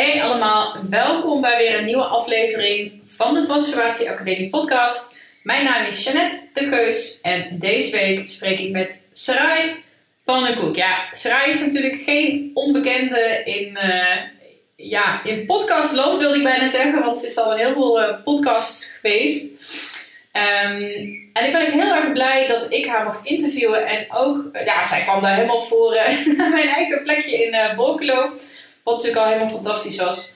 Hey allemaal, welkom bij weer een nieuwe aflevering van de Transformatie Academie podcast. Mijn naam is Jeannette de Geus en deze week spreek ik met Sarai Pannenkoek. Ja, Sarai is natuurlijk geen onbekende in, uh, ja, in podcastland wilde ik bijna zeggen, want ze is al in heel veel uh, podcasts geweest. Um, en ik ben ook heel erg blij dat ik haar mocht interviewen. En ook, ja, zij kwam daar helemaal voor mijn eigen plekje in uh, Borculo. Wat natuurlijk al helemaal fantastisch was.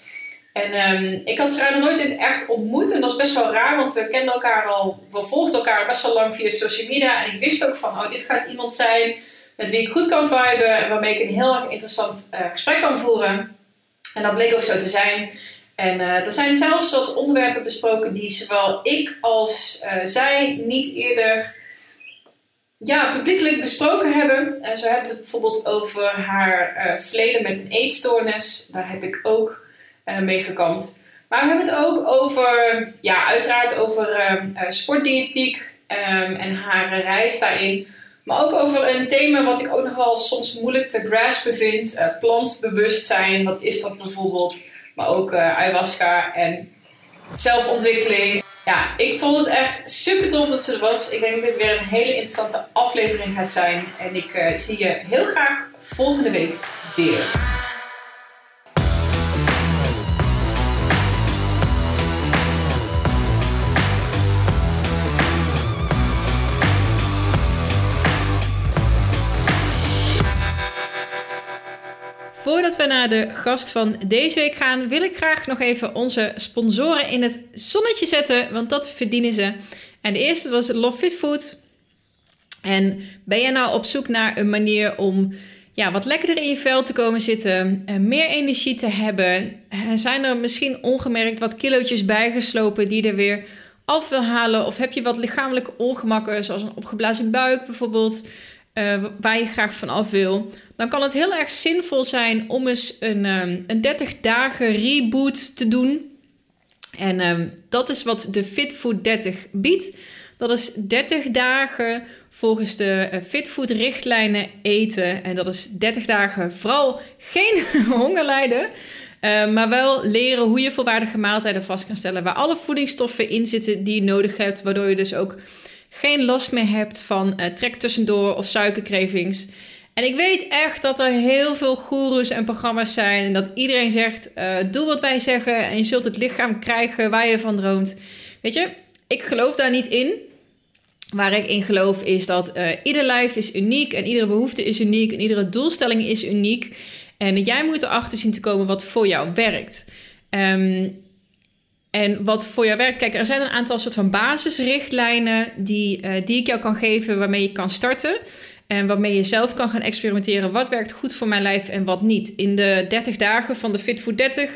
En um, ik had ze nog nooit in echt ontmoet. En dat is best wel raar, want we kenden elkaar al, we volgden elkaar best wel lang via social media. En ik wist ook van, oh, dit gaat iemand zijn met wie ik goed kan viben. En waarmee ik een heel erg interessant uh, gesprek kan voeren. En dat bleek ook zo te zijn. En uh, er zijn zelfs wat onderwerpen besproken die zowel ik als uh, zij niet eerder ja, publiekelijk besproken hebben. Uh, zo hebben we het bijvoorbeeld over haar verleden met een eetstoornis. Daar heb ik ook mee gekampt. Maar we hebben het ook over, ja, uiteraard over ehm, sportdiëtiek um, en haar reis daarin. Maar ook over een thema wat ik ook nog wel soms moeilijk te graspen vind. plantbewustzijn, wat is dat bijvoorbeeld? Maar ook uh, ayahuasca en zelfontwikkeling. Ja, ik vond het echt super tof dat ze er was. Ik denk dat dit weer een hele interessante aflevering gaat zijn. En ik uh, zie je heel graag volgende week weer. Voordat we naar de gast van deze week gaan, wil ik graag nog even onze sponsoren in het zonnetje zetten, want dat verdienen ze. En de eerste was Love Fit Food. En ben je nou op zoek naar een manier om ja, wat lekkerder in je vel te komen zitten, meer energie te hebben? Zijn er misschien ongemerkt wat kilootjes bijgeslopen die er weer af wil halen? Of heb je wat lichamelijke ongemakken, zoals een opgeblazen buik bijvoorbeeld? Uh, waar je graag van af wil, dan kan het heel erg zinvol zijn om eens een, um, een 30 dagen reboot te doen. En um, dat is wat de Fitfood 30 biedt. Dat is 30 dagen volgens de uh, Fitfood richtlijnen eten. En dat is 30 dagen vooral geen honger lijden. Uh, maar wel leren hoe je volwaardige maaltijden vast kan stellen. Waar alle voedingsstoffen in zitten die je nodig hebt. Waardoor je dus ook geen last meer hebt van uh, trek tussendoor of suikercravings. En ik weet echt dat er heel veel goeroes en programma's zijn. En dat iedereen zegt: uh, doe wat wij zeggen en je zult het lichaam krijgen waar je van droomt. Weet je, ik geloof daar niet in. Waar ik in geloof is dat uh, ieder lijf is uniek en iedere behoefte is uniek en iedere doelstelling is uniek. En jij moet erachter zien te komen wat voor jou werkt. Um, en wat voor jou werkt, kijk, er zijn een aantal soort van basisrichtlijnen die, uh, die ik jou kan geven waarmee je kan starten. En waarmee je zelf kan gaan experimenteren wat werkt goed voor mijn lijf en wat niet. In de 30 dagen van de Fit Food 30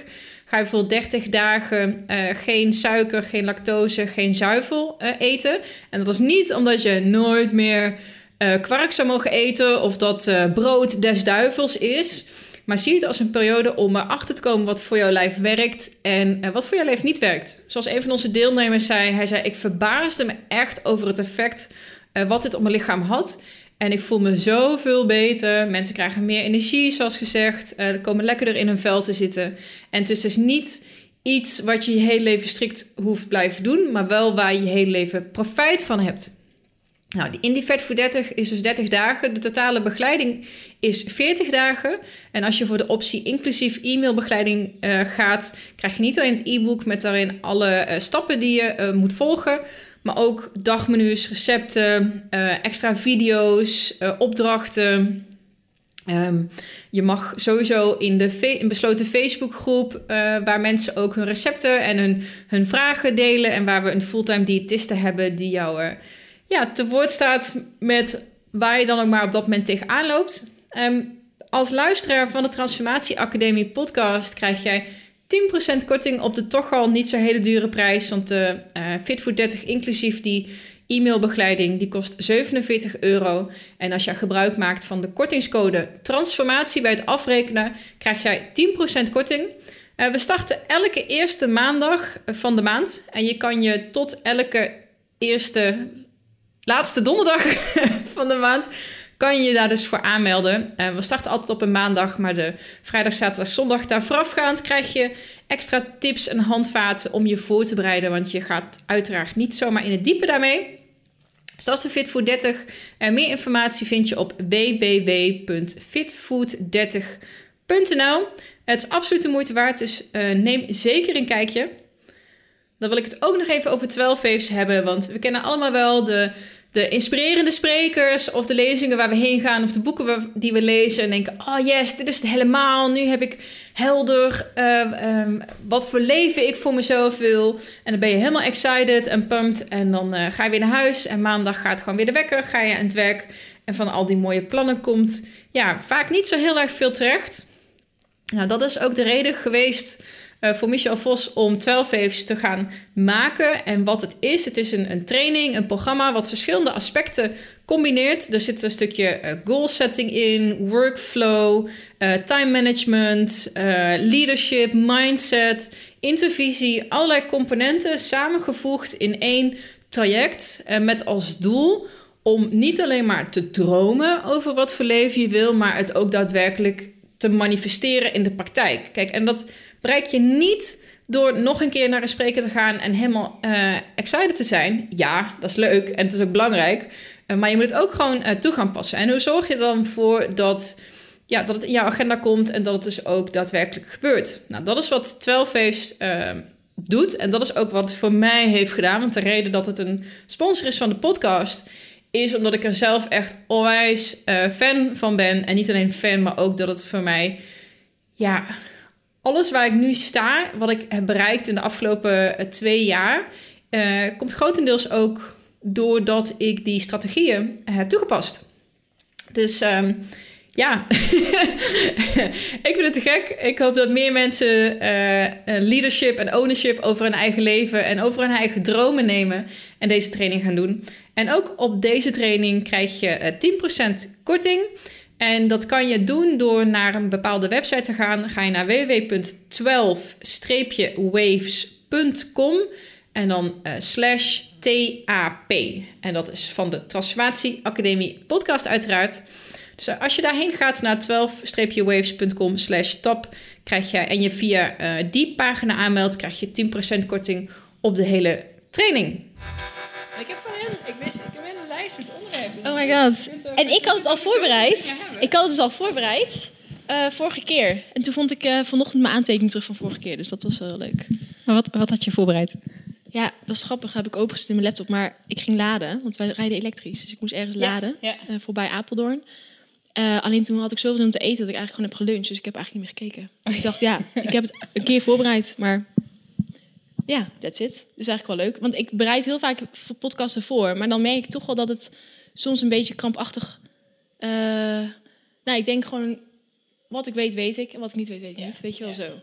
ga je bijvoorbeeld 30 dagen uh, geen suiker, geen lactose, geen zuivel uh, eten. En dat is niet omdat je nooit meer kwark zou mogen eten of dat brood des duivels is. Maar zie het als een periode om erachter te komen wat voor jouw lijf werkt en uh, wat voor jouw lijf niet werkt. Zoals een van onze deelnemers zei, hij zei: Ik verbaasde me echt over het effect uh, wat dit op mijn lichaam had. En ik voel me zoveel beter. Mensen krijgen meer energie, zoals gezegd. Uh, komen lekkerder in hun vel te zitten. En het is dus niet iets wat je je hele leven strikt hoeft blijven doen, maar wel waar je je hele leven profijt van hebt. Nou, die Indie Vet voor 30 is dus 30 dagen. De totale begeleiding is 40 dagen. En als je voor de optie inclusief e-mailbegeleiding uh, gaat, krijg je niet alleen het e-book met daarin alle uh, stappen die je uh, moet volgen, maar ook dagmenu's, recepten, extra video's, opdrachten. Um, je mag sowieso in de een besloten Facebookgroep, waar mensen ook hun recepten en hun, hun vragen delen. En waar we een fulltime diëtiste hebben die jou ja, te woord staat met waar je dan ook maar op dat moment tegenaan loopt. Um, als luisteraar van de Transformatie Academie podcast krijg jij 10% korting op de toch al niet zo hele dure prijs. Want de uh, Fit for 30 inclusief die e-mailbegeleiding die kost 47 euro. En als je gebruik maakt van de kortingscode transformatie bij het afrekenen, krijg jij 10% korting. Uh, we starten elke eerste maandag van de maand. En je kan je tot elke eerste laatste donderdag van de maand kan je je daar dus voor aanmelden. Uh, we starten altijd op een maandag, maar de vrijdag, zaterdag, zondag daar voorafgaand krijg je extra tips en handvaten om je voor te bereiden. Want je gaat uiteraard niet zomaar in het diepe daarmee. Dus dat is de Fit 30. Uh, meer informatie vind je op www.fitfood30.nl. Het is absoluut de moeite waard, dus uh, neem zeker een kijkje. Dan wil ik het ook nog even over 12 waves hebben, want we kennen allemaal wel de, de inspirerende sprekers of de lezingen waar we heen gaan of de boeken die we lezen en denken, oh yes, dit is het helemaal. Nu heb ik helder uh, um, wat voor leven ik voor mezelf wil. En dan ben je helemaal excited en pumped en dan uh, ga je weer naar huis en maandag gaat gewoon weer de wekker, ga je aan het werk en van al die mooie plannen komt ja, vaak niet zo heel erg veel terecht. Nou, dat is ook de reden geweest uh, voor Michel Vos om 12 waves te gaan maken. En wat het is, het is een, een training, een programma wat verschillende aspecten combineert. Er zit een stukje uh, goal setting in, workflow, uh, time management, leadership, mindset, intervisie, allerlei componenten samengevoegd in één traject met als doel om niet alleen maar te dromen over wat voor leven je wil, maar het ook daadwerkelijk te manifesteren in de praktijk. Kijk, en dat bereik je niet door nog een keer naar een spreker te gaan en helemaal uh, excited te zijn. Ja, dat is leuk en het is ook belangrijk. Uh, maar je moet het ook gewoon uh, toe gaan passen. En hoe zorg je dan voor dat, ja, dat het in jouw agenda komt en dat het dus ook daadwerkelijk gebeurt? Nou, dat is wat 12 Waves doet. En dat is ook wat het voor mij heeft gedaan. Want de reden dat het een sponsor is van de podcast is omdat ik er zelf echt onwijs fan van ben. En niet alleen fan, maar ook dat het voor mij ja, alles waar ik nu sta, wat ik heb bereikt in de afgelopen eh, twee jaar, uh, komt grotendeels ook doordat ik die strategieën heb toegepast. Dus um, ja, ik vind het te gek. Ik hoop dat meer mensen leadership en ownership over hun eigen leven en over hun eigen dromen nemen en deze training gaan doen. En ook op deze training krijg je 10% korting. En dat kan je doen door naar een bepaalde website te gaan. Ga je naar www.12-waves.com en dan uh, slash TAP. En dat is van de Transformatie Academie podcast uiteraard. Dus uh, als je daarheen gaat naar 12-waves.com slash top, krijg je en je via die pagina aanmeldt, krijg je 10% korting op de hele training. Ik heb lijst met Oh my god. En ik had het al voorbereid. Ik had het dus al voorbereid. Uh, vorige keer. En toen vond ik uh, vanochtend mijn aantekening terug van vorige keer. Dus dat was wel leuk. Maar wat, wat had je voorbereid? Ja, dat is grappig. Heb ik opengezet in mijn laptop. Maar ik ging laden. Want wij rijden elektrisch. Dus ik moest ergens laden. Ja. Uh, voorbij Apeldoorn. alleen toen had ik zoveel zin om te eten dat ik eigenlijk gewoon heb geluncht. Dus ik heb eigenlijk niet meer gekeken. Dus ik dacht, ja, ik heb het een keer voorbereid. Maar ja, that's it. Dus eigenlijk wel leuk. Want ik bereid heel vaak podcasten voor. Maar dan merk ik toch wel dat het soms een beetje krampachtig. Uh, nou, ik denk gewoon, wat ik weet, weet ik. En wat ik niet weet, weet ik niet. Weet je wel zo.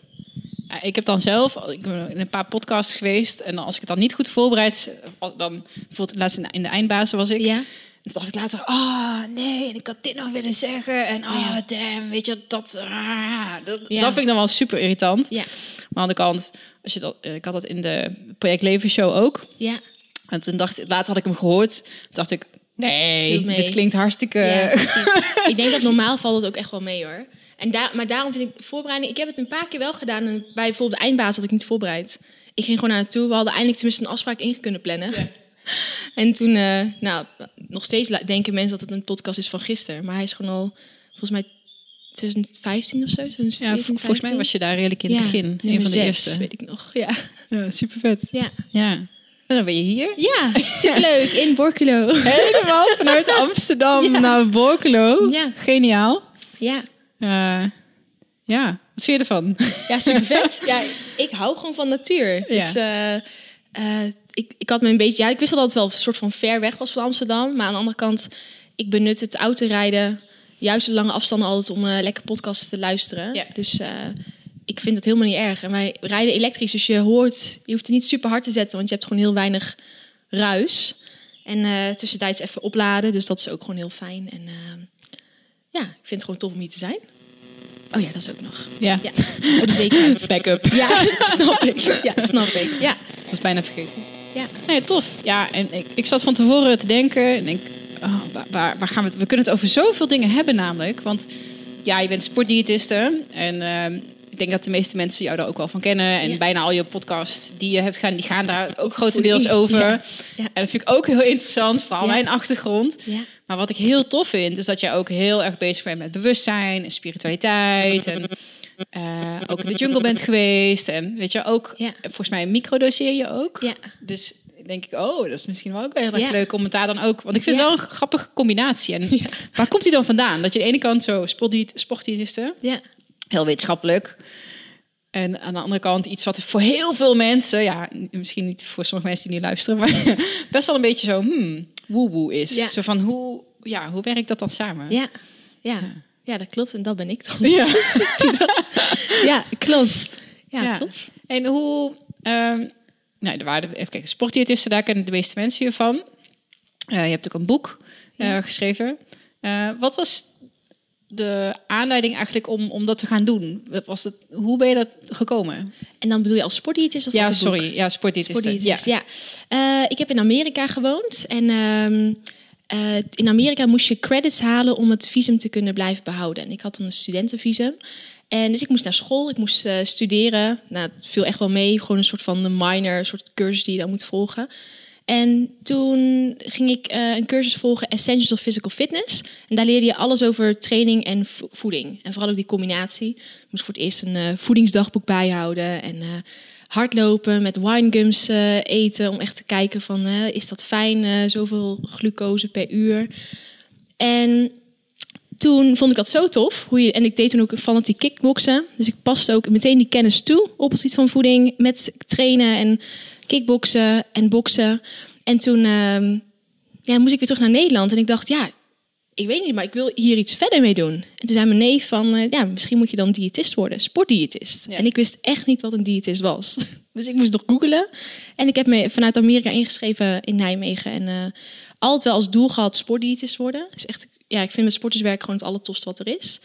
Ja, ik heb dan zelf, ik ben in een paar podcasts geweest. En als ik het dan niet goed voorbereid, dan bijvoorbeeld laatst in de eindbazen was ik. Ja. En toen dacht ik later, ah, oh, nee, en ik had dit nog willen zeggen. En oh, damn, weet je, dat, ah, dat, ja. dat vind ik dan wel super irritant. Ja. Maar aan de kant, als je dat, ik had dat in de Project Leven show ook. Ja. En toen dacht ik, later had ik hem gehoord. Toen dacht ik, Nee, dit klinkt hartstikke... Ja, ik denk dat normaal valt het ook echt wel mee hoor. En daar, maar daarom vind ik voorbereiding... Ik heb het een paar keer wel gedaan. En bij bijvoorbeeld de eindbaas had ik niet voorbereid. Ik ging gewoon naar naartoe. We hadden eindelijk tenminste een afspraak in kunnen plannen. Ja. En toen, uh, nou, nog steeds denken mensen dat het een podcast is van gisteren. Maar hij is gewoon al, volgens mij, 2015 of zo. 2014, ja, volgens mij was je daar redelijk in het begin. Een van de eerste. weet ik nog. Ja, ja super vet. Ja. ja. En dan ben je hier. Ja, superleuk. In Borculo. Helemaal vanuit Amsterdam naar Borculo. Ja. Geniaal. Ja. Uh, ja, wat vind je ervan? Ja, super vet. ja, ik hou gewoon van natuur. Dus uh, uh, ik, ik had me een beetje... Ja, ik wist wel dat het wel een soort van ver weg was van Amsterdam. Maar aan de andere kant, ik benut het autorijden... juist de lange afstanden altijd om lekker podcasts te luisteren. Ja. Dus ik vind het helemaal niet erg. En wij rijden elektrisch, dus je hoort, je hoeft het niet super hard te zetten, want je hebt gewoon heel weinig ruis. En uh, tussentijds even opladen, dus dat is ook gewoon heel fijn. En uh, ja, ik vind het gewoon tof om hier te zijn. Oh ja, dat is ook nog. Ja. ja. Voor de zekerheid. Backup. Ja, snap ik. Ja, snap ik. Ja. Dat was bijna vergeten. Ja. Nee, tof. Ja, en ik, ik zat van tevoren te denken en ik oh, waar, waar gaan we het? We kunnen het over zoveel dingen hebben, namelijk. Want ja, je bent sportdiëtiste. En ehm, ik denk dat de meeste mensen jou daar ook wel van kennen. En bijna al je podcasts die je hebt gaan, die gaan daar ook grotendeels over. Ja. En dat vind ik ook heel interessant, vooral mijn achtergrond. Maar wat ik heel tof vind, is dat jij ook heel erg bezig bent met bewustzijn en spiritualiteit. En uh, ook in de jungle bent geweest. En weet je, ook volgens mij microdoseer je ook. Ja. Dus denk ik, oh, dat is misschien wel ook heel erg leuk om het daar dan ook... Want ik vind het wel een grappige combinatie. En waar komt die dan vandaan? Dat je aan de ene kant zo sportdiëtisten... Ja. Heel wetenschappelijk. En aan de andere kant iets wat voor heel veel mensen... Ja, misschien niet voor sommige mensen die niet luisteren... maar best wel een beetje zo hmm, woe-woe is. Zo van, hoe, ja, hoe werkt dat dan samen? Ja, ja. ja. Dat klopt. En dat ben ik dan. Ja, ja klopt. Ja, tof. En hoe... Um, nou, er waren even kijken, sportdiëtisten, daar kennen de meeste mensen hiervan. Uh, je hebt ook een boek uh, geschreven. Uh, wat was de aanleiding eigenlijk om, om dat te gaan doen? Was het, hoe ben je dat gekomen? En dan bedoel je als sportdiëtist of Ja, sorry. Ja, sportdiëtist. Ja. ja. ik heb in Amerika gewoond en... Um, in Amerika moest je credits halen om het visum te kunnen blijven behouden. En ik had dan een studentenvisum. En dus ik moest naar school, ik moest uh, studeren. Nou, het viel echt wel mee. Gewoon een soort van de minor, een soort cursus die je dan moet volgen. En toen ging ik uh, een cursus volgen, Essentials of Physical Fitness. En daar leerde je alles over training en voeding. En vooral ook die combinatie. Ik moest voor het eerst een voedingsdagboek bijhouden. En hardlopen, met winegums eten. Om echt te kijken van, is dat fijn, zoveel glucose per uur. En toen vond ik dat zo tof. Hoe je, en ik deed toen ook fanatiek kickboksen. Dus ik paste ook meteen die kennis toe op het iets van voeding. Met trainen en kickboksen en boksen. En toen uh, ja, moest ik weer terug naar Nederland. En ik dacht, ja, ik weet niet, maar ik wil hier iets verder mee doen. En toen zei mijn neef van, uh, ja, misschien moet je dan diëtist worden. Sportdiëtist. En ik wist echt niet wat een diëtist was. dus ik moest nog googelen. En ik heb me vanuit Amerika ingeschreven in Nijmegen. En uh, altijd wel als doel gehad sportdiëtist worden. Dus echt ja, ik vind met sporterswerk gewoon het allertofste wat er is.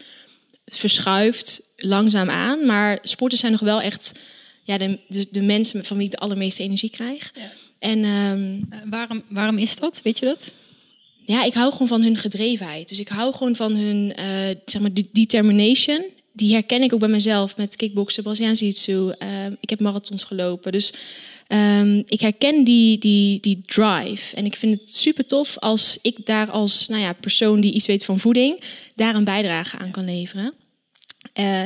Het verschuift langzaam aan, maar sporters zijn nog wel echt ja, de, de, de mensen van wie ik de allermeeste energie krijg. Ja. En um, waarom, waarom is dat? Weet je dat? Ja, ik hou gewoon van hun gedrevenheid. Dus ik hou gewoon van hun uh, zeg maar, determination. Die herken ik ook bij mezelf met kickboksen, Braziliaans jiu-jitsu. Uh, ik heb marathons gelopen. Dus Um, ik herken die, die, die drive. En ik vind het super tof als ik daar als nou ja, persoon die iets weet van voeding, daar een bijdrage aan kan leveren. Uh,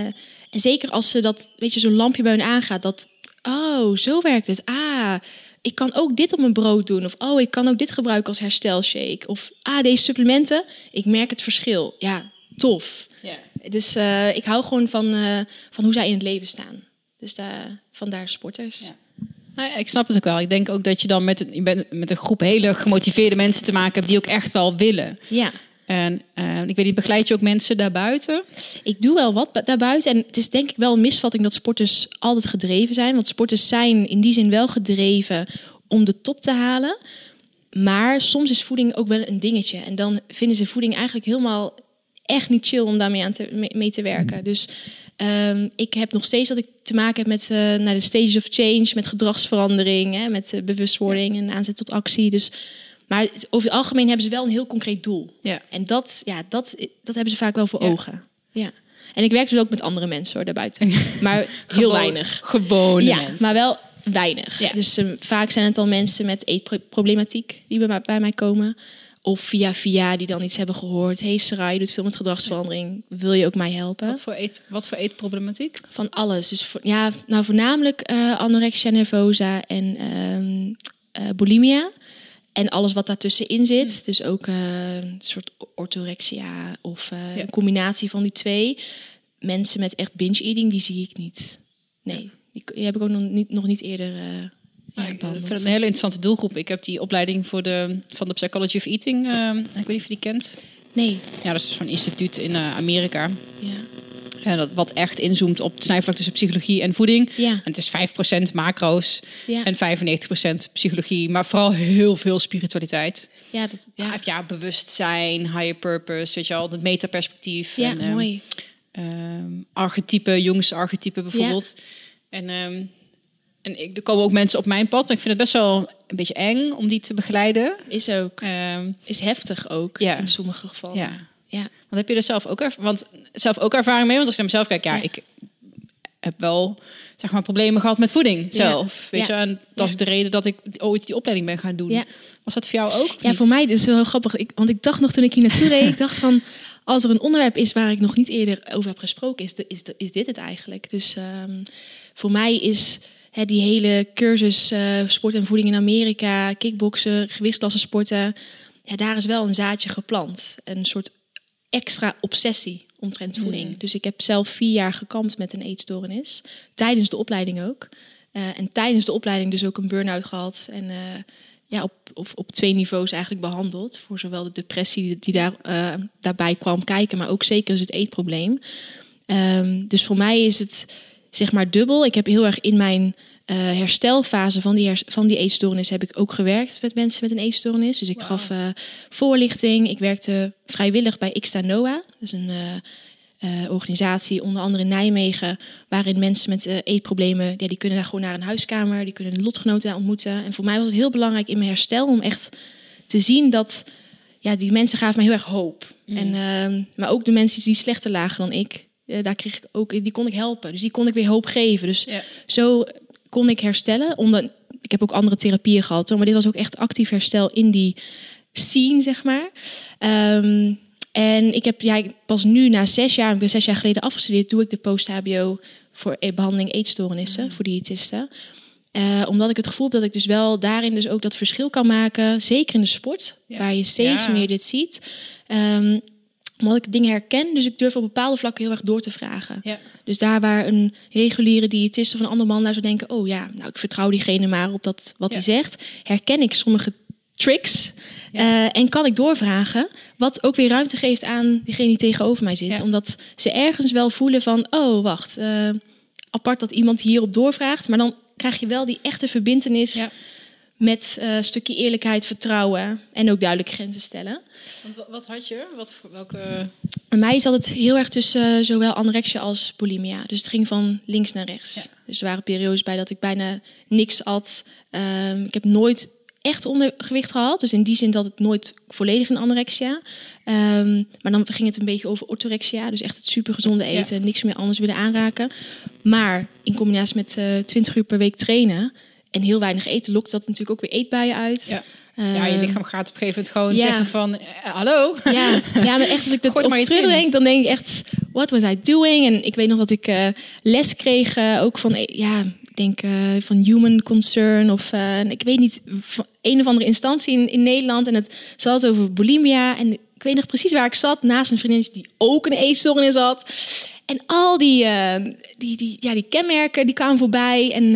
en zeker als ze dat, weet je, zo'n lampje bij hun aangaat, dat, oh, zo werkt het. Ah, ik kan ook dit op mijn brood doen. Of, oh, ik kan ook dit gebruiken als herstelshake. Of, ah, deze supplementen, ik merk het verschil. Ja, tof. Yeah. Dus uh, ik hou gewoon van, uh, van hoe zij in het leven staan. Dus daar, vandaar sporters. Ja. Nou ja, ik snap het ook wel. Ik denk ook dat je dan met een, met een groep hele gemotiveerde mensen te maken hebt die ook echt wel willen. Ja. En uh, ik weet niet, begeleid je ook mensen daarbuiten? Ik doe wel wat daarbuiten. En het is denk ik wel een misvatting dat sporters altijd gedreven zijn. Want sporters zijn in die zin wel gedreven om de top te halen. Maar soms is voeding ook wel een dingetje. En dan vinden ze voeding eigenlijk helemaal echt niet chill om daarmee aan te, mee te werken. Dus Um, ik heb nog steeds dat ik te maken heb met uh, naar de stages of change, met gedragsverandering, hè, met uh, bewustwording en aanzet tot actie. Dus, maar over het algemeen hebben ze wel een heel concreet doel. Ja. En dat, ja, dat, dat hebben ze vaak wel voor ogen. Ja. En ik werk dus ook met andere mensen hoor, daarbuiten. Maar heel weinig. Gewoon. ja, Maar wel weinig. Ja. Dus um, vaak zijn het al mensen met eetproblematiek die bij, bij mij komen. Of via via die dan iets hebben gehoord. hey Sarah, je doet veel met gedragsverandering. Wil je ook mij helpen? Wat voor, eet, wat voor eetproblematiek? Van alles. Dus voor, ja, nou voornamelijk uh, anorexia nervosa en um, uh, bulimia. En alles wat daartussenin zit. Hmm. Dus ook uh, een soort orthorexia of ja. een combinatie van die twee. Mensen met echt binge-eating, die zie ik niet. Nee, die, die heb ik ook nog niet, nog niet eerder ja, ik vind het een hele interessante doelgroep. Ik heb die opleiding voor de, van de Psychology of Eating. Uh, ik weet niet of je die kent. Nee. Ja, dat is zo'n instituut in uh, Amerika. Ja. En dat, wat echt inzoomt op het snijvlak tussen psychologie en voeding. Ja. En het is 5% macro's ja. en 95% psychologie. Maar vooral heel veel spiritualiteit. Ja, dat, ja. ja, bewustzijn, higher purpose, weet je al, het metaperspectief. Ja, en, um, mooi. Um, archetype, jongensarchetype bijvoorbeeld. En um, en ik, er komen ook mensen op mijn pad, maar ik vind het best wel een beetje eng om die te begeleiden. Is ook. Ehm, Is heftig ook Ja. in sommige gevallen. ja. Ja. Want heb je er zelf ook, want zelf ook ervaring mee? Want als ik naar mezelf kijk, ja, Ja. ik heb wel zeg maar problemen gehad met voeding Ja. zelf. Weet je, en dat is de reden dat ik ooit die opleiding ben gaan doen. Ja. Was dat voor jou ook? Ja, voor mij is het wel heel grappig. Ik, want ik dacht nog toen ik hier naartoe reed, ik dacht van... Als er een onderwerp is waar ik nog niet eerder over heb gesproken, is, de, is, de, is dit het eigenlijk. Dus ehm, voor mij is hè, die hele cursus eh, sport en voeding in Amerika, kickboksen, gewichtsklassen sporten, ja, daar is wel een zaadje geplant. Een soort extra obsessie omtrent voeding. Dus ik heb zelf vier jaar gekampt met een eetstoornis, tijdens de opleiding ook. Eh, en tijdens de opleiding dus ook een burn-out gehad. En eh, ja, op, op, op twee niveaus eigenlijk behandeld. Voor zowel de depressie die daar, eh, daarbij kwam kijken, maar ook zeker dus het eetprobleem. Ehm, dus voor mij is het zeg maar dubbel. Ik heb heel erg in mijn eh, herstelfase van die, van die eetstoornis heb ik ook gewerkt met mensen met een eetstoornis. Dus ik gaf eh, voorlichting. Ik werkte vrijwillig bij Ixta Noah. Dat is een eh, organisatie, onder andere in Nijmegen, waarin mensen met eetproblemen, ja, die kunnen daar gewoon naar een huiskamer, die kunnen lotgenoten daar ontmoeten. En voor mij was het heel belangrijk in mijn herstel om echt te zien dat ja, die mensen gaven mij heel erg hoop. En, ehm, maar ook de mensen die slechter lagen dan ik, eh, daar kreeg ik ook, die kon ik helpen. Dus die kon ik weer hoop geven. Dus Ja. zo kon ik herstellen. Onder, ik heb ook andere therapieën gehad, maar dit was ook echt actief herstel in die scene, zeg maar. Ehm, en ik heb ja, pas nu na zes jaar, ik ben zes jaar geleden afgestudeerd, doe ik de post-HBO voor e- behandeling eetstoornissen voor diëtisten. Eh, omdat ik het gevoel heb dat ik dus wel daarin dus ook dat verschil kan maken. Zeker in de sport, Ja. waar je steeds Ja. meer dit ziet. Ehm, omdat ik dingen herken, dus ik durf op bepaalde vlakken heel erg door te vragen. Ja. Dus daar waar een reguliere diëtist of een ander man naar zou denken... oh ja, nou ik vertrouw diegene maar op dat wat Ja. hij zegt... herken ik sommige tricks eh, en kan ik doorvragen... wat ook weer ruimte geeft aan diegene die tegenover mij zit. Omdat ze ergens wel voelen van... oh, wacht, eh, apart dat iemand hierop doorvraagt... maar dan krijg je wel die echte verbindenis... Met eh, een stukje eerlijkheid, vertrouwen... en ook duidelijk grenzen stellen. Want wa- wat had je? Wat voor welke? Bij mij zat het heel erg tussen eh, zowel anorexia als bulimia. Dus het ging van links naar rechts. Ja. Dus er waren periodes bij dat ik bijna niks at. Ehm, ik heb nooit echt ondergewicht gehad. Dus in die zin dat het nooit volledig een anorexia. Ehm, maar dan ging het een beetje over orthorexia. Dus echt het supergezonde eten. Niks meer anders willen aanraken. Maar in combinatie met eh 20 uur per week trainen... en heel weinig eten, lokt dat natuurlijk ook weer eetbuien uit. Ja. ja, je Ehm, lichaam gaat op een gegeven moment gewoon ja. zeggen van, eh, hallo. ja, ja, maar echt als ik dat Gooi op terugdenk, dan denk ik echt, what was I doing? En ik weet nog dat ik eh, les kreeg, eh, ook van, ja, ik denk van Human Concern of ik weet niet, van een of andere instantie in, in Nederland. En het het over bulimia. En ik weet nog precies waar ik zat, naast een vriendinnetje die ook een eetstoornis had. En al die, die, die, ja, die kenmerken, die kwamen voorbij. En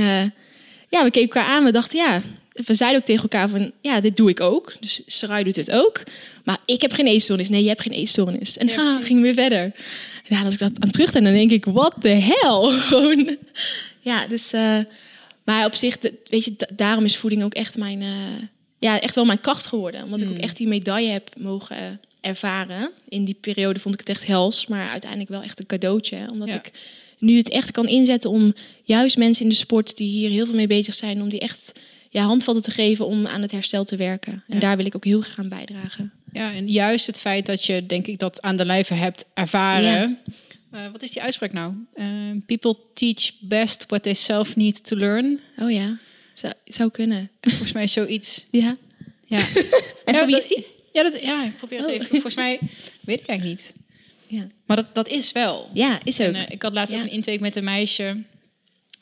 ja, we keken elkaar aan. We dachten, ja, we zeiden ook tegen elkaar van, ja, dit doe ik ook. Dus Sarai doet dit ook. Maar ik heb geen eetstoornis. Nee, je hebt geen eetstoornis. En Ja, we weer verder. En ja, als ik dat aan terugdenk, dan denk ik, what the hell? Gewoon, ja, dus... eh, maar op zich, de- weet je, da- daarom is voeding ook echt mijn... eh, ja, echt wel mijn kracht geworden. Omdat ik ook echt die medaille heb mogen ervaren. In die periode vond ik het echt hels. Maar uiteindelijk wel echt een cadeautje. Omdat Ja. ik nu het echt kan inzetten om juist mensen in de sport... die hier heel veel mee bezig zijn... om die echt ja, handvatten te geven om aan het herstel te werken. En Ja. daar wil ik ook heel graag aan bijdragen. Ja, en juist het feit dat je, denk ik, dat aan de lijve hebt ervaren. Eh, wat is die uitspraak nou? Eh, people teach best what they self need to learn. Oh ja, zou, zou kunnen. Volgens mij is zoiets. Ja. Ja, En Ja, van wie is die? ja, dat, ja ik probeer het Oh. even. Volgens mij weet ik eigenlijk niet. Ja, Maar dat, dat is wel. ja is ook. En, eh, ik had laatst Ja. ook een intake met een meisje.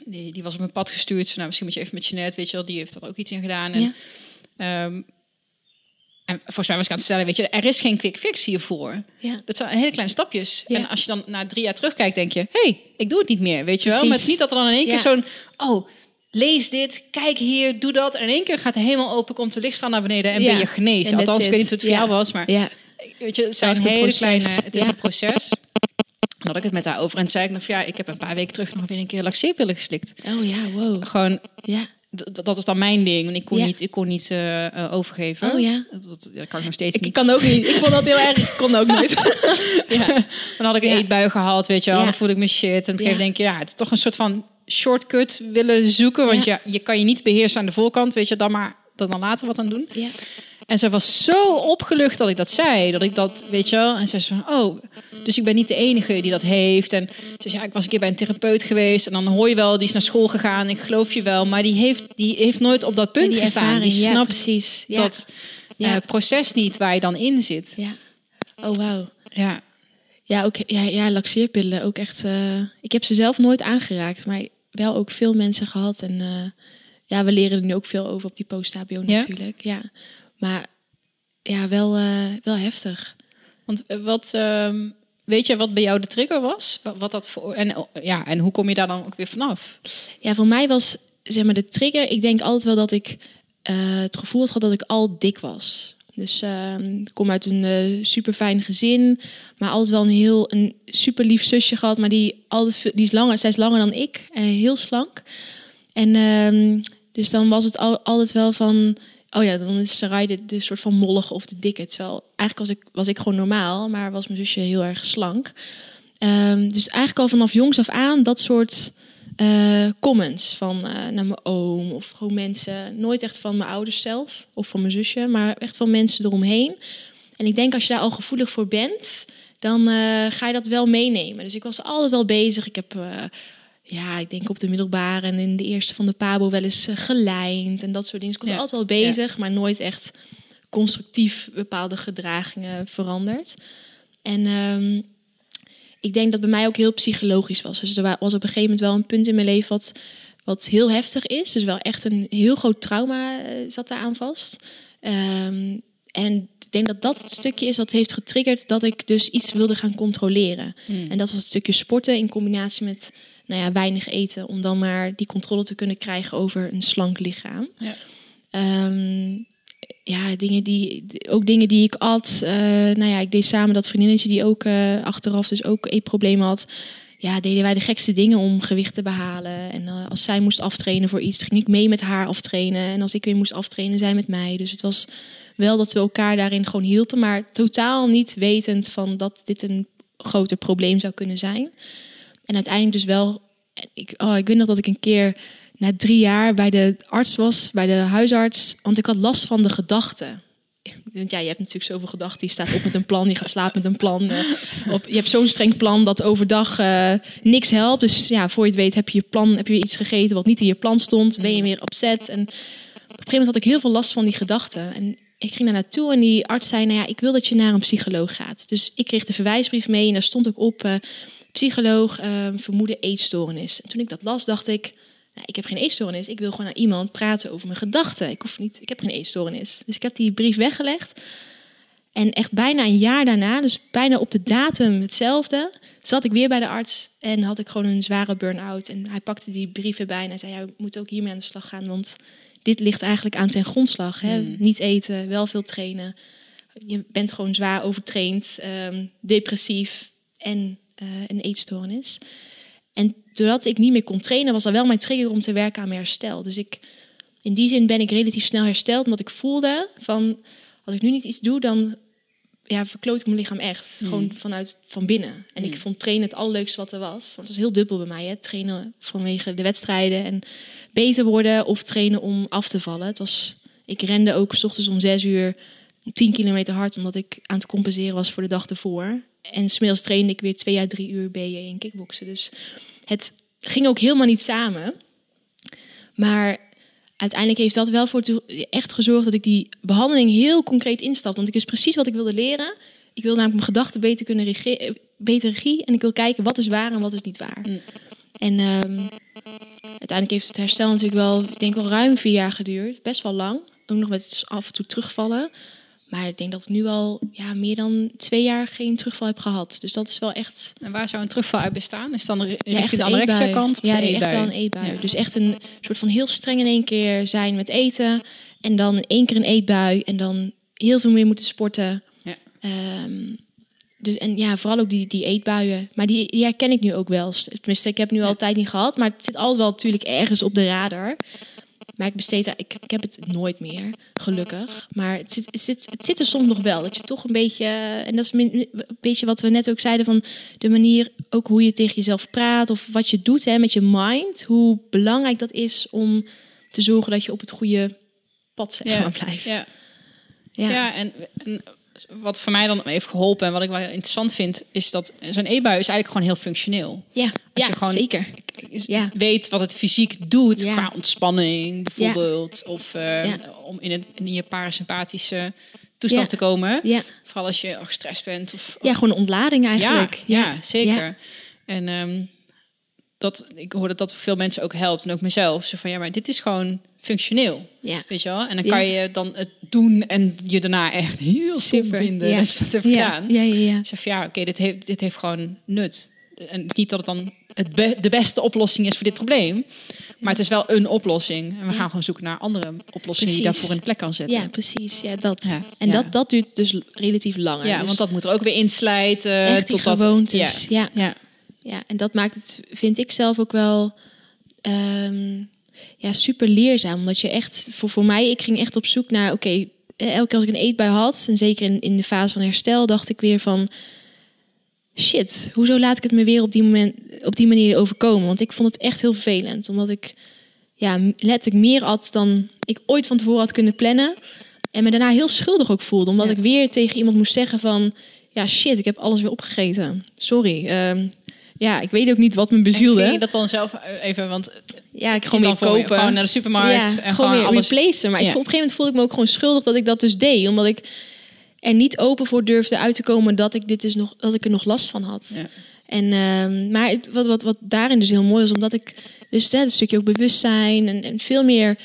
Die, die was op mijn pad gestuurd. Van, nou, misschien moet je even met Jeanette, weet je wel. Die heeft er ook iets in gedaan. En, Ja. ehm, en volgens mij was ik aan het vertellen, weet je, er is geen quick fix hiervoor. ja. Dat zijn hele kleine stapjes. Ja. En als je dan na drie jaar terugkijkt, denk je... hé, hey, ik doe het niet meer, weet je wel? Precies. Maar het is niet dat er dan in één keer zo'n... oh, lees dit, kijk hier, doe dat. En in één keer gaat de hemel open, komt de lichtstraal naar beneden... en ben je genezen. En Althans, ik weet niet hoe het voor jou was, maar... Weet je, het zijn hele proces. kleine... Het is Ja. een proces. En had ik het met haar over en zei ik nog... ja, ik heb een paar weken terug nog weer een keer laxeerpillen geslikt. Oh ja, wow. Gewoon, Ja. dat was dan mijn ding. Want ik kon Ja. niet, ik kon niet eh, eh, overgeven. Oh ja. Dat, dat, dat kan ik nog steeds Ik niet. kan ook niet. Ik vond dat heel erg. Ik kon ook nooit. ja. Dan had ik een Ja. eetbui gehad, weet je wel. Dan voelde ik me shit. En op een gegeven moment denk je, ja, het is toch een soort van shortcut willen zoeken. Want ja. je, je kan je niet beheersen aan de voorkant. Weet je, dan maar dan, dan later wat aan doen. Ja. En ze was zo opgelucht dat ik dat zei. Dat ik dat, weet je wel. En ze zei van, oh, dus ik ben niet de enige die dat heeft. En ze zei, ja, ik was een keer bij een therapeut geweest. En dan hoor je wel, die is naar school gegaan. Ik geloof je wel. Maar die heeft, die heeft nooit op dat punt gestaan. Die snapt ja, precies. dat ja. Uh, proces niet waar je dan in zit. Ja. Oh, wauw. Ja. Ja, ook ja, ja, laxeerpillen. Ook echt. Uh, ik heb ze zelf nooit aangeraakt, maar wel ook veel mensen gehad. En uh, ja, we leren er nu ook veel over op die post-HBO natuurlijk. Ja. Maar ja, wel, wel heftig. Want wat, ehm, weet je wat bij jou de trigger was? Wat, wat dat voor, en, ja, en hoe kom je daar dan ook weer vanaf? Ja, voor mij was zeg maar de trigger. Ik denk altijd wel dat ik het gevoel had dat ik al dik was. Dus uh, ik kom uit een super fijn gezin, maar altijd wel een heel een super lief zusje gehad, maar die altijd die is langer, zij is langer dan ik, en heel slank. En uh, dus dan was het al, altijd wel van, oh ja, dan is Sarai de, de soort van mollige of de dikke. Terwijl eigenlijk was ik was ik gewoon normaal, maar was mijn zusje heel erg slank. Um, dus eigenlijk al vanaf jongs af aan dat soort uh, comments van uh, naar mijn oom of gewoon mensen. Nooit echt van mijn ouders zelf of van mijn zusje, maar echt van mensen eromheen. En ik denk als je daar al gevoelig voor bent, dan uh, ga je dat wel meenemen. Dus ik was altijd wel bezig. Ik heb, ja, ik denk op de middelbare en in de eerste van de Pabo wel eens gelijnd en dat soort dingen. Dus ik was altijd wel bezig, maar nooit echt constructief bepaalde gedragingen veranderd. En um, ik denk dat bij mij ook heel psychologisch was. Dus er was op een gegeven moment wel een punt in mijn leven wat, wat heel heftig is. Dus wel echt een heel groot trauma uh, zat daar aan vast. Um, en ik denk dat dat het stukje is dat heeft getriggerd dat ik dus iets wilde gaan controleren. Hmm. En dat was het stukje sporten in combinatie met nou ja, weinig eten. Om dan maar die controle te kunnen krijgen over een slank lichaam. Ja. Um, ja, dingen die, ook dingen die ik at. Uh, nou ja, ik deed samen dat vriendinnetje die ook uh, achteraf dus ook eetproblemen had. Ja, deden wij de gekste dingen om gewicht te behalen. En uh, als zij moest aftrainen voor iets, ging ik mee met haar aftrainen. En als ik weer moest aftrainen, zij met mij. Dus het was wel dat we elkaar daarin gewoon hielpen. Maar totaal niet wetend van dat dit een groter probleem zou kunnen zijn. En uiteindelijk dus wel... Ik, oh, ik weet nog dat ik een keer na drie jaar bij de arts was, bij de huisarts. Want ik had last van de gedachten. Want ja, je hebt natuurlijk zoveel gedachten. Je staat op met een plan, je gaat slapen met een plan. Uh, op, je hebt zo'n streng plan dat overdag uh, niks helpt. Dus ja, voor je het weet heb je je plan, heb je iets gegeten wat niet in je plan stond. Ben je weer opzet. En op een gegeven moment had ik heel veel last van die gedachten. En ik ging daar naartoe en die arts zei, nou ja, ik wil dat je naar een psycholoog gaat. Dus ik kreeg de verwijsbrief mee en daar stond ook op, uh, psycholoog, vermoeden eetstoornis. En toen ik dat las, dacht ik, nou, ik heb geen eetstoornis. Ik wil gewoon naar iemand praten over mijn gedachten. Ik hoef niet, ik heb geen eetstoornis. Dus ik heb die brief weggelegd. En echt bijna een jaar daarna, dus bijna op de datum hetzelfde, zat ik weer bij de arts en had ik gewoon een zware burn-out. En hij pakte die brief erbij en hij zei: ja, we moeten ook hiermee aan de slag gaan, want dit ligt eigenlijk aan zijn grondslag. Hè? Hmm. Niet eten, wel veel trainen. Je bent gewoon zwaar overtraind, um, depressief en een eetstoornis. En doordat ik niet meer kon trainen, was dat wel mijn trigger om te werken aan mijn herstel. Dus ik, in die zin ben ik relatief snel hersteld, omdat ik voelde van, als ik nu niet iets doe, dan ja, verkloot ik mijn lichaam echt. Hmm. Gewoon vanuit van binnen. En ik hmm. vond trainen het allerleukste wat er was. Want het is heel dubbel bij mij. Hè? Trainen vanwege de wedstrijden en beter worden of trainen om af te vallen. Het was, ik rende ook s ochtends om zes uur 10 kilometer hard, omdat ik aan het compenseren was voor de dag ervoor. En smiddags trainde ik weer twee à drie uur BJ in kickboksen. Dus het ging ook helemaal niet samen. Maar uiteindelijk heeft dat wel voor echt gezorgd dat ik die behandeling heel concreet instap. Want ik wist precies wat ik wilde leren. Ik wil namelijk mijn gedachten beter kunnen regie, beter regie. En ik wil kijken wat is waar en wat is niet waar. Mm. En um, uiteindelijk heeft het herstel natuurlijk wel, ik denk wel ruim vier jaar geduurd. Best wel lang. Ook nog met af en toe terugvallen. Maar ik denk dat ik nu al ja, meer dan twee jaar geen terugval heb gehad. Dus dat is wel echt. En waar zou een terugval uit bestaan? Is dan richting ja, de anorexia kant? Ja, echt wel een eetbui. Dus echt een soort van heel streng in één keer zijn met eten. En dan in één keer een eetbui. En dan heel veel meer moeten sporten. Ja. Um, dus, en ja, vooral ook die, die eetbuien. Maar die, die herken ik nu ook wel. Tenminste, ik heb nu altijd niet gehad. Maar het zit altijd wel natuurlijk ergens op de radar. Maar ik besteed daar, ik, ik heb het nooit meer, gelukkig. Maar het zit, het, zit, het zit er soms nog wel. Dat je toch een beetje, en dat is een beetje wat we net ook zeiden van de manier ook hoe je tegen jezelf praat of wat je doet hè, met je mind. Hoe belangrijk dat is om te zorgen dat je op het goede pad zeg maar, blijft. Ja, ja. ja en, en wat voor mij dan heeft geholpen en wat ik wel heel interessant vind, is dat zo'n e-bui is eigenlijk gewoon heel functioneel. Ja, Als ja, je gewoon zeker. Ja. weet wat het fysiek doet qua ontspanning bijvoorbeeld, of uh, om in, een, in je parasympathische toestand te komen. Ja. Vooral als je gestrest bent. Of, ja, gewoon ontlading eigenlijk. Ja, zeker. En um, dat, ik hoor dat dat veel mensen ook helpt en ook mezelf. Zo van ja, maar dit is gewoon functioneel. Ja. Weet je wel? En dan kan je dan het doen en je daarna echt heel super vinden ja. dat je dat hebt gedaan. Ja, ja, ja. Zeg van ja, oké, dit, heeft, dit heeft gewoon nut. En niet dat het dan het de beste oplossing is voor dit probleem. Maar het is wel een oplossing. En we gaan gewoon zoeken naar andere oplossingen die daarvoor in de plek kan zetten. Ja, precies. Ja, dat. En Dat, dat duurt dus relatief langer. Ja, dus want dat moet er ook weer inslijten. Echt tot gewoontes. Ja. Ja. Ja. en dat maakt het, vind ik zelf ook wel... Ehm, ja, super leerzaam. Omdat je echt, voor, voor mij, ik ging echt op zoek naar, oké, eh, elke keer als ik een eetbui had, en zeker in, in de fase van herstel, dacht ik weer van, shit, hoezo laat ik het me weer op die, moment, op die manier overkomen? Want ik vond het echt heel vervelend, omdat ik ja, letterlijk meer at dan ik ooit van tevoren had kunnen plannen. En me daarna heel schuldig ook voelde, omdat ik weer tegen iemand moest zeggen van, ja shit, ik heb alles weer opgegeten. Sorry. Uh, ja, ik weet ook niet wat me bezielde. Ging je dat dan zelf even, want ja, ik gewoon weer kopen. gewoon naar de supermarkt en gewoon, weer alles replacen. Maar ik, op een gegeven moment voelde ik me ook gewoon schuldig dat ik dat dus deed, omdat ik er niet open voor durfde uit te komen dat ik dit dus nog dat ik er nog last van had. Ja. En uh, maar het, wat, wat, wat daarin dus heel mooi is, omdat ik dus hè, een stukje ook bewustzijn en, en veel meer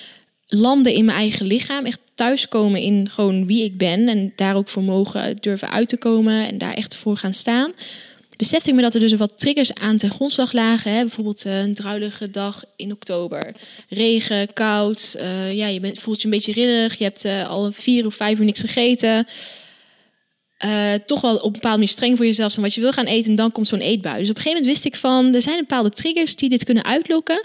landen in mijn eigen lichaam, echt thuiskomen in gewoon wie ik ben en daar ook voor mogen durven uit te komen en daar echt voor gaan staan besefte ik me dat er dus wat triggers aan ten grondslag lagen. Hè? Bijvoorbeeld eh, een druilige dag in oktober. Regen, koud. Uh, ja, je bent, voelt je een beetje rillerig. Je hebt uh, al vier of vijf uur niks gegeten. toch wel op een bepaalde manier streng voor jezelf zijn wat je wil gaan eten. En dan komt zo'n eetbui. Dus op een gegeven moment wist ik van... er zijn bepaalde triggers die dit kunnen uitlokken.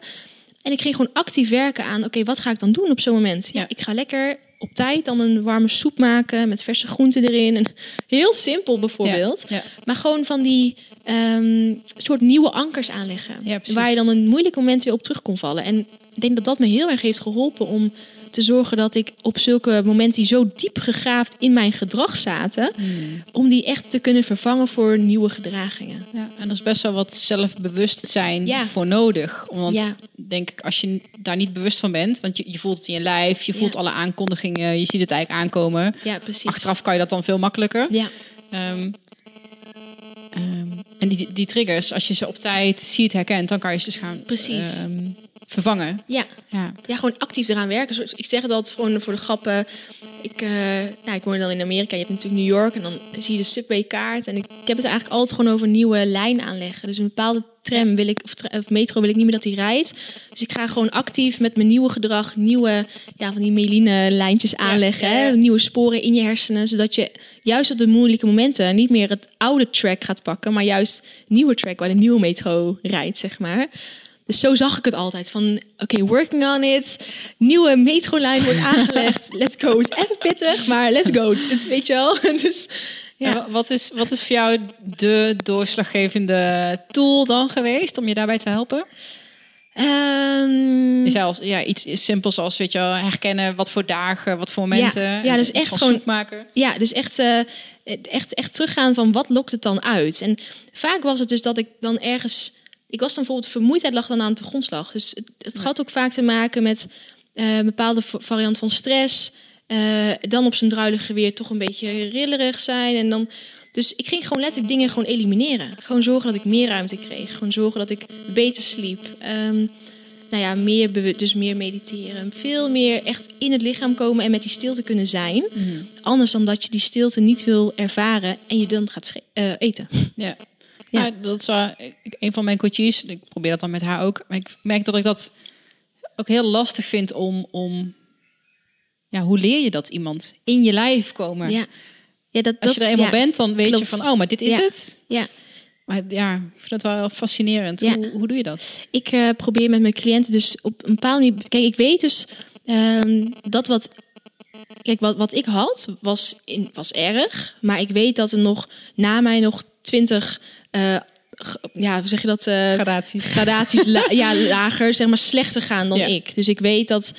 En ik ging gewoon actief werken aan... oké, wat ga ik dan doen op zo'n moment? Ja, ik ga lekker op tijd dan een warme soep maken met verse groenten erin. En heel simpel bijvoorbeeld. Maar gewoon van die um, soort nieuwe ankers aanleggen. waar je dan een moeilijk moment weer op terug kon vallen. En ik denk dat dat me heel erg heeft geholpen om te zorgen dat ik op zulke momenten die zo diep gegraafd in mijn gedrag zaten, hmm. om die echt te kunnen vervangen voor nieuwe gedragingen. Ja, en er is best wel wat zelfbewustzijn voor nodig. Want denk ik, als je daar niet bewust van bent, want je, je voelt het in je lijf, je voelt alle aankondigingen, je ziet het eigenlijk aankomen. Ja, precies. Achteraf kan je dat dan veel makkelijker. Ja. Um, en die, die triggers, als je ze op tijd ziet, herkent, dan kan je ze dus gaan Precies. Ehm, vervangen. Ja. ja. Ja. gewoon actief eraan werken. Ik zeg het altijd gewoon voor de grappen. Ik, uh, nou, ik woon dan in Amerika. Je hebt natuurlijk New York en dan zie je de subway-kaart. En ik, ik, heb het eigenlijk altijd gewoon over nieuwe lijn aanleggen. Dus een bepaalde tram wil ik, of, of, metro wil ik niet meer dat die rijdt. Dus ik ga gewoon actief met mijn nieuwe gedrag nieuwe, ja, van die meline lijntjes aanleggen. Hè? Nieuwe sporen in je hersenen. Zodat je juist op de moeilijke momenten niet meer het oude track gaat pakken, maar juist nieuwe track waar de nieuwe metro rijdt, zeg maar. Dus zo zag ik het altijd. Van oké, working on it. Nieuwe metrolijn wordt aangelegd. let's go. Het is even pittig, maar let's go. Dat weet je wel. dus, ja. wat, is, wat is voor jou de doorslaggevende tool dan geweest om je daarbij te helpen? Um, is als, ja, iets simpels als weet je wel, herkennen wat voor dagen, wat voor momenten. Ja, ja dus echt gewoon maken. Ja, dus echt, uh, echt, echt teruggaan van wat lokt het dan uit. En vaak was het dus dat ik dan ergens ik was dan bijvoorbeeld vermoeidheid lag dan aan de grondslag. Dus het, het had ook vaak te maken met uh, een bepaalde variant van stress. Uh, dan op zijn druilige weer toch een beetje rillerig zijn. En dan, dus ik ging gewoon letterlijk dingen gewoon elimineren. Gewoon zorgen dat ik meer ruimte kreeg. Gewoon zorgen dat ik beter sliep. Um, nou ja, meer dus meer mediteren. Veel meer echt in het lichaam komen en met die stilte kunnen zijn. Mhm. Anders dan dat je die stilte niet wil ervaren en je dan gaat uh, eten. Ja. Ja, dat is uh, een van mijn coaches. Ik probeer dat dan met haar ook. Maar ik merk dat ik dat ook heel lastig vind om, om ja, hoe leer je dat iemand in je lijf komen? Ja. Ja, dat, Als je er eenmaal bent, dan weet je van, oh, maar dit is het. Ja. Maar ja, ik vind het wel fascinerend. Hoe, hoe doe je dat? Ik uh, probeer met mijn cliënten dus op een bepaalde manier... Kijk, ik weet dus Ehm, dat wat Kijk, wat, wat ik had, was, in, was erg. Maar ik weet dat er nog na mij nog twintig... Uh, ja, hoe zeg je dat? Uh, gradaties. Gradaties ja, lager, zeg maar, slechter gaan dan ik. Dus ik weet dat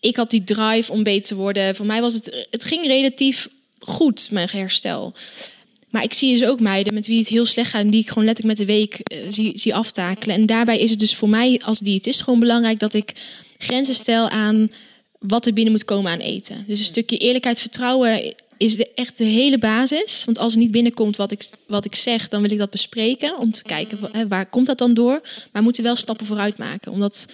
ik had die drive om beter te worden. Voor mij was het... Het ging relatief goed, mijn herstel. Maar ik zie dus ook meiden met wie het heel slecht gaat... en die ik gewoon letterlijk met de week uh, zie, zie aftakelen. En daarbij is het dus voor mij als diëtist gewoon belangrijk... dat ik grenzen stel aan wat er binnen moet komen aan eten. Dus een stukje eerlijkheid, vertrouwen is de, echt de hele basis. Want als er niet binnenkomt wat ik, wat ik zeg, dan wil ik dat bespreken. Om te kijken, hè, waar komt dat dan door? Maar we moeten wel stappen vooruit maken. Omdat,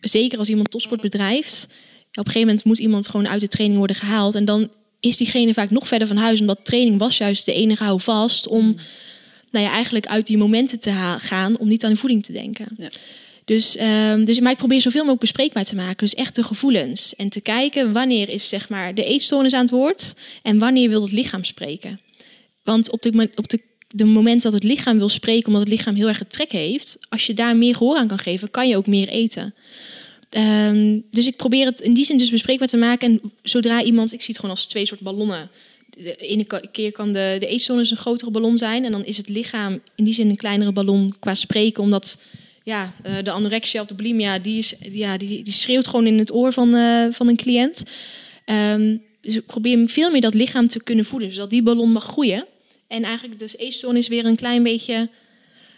zeker als iemand topsport bedrijft... op een gegeven moment moet iemand gewoon uit de training worden gehaald. En dan is diegene vaak nog verder van huis. Omdat training was juist de enige houvast om... Nou ja, eigenlijk uit die momenten te gaan om niet aan de voeding te denken. Ja. Dus, um, dus, maar ik probeer zoveel mogelijk bespreekbaar te maken. Dus echt de gevoelens. En te kijken wanneer is zeg maar, de eetstoornis aan het woord en wanneer wil het lichaam spreken. Want op de, op de, de moment dat het lichaam wil spreken, omdat het lichaam heel erg trek heeft, als je daar meer gehoor aan kan geven, kan je ook meer eten. Um, dus ik probeer het in die zin dus bespreekbaar te maken. En zodra iemand, ik zie het gewoon als twee soort ballonnen. De ene keer kan de, de eetstoornis een grotere ballon zijn. En dan is het lichaam in die zin een kleinere ballon qua spreken, omdat ja, uh, de anorexia of de bulimia, die, is, ja, die, die schreeuwt gewoon in het oor van, uh, van een cliënt. Um, dus ik probeer veel meer dat lichaam te kunnen voeden, zodat die ballon mag groeien. En eigenlijk dus eetstoornis weer een klein beetje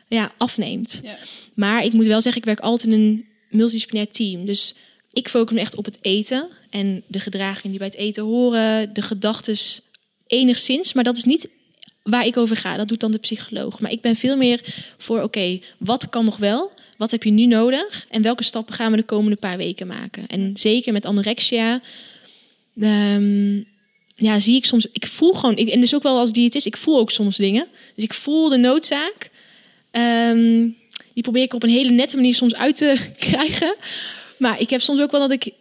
ja, afneemt. Ja. Maar ik moet wel zeggen, ik werk altijd in een multidisciplinair team. Dus ik focus me echt op het eten en de gedragingen die bij het eten horen, de gedachten enigszins. Maar dat is niet waar ik over ga. Dat doet dan de psycholoog. Maar ik ben veel meer voor, oké, wat kan nog wel? Wat heb je nu nodig? En welke stappen gaan we de komende paar weken maken? En zeker met anorexia, um, ja, zie ik soms, ik voel gewoon, ik, en dus ook wel als diëtist, ik voel ook soms dingen. Dus ik voel de noodzaak. Um, die probeer ik op een hele nette manier soms uit te krijgen. Maar ik heb soms ook wel dat ik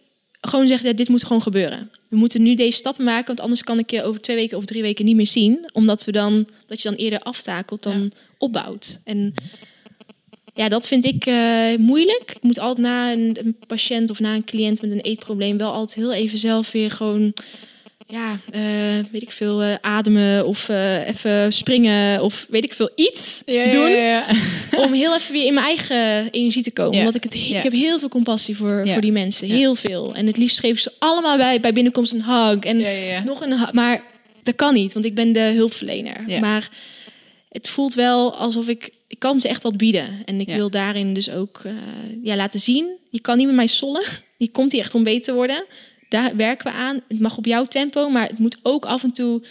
gewoon zeg, ja, dit moet gewoon gebeuren we moeten nu deze stappen maken, want anders kan ik je over twee weken of drie weken niet meer zien. Omdat we dan, dat je dan eerder aftakelt dan opbouwt. En ja, dat vind ik uh, moeilijk. Ik moet altijd na een, een, patiënt of na een cliënt met een eetprobleem wel altijd heel even zelf weer gewoon ja, uh, weet ik veel, uh, ademen of uh, even springen of weet ik veel, iets ja, doen. Ja, om heel even weer in mijn eigen energie te komen. Omdat ik het, ik heb heel veel compassie voor, voor die mensen. Heel veel. En het liefst geven ze allemaal bij, bij binnenkomst een hug. En nog een hug. Maar dat kan niet, want ik ben de hulpverlener. Maar het voelt wel alsof ik, ik kan ze echt wat bieden. En ik wil daarin dus ook ja, laten zien. Je kan niet met mij sollen. Je komt hier echt om beter te worden daar werken we aan. Het mag op jouw tempo, maar het moet ook af en toe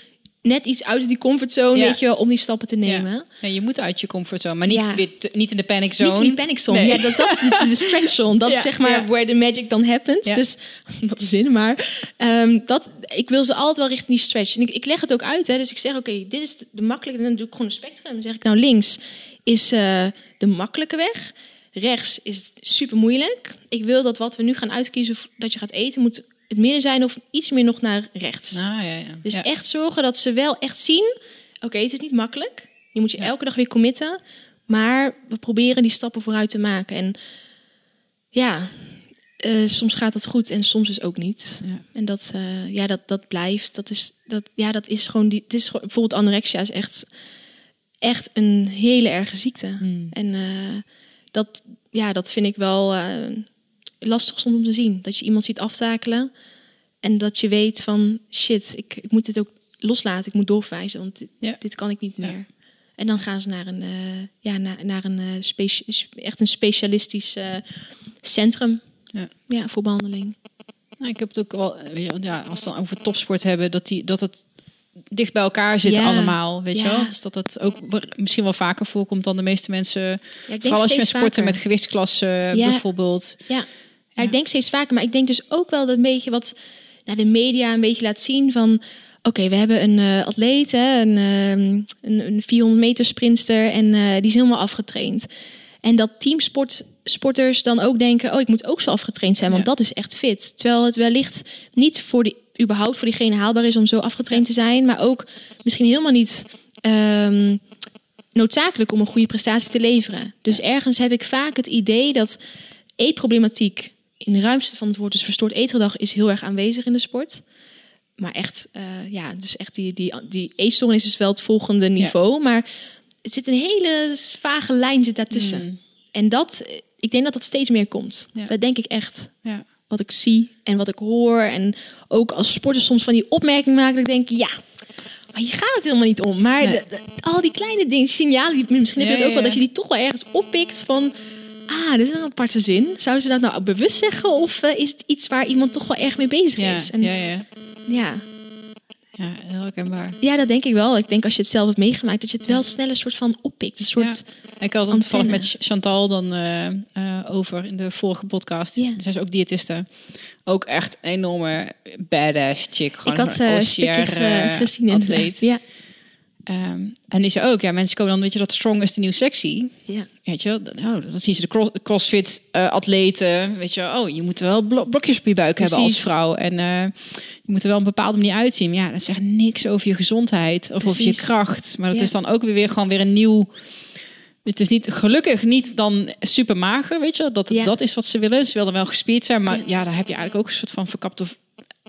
net iets uit die comfortzone, weet je, om die stappen te nemen. Ja. ja je moet uit je comfortzone, maar niet, weer niet in de panic zone. Niet in de panic zone. Ja, dat, dat is de, de stretch zone. Dat is zeg maar where the magic dan happens. Dus wat zin, maar um, dat, ik wil ze altijd wel richting die stretch. En ik, ik leg het ook uit, hè. Dus ik zeg, oké, dit is de makkelijke. Dan doe ik gewoon een spectrum. Dan zeg ik, nou, links is uh, de makkelijke weg. Rechts is super moeilijk. Ik wil dat wat we nu gaan uitkiezen, dat je gaat eten, moet het midden zijn of iets meer nog naar rechts. Ah, ja, ja. Dus echt zorgen dat ze wel echt zien, oké, het is niet makkelijk. Je moet je elke dag weer committen, maar we proberen die stappen vooruit te maken. En ja, uh, soms gaat dat goed en soms is ook niet. En dat, uh, ja, dat, dat blijft. Dat is, dat, ja, dat is gewoon die. Het is gewoon, bijvoorbeeld anorexia is echt, echt een hele erge ziekte. Hmm. En uh, dat, ja, dat vind ik wel lastig soms om te zien. Dat je iemand ziet aftakelen en dat je weet van shit, ik, ik moet dit ook loslaten, ik moet doorwijzen, want dit, ja. dit kan ik niet meer. En dan gaan ze naar een, uh, ja, naar, naar een uh, echt een specialistisch uh, centrum ja. Ja, voor behandeling. Nou, ik heb het ook wel, ja, als we dan over topsport hebben, dat, die, dat het dicht bij elkaar zit allemaal, weet je wel? Dus dat het ook misschien wel vaker voorkomt dan de meeste mensen. Vooral als je met sporten met gewichtsklassen bijvoorbeeld. Ja. Ja, ik denk steeds vaker, maar ik denk dus ook wel dat een beetje wat nou, de media een beetje laat zien van... Oké, we hebben een uh, atleet, hè, een, een, een, 400 meter sprinter en uh, die is helemaal afgetraind. En dat teamsporters dan ook denken, oh, ik moet ook zo afgetraind zijn, want dat is echt fit. Terwijl het wellicht niet voor die, überhaupt voor diegene haalbaar is om zo afgetraind te zijn, maar ook misschien helemaal niet um, noodzakelijk om een goede prestatie te leveren. Dus ergens heb ik vaak het idee dat eetproblematiek in de ruimste van het woord, dus verstoord eetgedrag is heel erg aanwezig in de sport. Maar echt, uh, ja, dus echt die, die, die eetstoornis is wel het volgende niveau. Maar het zit een hele vage lijn zit daartussen. Mm. En dat, ik denk dat dat steeds meer komt. Dat denk ik echt. Ja. Wat ik zie en wat ik hoor. En ook als sporters soms van die opmerkingen maken. Dat ik denk, ja, maar hier gaat het helemaal niet om. Maar al die kleine dingen, signalen, die, misschien heb je het ook wel, dat je die toch wel ergens oppikt van... Ah, dit is een aparte zin. Zouden ze dat nou bewust zeggen? Of uh, is het iets waar iemand toch wel erg mee bezig is? En, ja, ja. Ja. Ja, heel herkenbaar. Ja, dat denk ik wel. Ik denk als je het zelf hebt meegemaakt, dat je het wel sneller soort van oppikt. Een soort Ik had het toevallig met Chantal dan uh, uh, over in de vorige podcast. Ja. Zij is ook diëtiste. Ook echt een enorme badass chick. Gewoon ik had uh, een stukje gezien atleet. Ja. Um, en is er ook, ja, mensen komen dan, weet je, dat strong is de nieuw sexy. Ja. Weet je, oh, dat zien ze de, cross, crossfit uh, atleten. Weet je, oh, je moet wel blokjes op je buik hebben als vrouw. En uh, je moet er wel een bepaalde manier uitzien. ja, dat zegt niks over je gezondheid of over je kracht. Maar dat is dan ook weer gewoon weer een nieuw. Het is niet gelukkig niet dan super mager, weet je. Dat, ja. dat is wat ze willen. Ze willen wel gespierd zijn, maar ja. ja, daar heb je eigenlijk ook een soort van verkapte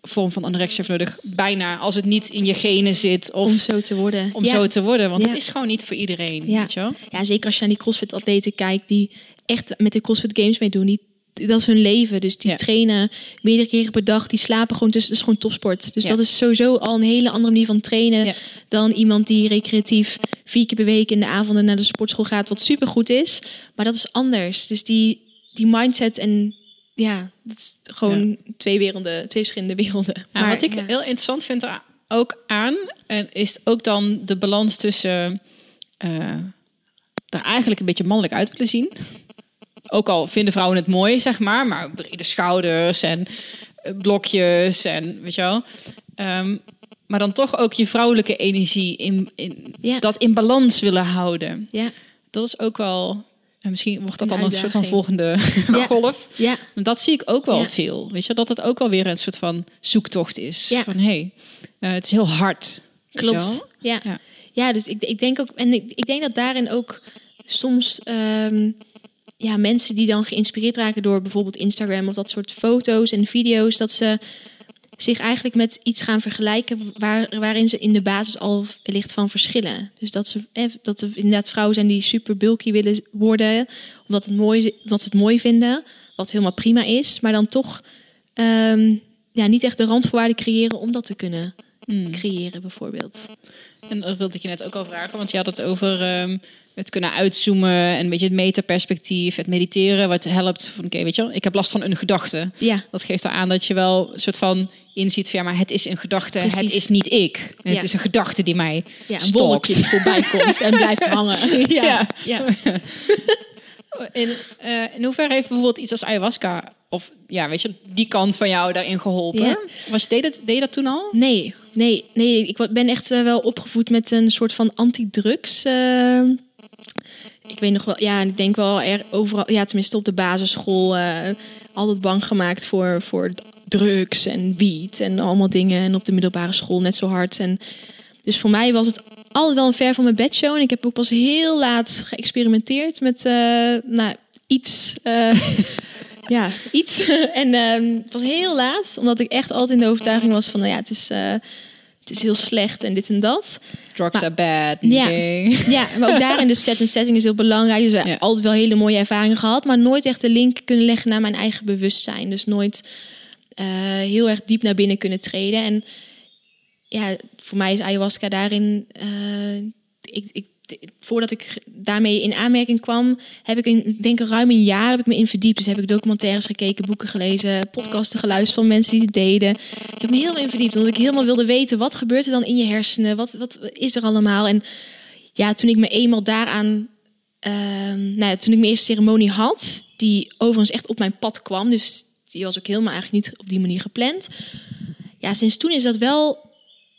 vorm van anorexia nodig. Bijna als het niet in je genen zit. Of om zo te worden. Om zo te worden. Want het is gewoon niet voor iedereen. Ja. Weet je wel? ja, zeker als je naar die CrossFit-atleten kijkt die echt met de CrossFit Games meedoen. Die, dat is hun leven. Dus die trainen meerdere keren per dag. Die slapen gewoon tussen. Dat is gewoon topsport. Dus dat is sowieso al een hele andere manier van trainen dan iemand die recreatief vier keer per week in de avonden naar de sportschool gaat. Wat supergoed is. Maar dat is anders. Dus die, die mindset en ja, dat is gewoon twee werelden, twee verschillende werelden. maar wat ik heel interessant vind er ook aan, en is ook dan de balans tussen uh, er eigenlijk een beetje mannelijk uit willen zien. Ook al vinden vrouwen het mooi, zeg maar, maar brede schouders en eh, blokjes en weet je wel. Um, maar dan toch ook je vrouwelijke energie in, in dat in balans willen houden. Ja. Dat is ook wel en misschien wordt dat dan een soort van volgende golf. Ja. Dat zie ik ook wel veel. Weet je, dat het ook wel weer een soort van zoektocht is. Ja. Van hé, hey, uh, het is heel hard. Klopt. Ja. ja. Ja. dus ik, ik denk ook, en ik, ik denk dat daarin ook soms um, ja, mensen die dan geïnspireerd raken door bijvoorbeeld Instagram of dat soort foto's en video's, dat ze zich eigenlijk met iets gaan vergelijken waar, waarin ze in de basis al licht van verschillen. Dus dat ze, dat er inderdaad vrouwen zijn die super bulky willen worden, omdat, het mooi, omdat ze het mooi vinden, wat helemaal prima is, maar dan toch um, ja, niet echt de randvoorwaarden creëren om dat te kunnen hmm. creëren, bijvoorbeeld. En dat wilde ik je net ook al vragen, want je had het over um, het kunnen uitzoomen en een beetje het metaperspectief, het mediteren, wat helpt van oké, weet je wel, ik heb last van een gedachte. Ja. Dat geeft aan dat je wel een soort van inziet van ja, maar het is een gedachte, het is niet ik. Het is een gedachte die mij ja, een wolkje die voorbij komt en blijft hangen. ja. ja. in, uh, in hoeverre heeft bijvoorbeeld iets als ayahuasca of ja, weet je, die kant van jou daarin geholpen? Ja. Was, deed, dat, deed je dat toen al? Nee, nee, nee. Ik ben echt uh, wel opgevoed met een soort van antidrugs. Uh, ik weet nog wel, ja, ik denk wel er overal, ja, tenminste op de basisschool, uh, altijd bang gemaakt voor, voor drugs en wiet en allemaal dingen. En op de middelbare school net zo hard. En dus voor mij was het altijd wel een ver van mijn bedshow. En ik heb ook pas heel laat geëxperimenteerd met nou, iets. Ja, iets. en um, het was heel laat, omdat ik echt altijd in de overtuiging was van, nou ja, het is, uh, het is heel slecht en dit en dat. Drugs are bad. Ja, ja, maar ook daarin de set en setting is heel belangrijk. Dus ja. altijd wel hele mooie ervaringen gehad, maar nooit echt de link kunnen leggen naar mijn eigen bewustzijn. Dus nooit uh, heel erg diep naar binnen kunnen treden. En ja, voor mij is ayahuasca daarin. Uh, ik, ik, voordat ik daarmee in aanmerking kwam, heb ik in, denk ik ruim een jaar heb ik me in verdiept. Dus heb ik documentaires gekeken, boeken gelezen, podcasten geluisterd van mensen die het deden. Ik heb me helemaal in verdiept, omdat ik helemaal wilde weten wat gebeurt er dan in je hersenen, wat, wat is er allemaal. En ja, toen ik me eenmaal daaraan, uh, nou ja, toen ik mijn eerste ceremonie had, die overigens echt op mijn pad kwam, dus die was ook helemaal eigenlijk niet op die manier gepland. Ja, sinds toen is dat wel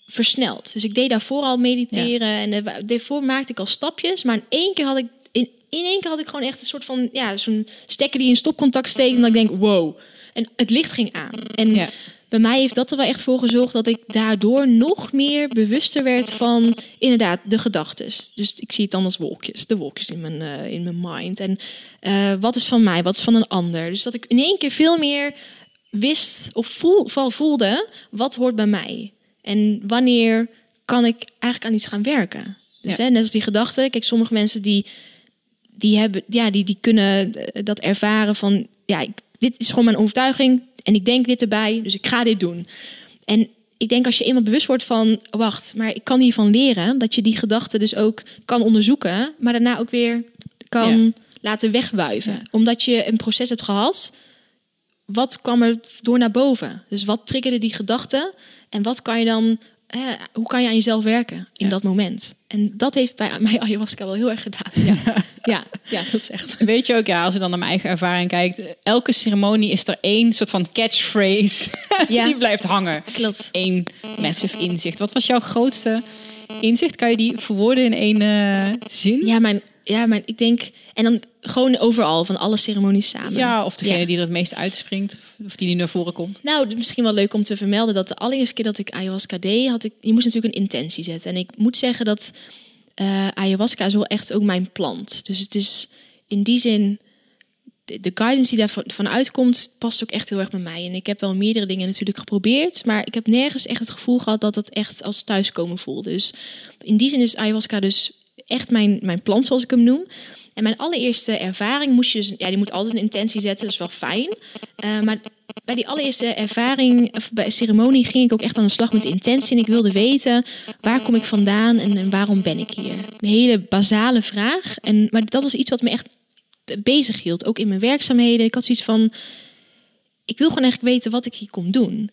versneld. Dus ik deed daarvoor al mediteren en daarvoor maakte ik al stapjes, maar in één keer had ik in, in één keer had ik gewoon echt een soort van ja, zo'n stekker die in stopcontact steekt en dan denk wow. En het licht ging aan. En bij mij heeft dat er wel echt voor gezorgd dat ik daardoor nog meer bewuster werd van inderdaad de gedachten. Dus ik zie het dan als wolkjes, de wolkjes in mijn, uh, in mijn mind. En uh, wat is van mij, wat is van een ander. Dus dat ik in één keer veel meer wist of voel, voelde wat hoort bij mij. En wanneer kan ik eigenlijk aan iets gaan werken. Dus ja. hè, net als die gedachten. Kijk, sommige mensen die, die, hebben, ja, die, die kunnen eh, dat ervaren van... ja, ik, dit is gewoon mijn overtuiging en ik denk dit erbij, dus ik ga dit doen. En ik denk als je eenmaal bewust wordt van, wacht, maar ik kan hiervan leren, dat je die gedachten dus ook kan onderzoeken, maar daarna ook weer kan laten wegwuiven. Omdat je een proces hebt gehad, wat kwam er door naar boven? Dus wat triggerde die gedachten en wat kan je dan hoe kan je aan jezelf werken in dat moment? En dat heeft bij mij ayahuasca wel heel erg gedaan. Ja. ja, ja, dat is echt. Weet je ook, ja, als je dan naar mijn eigen ervaring kijkt, elke ceremonie is er één soort van catchphrase ja. die blijft hangen. Klopt. Eén massive inzicht. Wat was jouw grootste inzicht? Kan je die verwoorden in één uh, zin? Ja, mijn ja, maar ik denk. En dan gewoon overal, van alle ceremonies samen. Ja, of degene die er het meest uitspringt, of die nu naar voren komt. Nou, misschien wel leuk om te vermelden dat de allereerste keer dat ik ayahuasca deed, had ik. Je moest natuurlijk een intentie zetten. En ik moet zeggen dat uh, ayahuasca is wel echt ook mijn plant. Dus het is in die zin. De, guidance die daarvan uitkomt, past ook echt heel erg bij mij. En ik heb wel meerdere dingen natuurlijk geprobeerd, maar ik heb nergens echt het gevoel gehad dat het echt als thuiskomen voelde. Dus in die zin is ayahuasca dus echt mijn, mijn plant, zoals ik hem noem. En mijn allereerste ervaring moest je dus, ja, die moet altijd een intentie zetten, dat is wel fijn. Uh, maar bij die allereerste ervaring, of bij ceremonie, ging ik ook echt aan de slag met intentie. En ik wilde weten, waar kom ik vandaan en, en waarom ben ik hier? Een hele basale vraag. En, maar dat was iets wat me echt bezig hield, ook in mijn werkzaamheden. Ik had zoiets van, ik wil gewoon eigenlijk weten wat ik hier kom doen.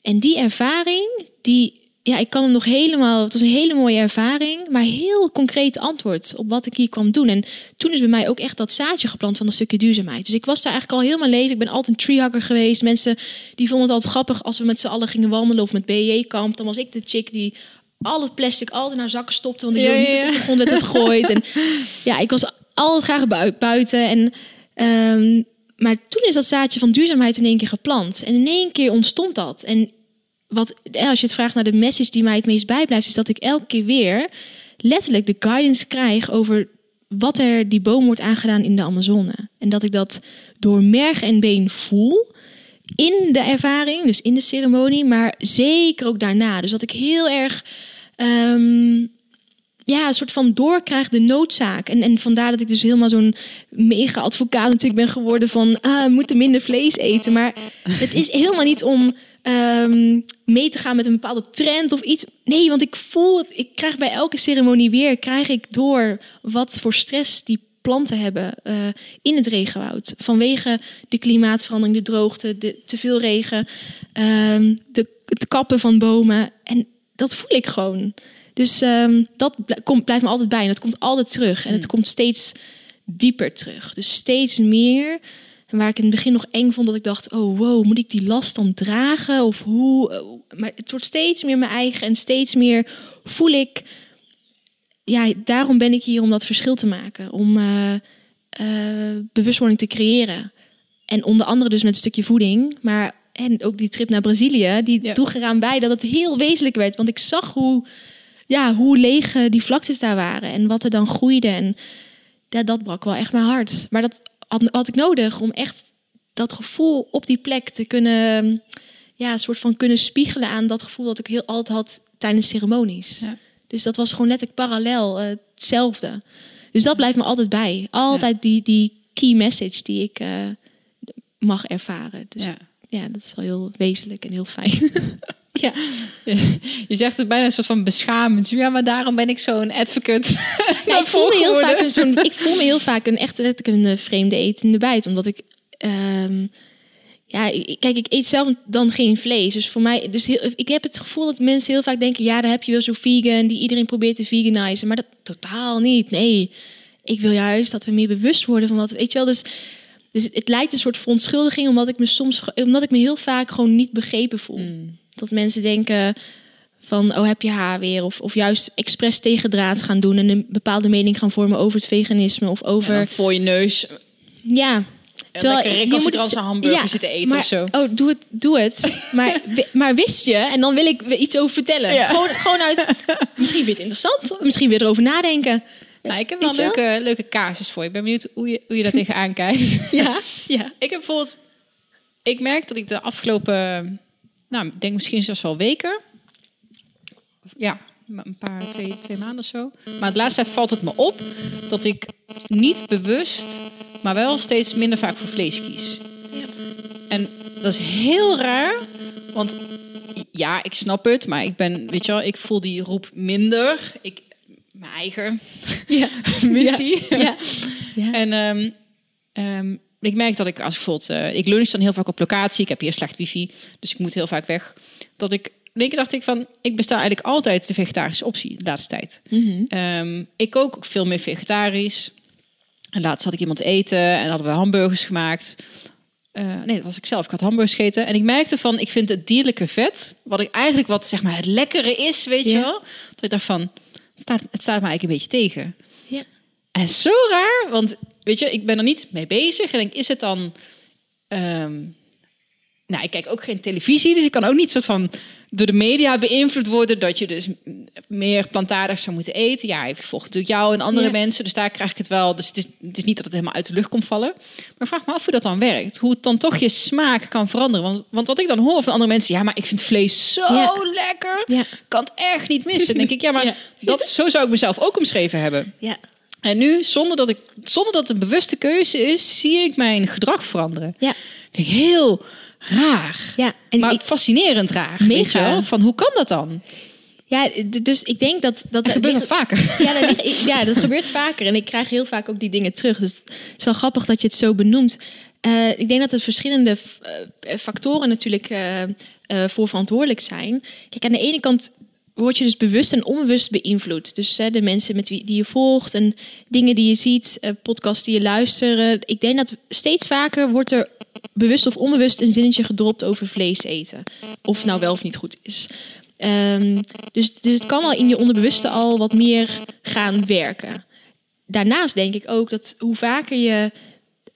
En die ervaring, die ja, ik kan hem nog helemaal. Het was een hele mooie ervaring, maar heel concreet antwoord op wat ik hier kwam doen. En toen is bij mij ook echt dat zaadje geplant van een stukje duurzaamheid. Dus ik was daar eigenlijk al heel mijn leven. Ik ben altijd een treehugger geweest. Mensen die vonden het altijd grappig als we met z'n allen gingen wandelen of met BJ-kamp. Dan was ik de chick die al het plastic altijd naar zakken stopte, want die ja, ja. niet de grond werd het gegooid. en ja, ik was altijd graag buiten. En, um, maar toen is dat zaadje van duurzaamheid in één keer geplant. En in één keer ontstond dat. En wat, als je het vraagt naar de message die mij het meest bijblijft, is dat ik elke keer weer letterlijk de guidance krijg over wat er die boom wordt aangedaan in de Amazone. En dat ik dat door merg en been voel in de ervaring, dus in de ceremonie, maar zeker ook daarna. Dus dat ik heel erg um, ja, een soort van doorkrijg de noodzaak. En, en vandaar dat ik dus helemaal zo'n mega advocaat natuurlijk ben geworden van ah, we moeten minder vlees eten. Maar het is helemaal niet om um, mee te gaan met een bepaalde trend of iets. Nee, want ik voel het. Ik krijg bij elke ceremonie weer, krijg ik door wat voor stress die planten hebben uh, in het regenwoud. Vanwege de klimaatverandering, de droogte, de te veel regen, um, de, het kappen van bomen. En dat voel ik gewoon. Dus um, dat komt, blijft me altijd bij en dat komt altijd terug. En het hmm. komt steeds dieper terug. Dus steeds meer en waar ik in het begin nog eng vond dat ik dacht, oh wow, moet ik die last dan dragen? Of hoe? Oh, maar het wordt steeds meer mijn eigen en steeds meer voel ik, ja, daarom ben ik hier om dat verschil te maken. Om uh, uh, bewustwording te creëren. En onder andere dus met een stukje voeding, maar en ook die trip naar Brazilië, die ja. droeg eraan bij dat het heel wezenlijk werd. Want ik zag hoe, ja, hoe leeg die vlaktes daar waren en wat er dan groeide. En ja, dat brak wel echt mijn hart. Maar dat had, had ik nodig om echt dat gevoel op die plek te kunnen, ja, een soort van kunnen spiegelen aan dat gevoel dat ik heel altijd had tijdens ceremonies. Ja. Dus dat was gewoon letterlijk parallel uh, hetzelfde. Dus dat blijft me altijd bij. Altijd die, die key message die ik uh, mag ervaren. Dus ja. ja, dat is wel heel wezenlijk en heel fijn. Ja. Je zegt het bijna een soort van beschamend. Ja, maar daarom ben ik zo'n advocate. Ja, ik, voel me heel vaak een zo'n, ik voel me heel vaak een echt een eh, vreemde etende bijt. Omdat ik... Um, ja, kijk, ik eet zelf dan geen vlees. Dus voor mij... Dus heel, ik heb het gevoel dat mensen heel vaak denken... Ja, daar heb je wel zo'n vegan die iedereen probeert te veganizen. Maar dat totaal niet. Nee. Ik wil juist dat we meer bewust worden van wat... Weet je wel, dus... Dus het lijkt een soort verontschuldiging, omdat ik me soms, omdat ik me heel vaak gewoon niet begrepen voel. Mm. Dat mensen denken van, oh heb je haar weer? Of, of juist expres tegendraads gaan doen en een bepaalde mening gaan vormen over het veganisme of over... voor je neus. Ja, Terwijl lekker recalcitrante hamburger ja, zitten eten of zo. Oh, doe het. Doe het. maar, maar wist je, en dan wil ik iets over vertellen. Gewoon, gewoon uit, misschien je het interessant. Misschien weer erover nadenken. Nou, ik heb wel een leuke, leuke casus voor je. Ik ben benieuwd hoe je, hoe je daar tegenaan kijkt. ja, ja. Ik heb bijvoorbeeld... Ik merk dat ik de afgelopen... Nou, ik denk misschien zelfs wel weken... Ja, een paar, twee, twee maanden of zo. Maar de laatste tijd valt het me op dat ik niet bewust, maar wel steeds minder vaak voor vlees kies. Ja. En dat is heel raar, want ja, ik snap het, maar ik ben, weet je wel, ik voel die roep minder. Ik, mijn eigen ja. missie. Ja. ja. En um, um, ik merk dat ik als ik bijvoorbeeld, uh, ik lunch dan heel vaak op locatie. Ik heb hier slecht wifi, dus ik moet heel vaak weg. Dat ik in één keer dacht ik van, ik besta eigenlijk altijd de vegetarische optie de laatste tijd. Mhm. Ehm, ik kook ook veel meer vegetarisch. En laatst had ik iemand eten en hadden we hamburgers gemaakt. Uh, nee, dat was ik zelf. Ik had hamburgers gegeten. En ik merkte van, ik vind het dierlijke vet, wat ik eigenlijk wat zeg maar het lekkere is, weet je wel. Dat ik dacht van, het staat, het staat me eigenlijk een beetje tegen. Ja. En zo raar, want weet je, ik ben er niet mee bezig. En denk, is het dan... Ehm, nou, ik kijk ook geen televisie, dus ik kan ook niet soort van door de media beïnvloed worden dat je dus meer plantaardig zou moeten eten. Ja, ik volg natuurlijk jou en andere mensen, dus daar krijg ik het wel. Dus het is, het is niet dat het helemaal uit de lucht komt vallen. Maar vraag me af hoe dat dan werkt. Hoe het dan toch je smaak kan veranderen. Want, want wat ik dan hoor van andere mensen, ja, maar ik vind vlees zo lekker. Ja. Kan het echt niet missen. Dan denk ik, ja, maar Dat, zo zou ik mezelf ook omschreven hebben. Ja. En nu, zonder dat, ik, zonder dat het een bewuste keuze is, zie ik mijn gedrag veranderen. Ja. Vind ik heel raar. Ja, en maar fascinerend raar. Mega. Van hoe kan dat dan? Ja, dus ik denk dat... dat, gebeurt dat vaker. Ja dat, ja, dat gebeurt vaker. En ik krijg heel vaak ook die dingen terug. Dus het is wel grappig dat je het zo benoemt. Uh, ik denk dat er verschillende uh, factoren natuurlijk uh, voor verantwoordelijk zijn. Kijk, aan de ene kant word je dus bewust en onbewust beïnvloed. Dus de mensen met wie die je volgt en dingen die je ziet, podcasts die je luistert. Ik denk dat steeds vaker wordt er bewust of onbewust een zinnetje gedropt over vlees eten. Of nou wel of niet goed is. Um, dus, dus het kan al in je onderbewuste al wat meer gaan werken. Daarnaast denk ik ook dat hoe vaker je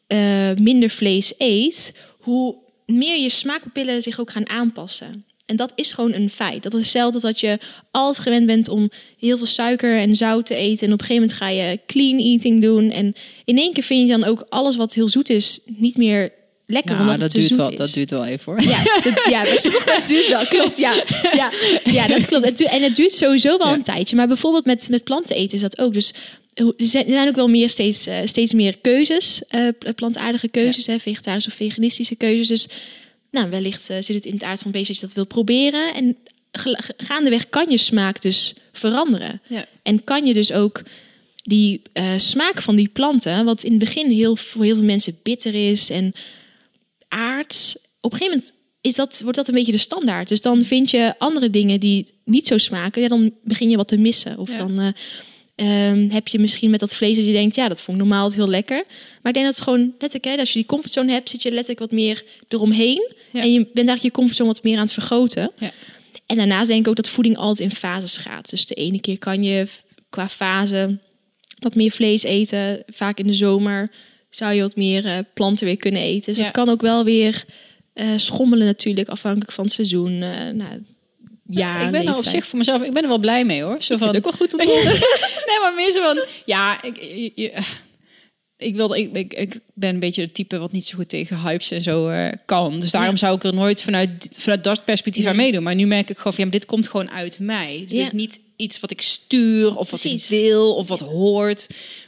uh, minder vlees eet, hoe meer je smaakpapillen zich ook gaan aanpassen. En dat is gewoon een feit. Dat is hetzelfde dat je altijd gewend bent om heel veel suiker en zout te eten. En op een gegeven moment ga je clean eating doen. En in één keer vind je dan ook alles wat heel zoet is niet meer lekker omdat dat het duurt wel, is. Dat duurt wel even hoor. Ja, dat, ja bij duurt wel. Klopt, ja. Ja, ja dat klopt. En het duurt sowieso wel een tijdje. Maar bijvoorbeeld met, met planten eten is dat ook. Dus er zijn ook wel meer steeds, uh, steeds meer keuzes. Uh, plantaardige keuzes, hè, vegetarische of veganistische keuzes. Dus nou, wellicht uh, zit het in het aard van beest dat je dat wil proberen. En gaandeweg kan je smaak dus veranderen. Ja. En kan je dus ook die smaak van die planten, wat in het begin heel, voor heel veel mensen bitter is en aards. Op een gegeven moment is dat, wordt dat een beetje de standaard. Dus dan vind je andere dingen die niet zo smaken. Ja, dan begin je wat te missen. Of dan uh, heb je misschien met dat vlees dat je denkt... ja, dat vond ik normaal heel lekker. Maar ik denk dat het gewoon letterlijk... Hè, als je die comfortzone hebt, zit je letterlijk wat meer eromheen. En je bent eigenlijk je comfortzone wat meer aan het vergroten. Ja. En daarnaast denk ik ook dat voeding altijd in fases gaat. Dus de ene keer kan je qua fase wat meer vlees eten. Vaak in de zomer zou je wat meer uh, planten weer kunnen eten. Dus ja. dat kan ook wel weer uh, schommelen natuurlijk, afhankelijk van het seizoen. Uh, nou, ja, ik ben er op zich voor mezelf, ik ben er wel blij mee hoor. Zo ik van, het ook wel goed om te horen. nee, maar meer zo van, ja, ik, je, ik, wilde, ik, ik, ik, ben een beetje de type wat niet zo goed tegen hypes en zo uh, kan. Dus daarom zou ik er nooit vanuit, vanuit dat perspectief aan meedoen. Maar nu merk ik gewoon van, ja, dit komt gewoon uit mij. Dit is niet iets wat ik stuur of wat ik wil of wat hoort.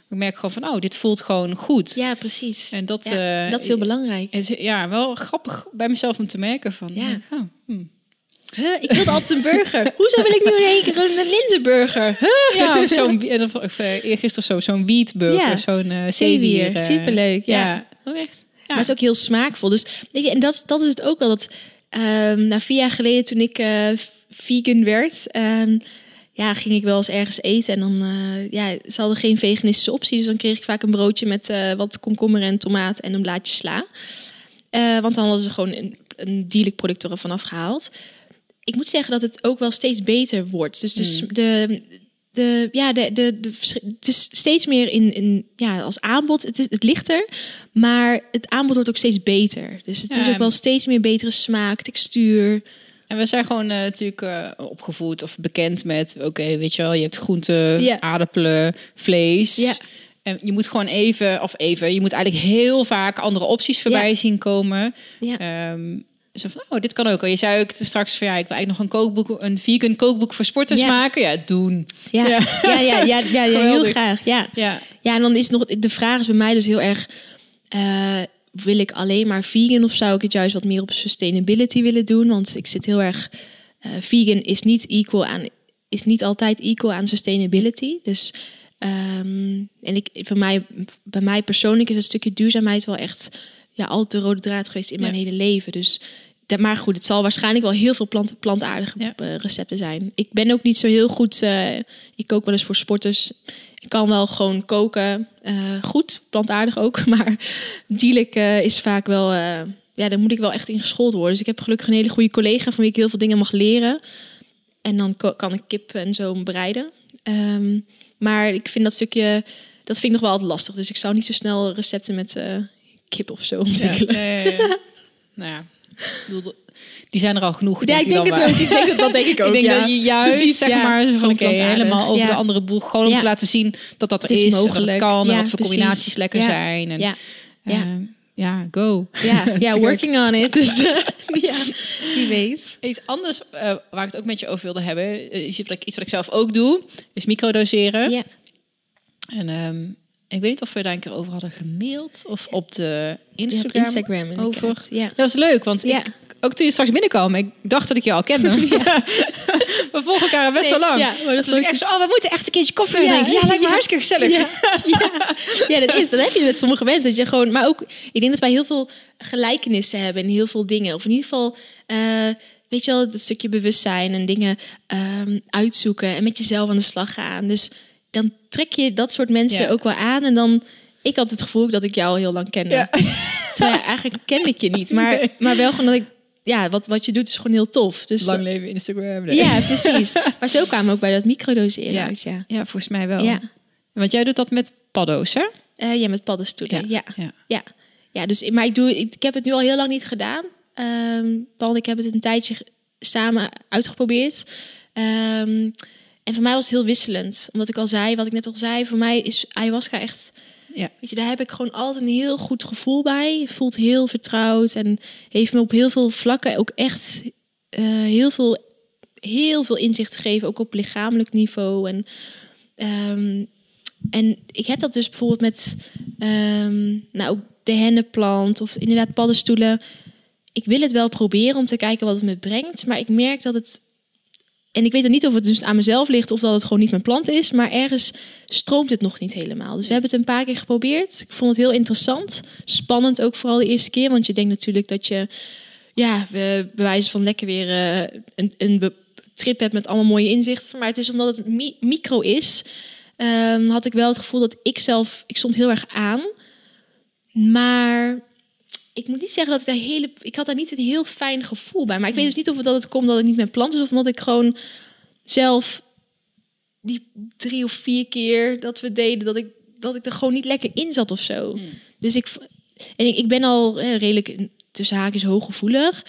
Ik merk gewoon van, oh, dit voelt gewoon goed. Ja, precies. En dat, uh, dat is heel belangrijk. Is, ja, wel grappig bij mezelf om te merken van, ja. Oh, hmm. Huh, ik wilde altijd een burger. Hoezo wil ik nu in één keer een linzenburger? Huh? Ja, of zo'n of, uh, eergisteren zo, zo'n wietburger, ja. zo'n uh, zeewier. Uh, Superleuk, ja. ja. Oh, echt. Ja. Maar het is ook heel smaakvol. Dus en dat, dat is het ook wel. Dat, um, nou, vier jaar geleden toen ik uh, vegan werd, um, ja, ging ik wel eens ergens eten en dan, uh, ja, ze hadden geen veganistische optie, dus dan kreeg ik vaak een broodje met uh, wat komkommer en tomaat en een blaadje sla. Uh, want dan hadden ze gewoon een, een dierlijk product ervan afgehaald. Ik moet zeggen dat het ook wel steeds beter wordt. Dus, dus de, de, ja, de, de, de, het is steeds meer in, in ja, als aanbod. Het, is, het ligt er, maar het aanbod wordt ook steeds beter. Dus het is ook wel steeds meer betere smaak, textuur. En we zijn gewoon uh, natuurlijk uh, opgevoed of bekend met, oké, weet je wel, je hebt groenten, yeah. aardappelen, vlees. Ja. En je moet gewoon even, of even, je moet eigenlijk heel vaak andere opties voorbij yeah. zien komen. Ja. Um, zo van, oh, dit kan ook. Je zei ook straks van, ja, ik wil eigenlijk nog een kookboek, een vegan kookboek voor sporters ja. maken. Ja, doen. Ja, ja, ja, ja, ja, ja, ja heel graag. Ja. ja. Ja, en dan is nog, de vraag is bij mij dus heel erg, uh, wil ik alleen maar vegan of zou ik het juist wat meer op sustainability willen doen? Want ik zit heel erg, uh, vegan is niet equal aan, is niet altijd equal aan sustainability. Dus, um, en ik, voor mij, bij mij persoonlijk is een stukje duurzaamheid wel echt ja, altijd de rode draad geweest in mijn hele leven. Dus, maar goed, het zal waarschijnlijk wel heel veel plant, plantaardige ja. recepten zijn. Ik ben ook niet zo heel goed. Uh, ik kook wel eens voor sporters. Ik kan wel gewoon koken. Uh, goed, plantaardig ook. Maar dierlijk uh, is vaak wel. ja, daar moet ik wel echt in geschoold worden. Dus ik heb gelukkig een hele goede collega van wie ik heel veel dingen mag leren. En dan kan ik kip en zo bereiden. Um, maar ik vind dat stukje. Dat vind ik nog wel altijd lastig. Dus ik zou niet zo snel recepten met kip of zo ontwikkelen. Ja, ja, nou ja, die zijn er al genoeg. Ja, ik denk het ook. Ik denk dat, dat denk ik ook. ik denk ja. dat je juist Precies, zeg maar van okay, helemaal over de andere boeg, gewoon om te laten zien dat dat er is, is mogelijk. dat het kan en wat voor precies. combinaties lekker zijn. En, ja. Ja. Uh, ja, go. Ja, ja working on it. Dus uh, ja, wie weet. Iets anders uh, waar ik het ook met je over wilde hebben, is iets wat ik, iets wat ik zelf ook doe, is microdoseren. Ja. En um, ik weet niet of we daar een keer over hadden gemaild of op de Instagram, ja, op Instagram over. Ja. Dat was leuk, want ja. ik, ook toen je straks binnenkwam, ik dacht dat ik je al kende. Ja. we volgen elkaar best nee, wel lang. Ja, maar dat ik echt zo, oh, we moeten echt een keertje koffie ja, drinken. Ja, lijkt me hartstikke gezellig. Ja. Dat is. Dat heb je met sommige mensen. Dat je gewoon, maar ook, ik denk dat wij heel veel gelijkenissen hebben in heel veel dingen. Of in ieder geval, uh, weet je wel, dat stukje bewustzijn en dingen um, uitzoeken en met jezelf aan de slag gaan. Dus dan trek je dat soort mensen ook wel aan. En dan, ik had het gevoel dat ik jou al heel lang kende. Ja. Terwijl eigenlijk ken ik je niet. Maar, nee. maar wel gewoon dat ik, ja, wat, wat je doet is gewoon heel tof. Dus lang leven Instagram. Nee. Ja, precies. maar zo kwamen we ook bij dat microdoseren ja. uit, ja. Ja, volgens mij wel. Ja. Want jij doet dat met paddo's, hè? Uh, ja, met paddenstoelen. Ja. Ja. ja. ja. ja. dus maar ik doe, ik, ik heb het nu al heel lang niet gedaan. Um, Paul, ik heb het een tijdje samen uitgeprobeerd. Um, en voor mij was het heel wisselend. Omdat ik al zei, wat ik net al zei, voor mij is ayahuasca echt. Ja. Weet je, daar heb ik gewoon altijd een heel goed gevoel bij. Het voelt heel vertrouwd en heeft me op heel veel vlakken ook echt uh, heel, veel, heel veel inzicht gegeven, ook op lichamelijk niveau. En, um, en ik heb dat dus bijvoorbeeld met um, nou, de hennenplant of inderdaad paddenstoelen. Ik wil het wel proberen om te kijken wat het me brengt, maar ik merk dat het en ik weet dan niet of het dus aan mezelf ligt of dat het gewoon niet mijn plant is. Maar ergens stroomt het nog niet helemaal. Dus we hebben het een paar keer geprobeerd. Ik vond het heel interessant. Spannend ook vooral de eerste keer. Want je denkt natuurlijk dat je, ja, we bewijzen van lekker weer uh, een, een trip hebt met allemaal mooie inzichten. Maar het is omdat het mi micro is, um, had ik wel het gevoel dat ik zelf, ik stond heel erg aan. Maar ik moet niet zeggen dat ik daar hele. Ik had daar niet een heel fijn gevoel bij. Maar ik weet dus niet of het dat het komt dat het niet mijn plant is. Of omdat ik gewoon zelf die drie of vier keer dat we deden, dat ik, dat ik er gewoon niet lekker in zat of zo. Hmm. Dus ik. En ik, ik ben al eh, redelijk tussen haakjes hooggevoelig.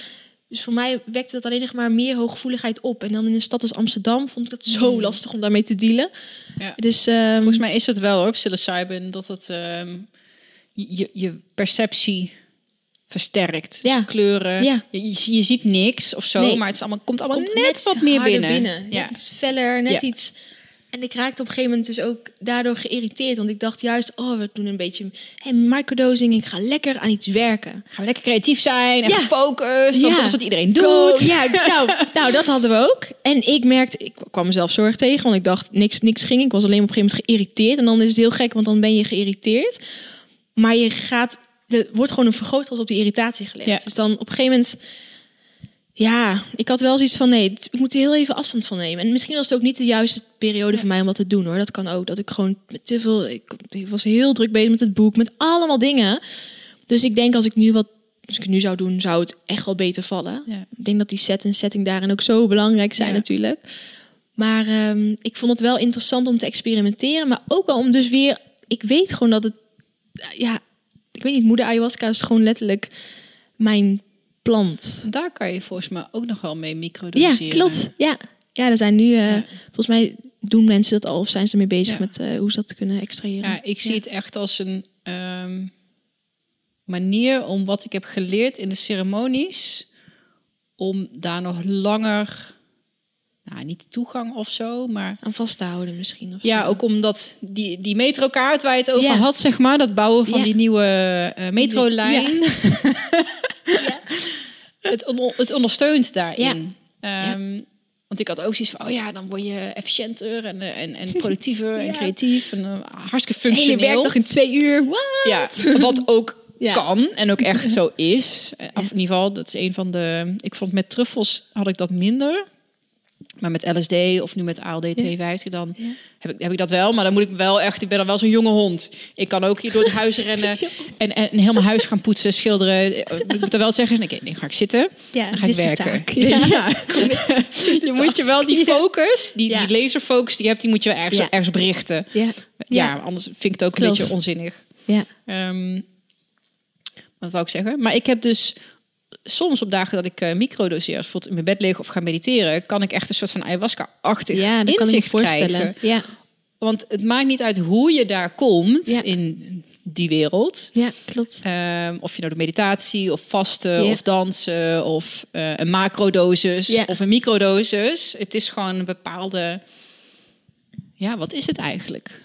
Dus voor mij wekte dat alleen nog maar meer hooggevoeligheid op. En dan in een stad als Amsterdam vond ik dat zo lastig om daarmee te dealen. Ja. Dus um, volgens mij is het wel hoor, psilocybin, dat het um, je, je perceptie versterkt. Dus ja. kleuren. Ja. Je, je, ziet niks of zo, nee. maar het is allemaal, komt allemaal komt net, net wat meer binnen. binnen. Ja. Net iets feller, net iets... En ik raakte op een gegeven moment dus ook daardoor geïrriteerd. Want ik dacht juist, oh, we doen een beetje hey, microdosing. Ik ga lekker aan iets werken. Gaan we lekker creatief zijn en Ja. gefocust. Want Ja. dat is wat iedereen doet. Ja, nou, nou, dat hadden we ook. En ik merkte, ik kwam mezelf zorg tegen, want ik dacht niks, niks ging. Ik was alleen op een gegeven moment geïrriteerd. En dan is het heel gek, want dan ben je geïrriteerd. Maar je gaat, er wordt gewoon een vergrootglas op die irritatie gelegd. Ja. Dus dan op een gegeven moment, ja, ik had wel zoiets van nee, ik moet er heel even afstand van nemen. En misschien was het ook niet de juiste periode voor mij om dat te doen hoor. Dat kan ook. Dat ik gewoon met te veel, ik, ik was heel druk bezig met het boek, met allemaal dingen. Dus ik denk als ik nu wat, als ik nu zou doen, zou het echt wel beter vallen. Ja. Ik denk dat die set en setting daarin ook zo belangrijk zijn Ja. natuurlijk. Maar ehm, ik vond het wel interessant om te experimenteren. Maar ook wel om dus weer... Ik weet gewoon dat het... Ja, ik weet niet, moeder ayahuasca is gewoon letterlijk mijn plant. Daar kan je volgens mij ook nog wel mee microdoseren. Ja, klopt. Ja, ja er zijn nu... eh, Ja. Volgens mij doen mensen dat al of zijn ze ermee bezig Ja. met eh, hoe ze dat kunnen extraheren. Ja, ik zie het echt als een ehm, manier om wat ik heb geleerd in de ceremonies, om daar nog langer, nou niet toegang of zo, maar Aan vast te houden misschien. Of ja, zo. ook omdat die, die metrokaart waar je het over Ja. had, zeg maar, dat bouwen van Ja. die nieuwe eh, metrolijn, Ja. het, on- het ondersteunt daarin. Ehm, Want ik had ook zoiets van, oh ja, dan word je efficiënter en, eh, en, en productiever en creatief en eh, hartstikke functioneel. werkdag in twee uur. What? Ja, wat ook Ja. kan en ook echt zo is. Of in ieder geval, dat is een van de... Ik vond met truffels had ik dat minder. Maar met LSD of nu met ALD 52 dan Ja. heb, ik, heb ik dat wel. Maar dan moet ik wel echt... Ik ben dan wel zo'n jonge hond. Ik kan ook hier door het huis rennen en, en heel mijn huis gaan poetsen, schilderen. Eh, Ik moet dan wel zeggen, nee, nee, ga ik zitten. Ja, Dan ga ik werken. Ja. Ja. je moet je wel die focus, die, die laserfocus die je hebt, die moet je wel ergens, ergens berichten. Ja. Ja, anders vind ik het ook een beetje onzinnig. Ja. Ehm, wat wou ik zeggen? Maar ik heb dus soms op dagen dat ik eh microdoseer, bijvoorbeeld in mijn bed liggen of ga mediteren, kan ik echt een soort van ayahuasca-achtig ja, dat kan ik krijgen. Ja. Want het maakt niet uit hoe je daar komt Ja. in die wereld. ja, klopt. Ehm, of je nou de meditatie of vasten Ja. of dansen of eh, een macrodosis Ja. of een microdosis. Het is gewoon een bepaalde... Ja, wat is het eigenlijk?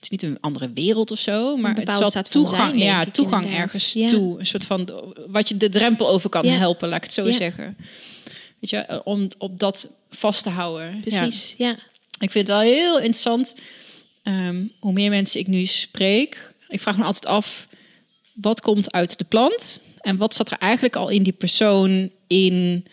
Het is niet een andere wereld of zo, maar het is wel toegang, zijn, ja, toegang inderdaad. ergens Ja. toe. Een soort van wat je de drempel over kan Ja. helpen, laat ik het zo Ja. zeggen. Weet je, om op dat vast te houden. Precies. Ja. Ik vind het wel heel interessant. ehm, hoe meer mensen ik nu spreek, ik vraag me altijd af: wat komt uit de plant en wat zat er eigenlijk al in die persoon in?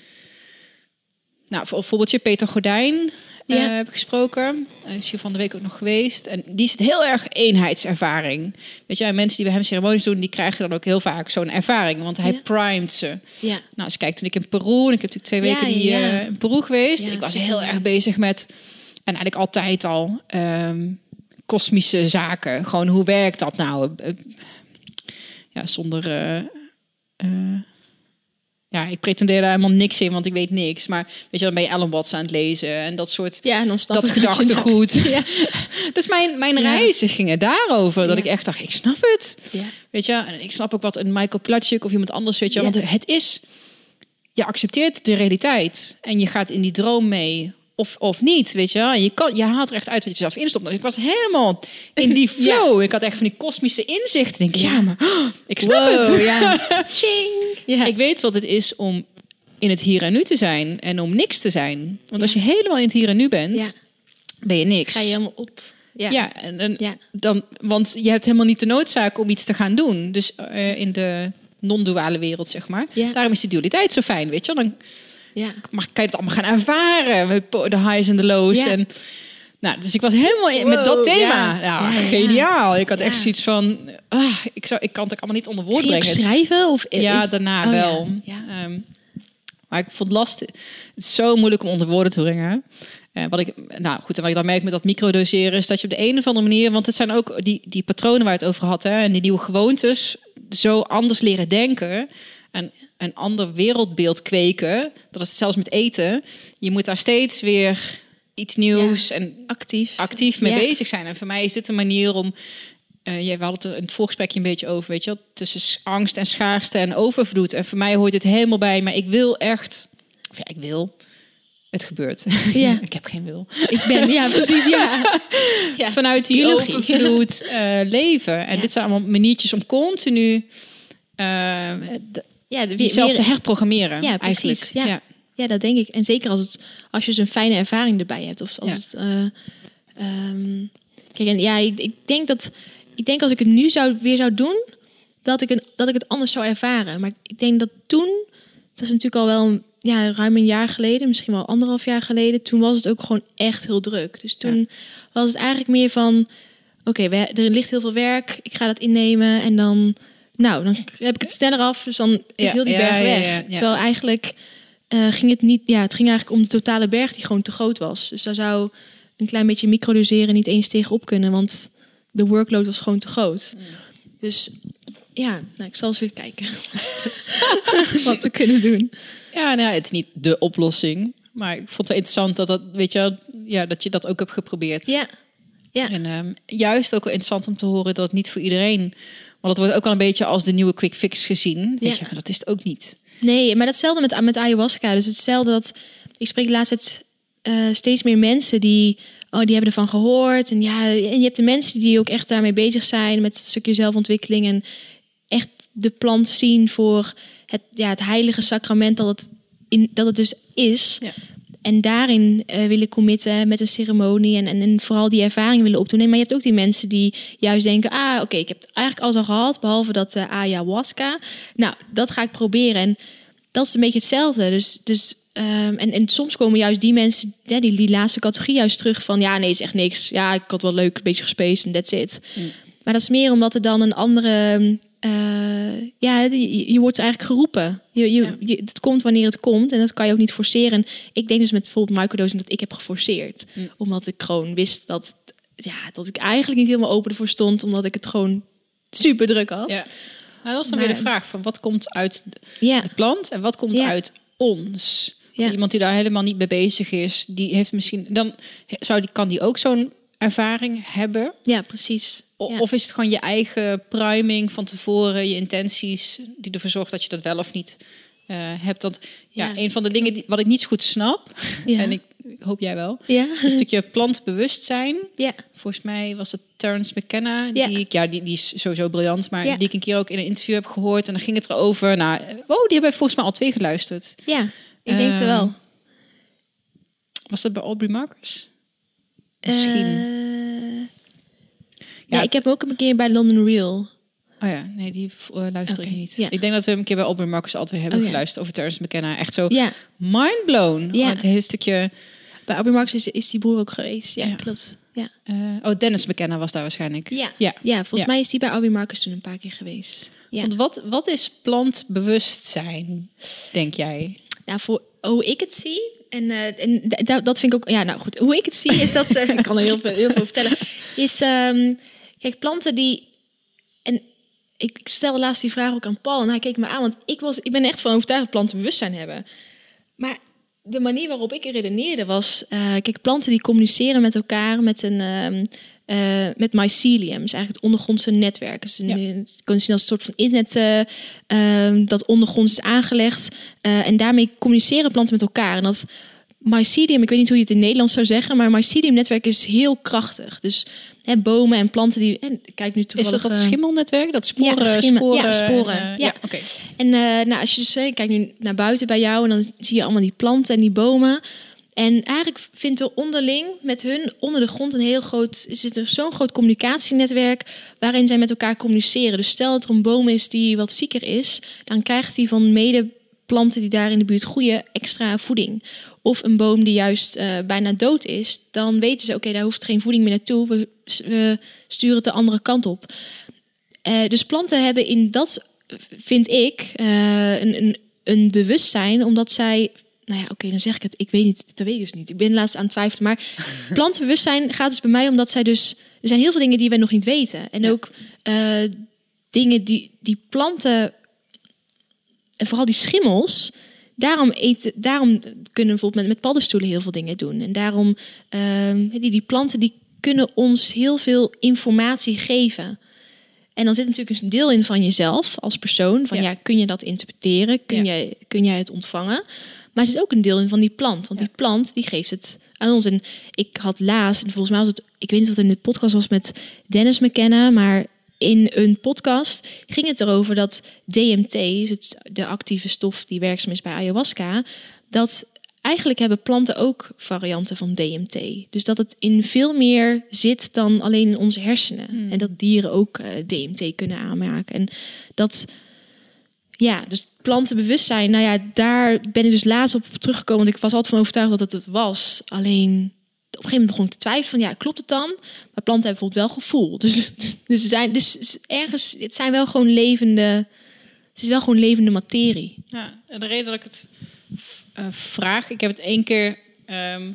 Nou, voor- voorbeeldje Peter Gordijn Ja. heb ik gesproken. Hij is hier van de week ook nog geweest. En die zit heel erg eenheidservaring. Weet je, en mensen die bij hem ceremonies doen, die krijgen dan ook heel vaak zo'n ervaring, want hij Ja. primed ze. Ja. Nou, als je kijkt, toen ik in Peru, en ik heb natuurlijk twee weken die, eh, in Peru geweest. Ik was heel erg bezig met, en eigenlijk altijd al, ehm, kosmische zaken. Gewoon, hoe werkt dat nou? Eh, Ja, zonder... eh, eh, ja, ik pretendeer daar helemaal niks in, want ik weet niks. Maar weet je, dan ben je Ellen Watts aan het lezen en dat soort... ja, en dan Dat gedachtegoed. Ja. Dus mijn, mijn Ja. reizen gingen daarover. Dat Ja. ik echt dacht, ik snap het. Ja. Weet je, en ik snap ook wat een Michael Platschik of iemand anders, weet je, want het is, je accepteert de realiteit en je gaat in die droom mee. Of, of niet, weet je. Je, kan, je haalt er echt uit wat je zelf instopt. Nou, ik was helemaal in die flow. Ik had echt van die kosmische inzichten. Ik denk, ja, maar oh, ik snap Wow, het. ja. Ja. Ik weet wat het is om in het hier en nu te zijn en om niks te zijn. Want als je helemaal in het hier en nu bent, ben je niks. Ga je helemaal op. Ja. Ja, en, en Ja. Dan, want je hebt helemaal niet de noodzaak om iets te gaan doen. Dus eh, in de non-duale wereld, zeg maar. Ja. Daarom is die dualiteit zo fijn, weet je. Dan Ja. mag, kan je het allemaal gaan ervaren. met De highs en de lows. Ja. En, nou, dus ik was helemaal in, met dat thema. ja. Ja, ja. geniaal. Ik had Ja. echt zoiets van... Ah, ik, zou, ik kan het ook allemaal niet onder woord Ging je ook brengen. Schrijven? Of ja, is- daarna Oh, wel. Ja. Ehm, maar ik vond lastig. Het is zo moeilijk om onder woorden te brengen. Eh, wat ik, nou goed, en wat ik dan merk met dat microdoseren is dat je op de een of andere manier, want het zijn ook die, die patronen waar het over had, hè, en die nieuwe gewoontes, zo anders leren denken en een ander wereldbeeld kweken. Dat is zelfs met eten. Je moet daar steeds weer iets nieuws en Actief. actief mee Ja. bezig zijn. En voor mij is dit een manier om. eh jij we hadden het in het voorgesprekje een beetje over, weet je wel, tussen angst en schaarste en overvloed. En voor mij hoort het helemaal bij, maar ik wil echt, of ja, ik wil, het gebeurt. Ja. ik heb geen wil. Ik ben, ja, precies, ja. ja. Vanuit die biologie. overvloed eh, leven. En Ja. dit zijn allemaal maniertjes om continu eh, Ja, de, jezelf te herprogrammeren. Ja, eigenlijk. precies. Ja. Ja, dat denk ik. En zeker als, het, als je een fijne ervaring erbij hebt. Of als Ja. het. eh, ehm, kijk, en ja, ik, ik denk dat. Ik denk als ik het nu zou, weer zou doen, dat ik, een, dat ik het anders zou ervaren. Maar ik denk dat toen. Het is natuurlijk al wel een, ja, ruim een jaar geleden, misschien wel anderhalf jaar geleden. Toen was het ook gewoon echt heel druk. Dus toen was het eigenlijk meer van. Oké, er ligt heel veel werk. Ik ga dat innemen. En dan. Nou, dan heb ik het sneller af. Dus dan is Ja, heel die berg weg. Terwijl eigenlijk eh, ging het niet, ja, het ging eigenlijk om de totale berg die gewoon te groot was. Dus daar zou een klein beetje microdoseren niet eens tegenop kunnen, want de workload was gewoon te groot. Dus ja, nou, ik zal eens weer kijken wat we kunnen doen. Ja, nou, het is niet de oplossing, maar ik vond het interessant dat dat, weet je, ja, dat je dat ook hebt geprobeerd. Ja, ja. En ehm, juist ook wel interessant om te horen dat het niet voor iedereen, want het wordt ook wel een beetje als de nieuwe quick fix gezien. Weet Ja. je, maar dat is het ook niet. Nee, maar datzelfde met, met ayahuasca. Dus hetzelfde dat... Ik spreek laatst het, eh, steeds meer mensen die... Oh, die hebben ervan gehoord. En ja, en je hebt de mensen die ook echt daarmee bezig zijn... met het stukje zelfontwikkeling. En echt de plant zien voor het, ja, het heilige sacrament dat het, in, dat het dus is. Ja. En daarin eh, willen committen met een ceremonie en, en, en vooral die ervaring willen opdoen. Maar je hebt ook die mensen die juist denken: ah, oké, ik heb eigenlijk alles al gehad, behalve dat eh, ayahuasca. Nou, dat ga ik proberen. En dat is een beetje hetzelfde. Dus, dus ehm, en, en soms komen juist die mensen, ja, die, die laatste categorie, juist terug van: ja, nee, is echt niks. Ja, ik had wel leuk, een beetje gespaced en that's it. Mm. Maar dat is meer omdat er dan een andere. Eh, ja, je, je wordt eigenlijk geroepen. Je, je, Ja. je- het komt wanneer het komt en dat kan je ook niet forceren. En ik denk dus met bijvoorbeeld microdosing dat ik heb geforceerd. Mm. Omdat ik gewoon wist dat, ja, dat ik eigenlijk niet helemaal open ervoor stond. Omdat ik het gewoon super druk had. Ja. Nou, dat is dan Maar- weer de vraag van wat komt uit Ja, de plant en wat komt Ja. uit ons? Ja. Iemand die daar helemaal niet mee bezig is, die heeft misschien dan zou die kan die ook zo'n ervaring hebben? ja precies. Ja. Of is het gewoon je eigen priming van tevoren, je intenties, die ervoor zorgt dat je dat wel of niet eh, hebt? Want ja, Ja, een van de dingen die, wat ik niet zo goed snap, Ja. en ik, ik hoop jij wel, ja. een stukje plantbewustzijn. ja. Volgens mij was het Terence McKenna. Die, ik, ja, die, die is sowieso briljant. Maar die ik een keer ook in een interview heb gehoord. En dan ging het erover. Nou, wow, die hebben volgens mij al twee geluisterd. ja, ik denk het Ehm, wel. Was dat bij Aubrey Marcus? Misschien. Eh, Ja, ik heb ook een keer bij London Real. Oh ja, nee, die eh, luister ik niet. ja. Ik denk dat we hem een keer bij Aubrey Marcus altijd hebben Oh ja. geluisterd over Terence McKenna. Echt zo Ja, mind blown. Ja. Het hele stukje... bij Albert Marx is, is die broer ook geweest. Ja, klopt. Ja. eh, oh, Dennis McKenna was daar waarschijnlijk. Ja. ja. ja, volgens mij is die bij Albert Marcus toen een paar keer geweest. Ja. Want wat, wat is plantbewustzijn, denk jij? Nou, voor hoe ik het zie, en, eh, dat vind ik ook, ja, nou goed, hoe ik het zie is dat, eh, ik kan er heel veel, heel veel vertellen, is, ehm, kijk, planten die, en ik stelde laatst die vraag ook aan Paul en hij keek me aan, want ik, was, ik ben echt van overtuigd dat planten bewustzijn hebben. Maar de manier waarop ik redeneerde was, eh, kijk, planten die communiceren met elkaar met een, ehm, eh, met mycelium, dus eigenlijk het ondergrondse netwerk. Dus een, Ja. je kunt zien als een soort van internet ehm, dat ondergronds is aangelegd. En daarmee communiceren planten met elkaar. En dat mycelium, ik weet niet hoe je het in Nederlands zou zeggen, maar mycelium-netwerk is heel krachtig. Dus hè, bomen en planten die. En kijk nu Is toevallig. dat dat eh, schimmelnetwerk? Dat sporen, Ja, sporen, ja, sporen. en, Ja. ja, oké. En eh, nou, als je dus eh, kijk nu naar buiten bij jou en dan zie je allemaal die planten en die bomen. En eigenlijk vindt er onderling met hun onder de grond een heel groot, zit er zo'n groot communicatienetwerk waarin zij met elkaar communiceren. Dus stel dat er een boom is die wat zieker is, dan krijgt hij van medeplanten die daar in de buurt groeien extra voeding. Of een boom die juist eh, bijna dood is, dan weten ze, oké, daar hoeft geen voeding meer naartoe. We, we sturen het de andere kant op. Eh, dus planten hebben in dat, vind ik, eh, een, een, een bewustzijn, omdat zij. Nou ja, oké, dan zeg ik het. Ik weet niet, dat weet ik dus niet. Ik ben laatst aan het twijfelen. Maar plantenbewustzijn gaat dus bij mij omdat zij dus... Er zijn heel veel dingen die wij nog niet weten. En Ja. ook dingen die, die planten... En vooral die schimmels... Daarom, eten, daarom kunnen bijvoorbeeld met, met paddenstoelen heel veel dingen doen. En daarom, ehm, die, die planten die kunnen ons heel veel informatie geven. En dan zit natuurlijk een deel in van jezelf als persoon. Van ja, Ja. kun je dat interpreteren? Kun, Ja. jij, kun jij het ontvangen? Maar er zit ook een deel in van die plant. Want Ja. die plant die geeft het aan ons. En ik had laatst, en volgens mij was het, ik weet niet wat in de podcast was met Dennis McKenna, maar in een podcast ging het erover dat DMT, dus het, de actieve stof die werkzaam is bij ayahuasca, dat eigenlijk hebben planten ook varianten van DMT. Dus dat het in veel meer zit dan alleen in onze hersenen. Hmm. En dat dieren ook eh, DMT kunnen aanmaken. En dat, ja, dus plantenbewustzijn, nou ja, daar ben ik dus laatst op teruggekomen. Want ik was altijd van overtuigd dat het het was. Alleen op een gegeven moment begon ik te twijfelen van ja, klopt het dan? Maar planten hebben bijvoorbeeld wel gevoel. Dus, dus, ze zijn, dus ergens, het zijn wel gewoon levende, het is wel gewoon levende materie. Ja, en de reden dat ik het eh, vraag. Ik heb het één keer. ehm,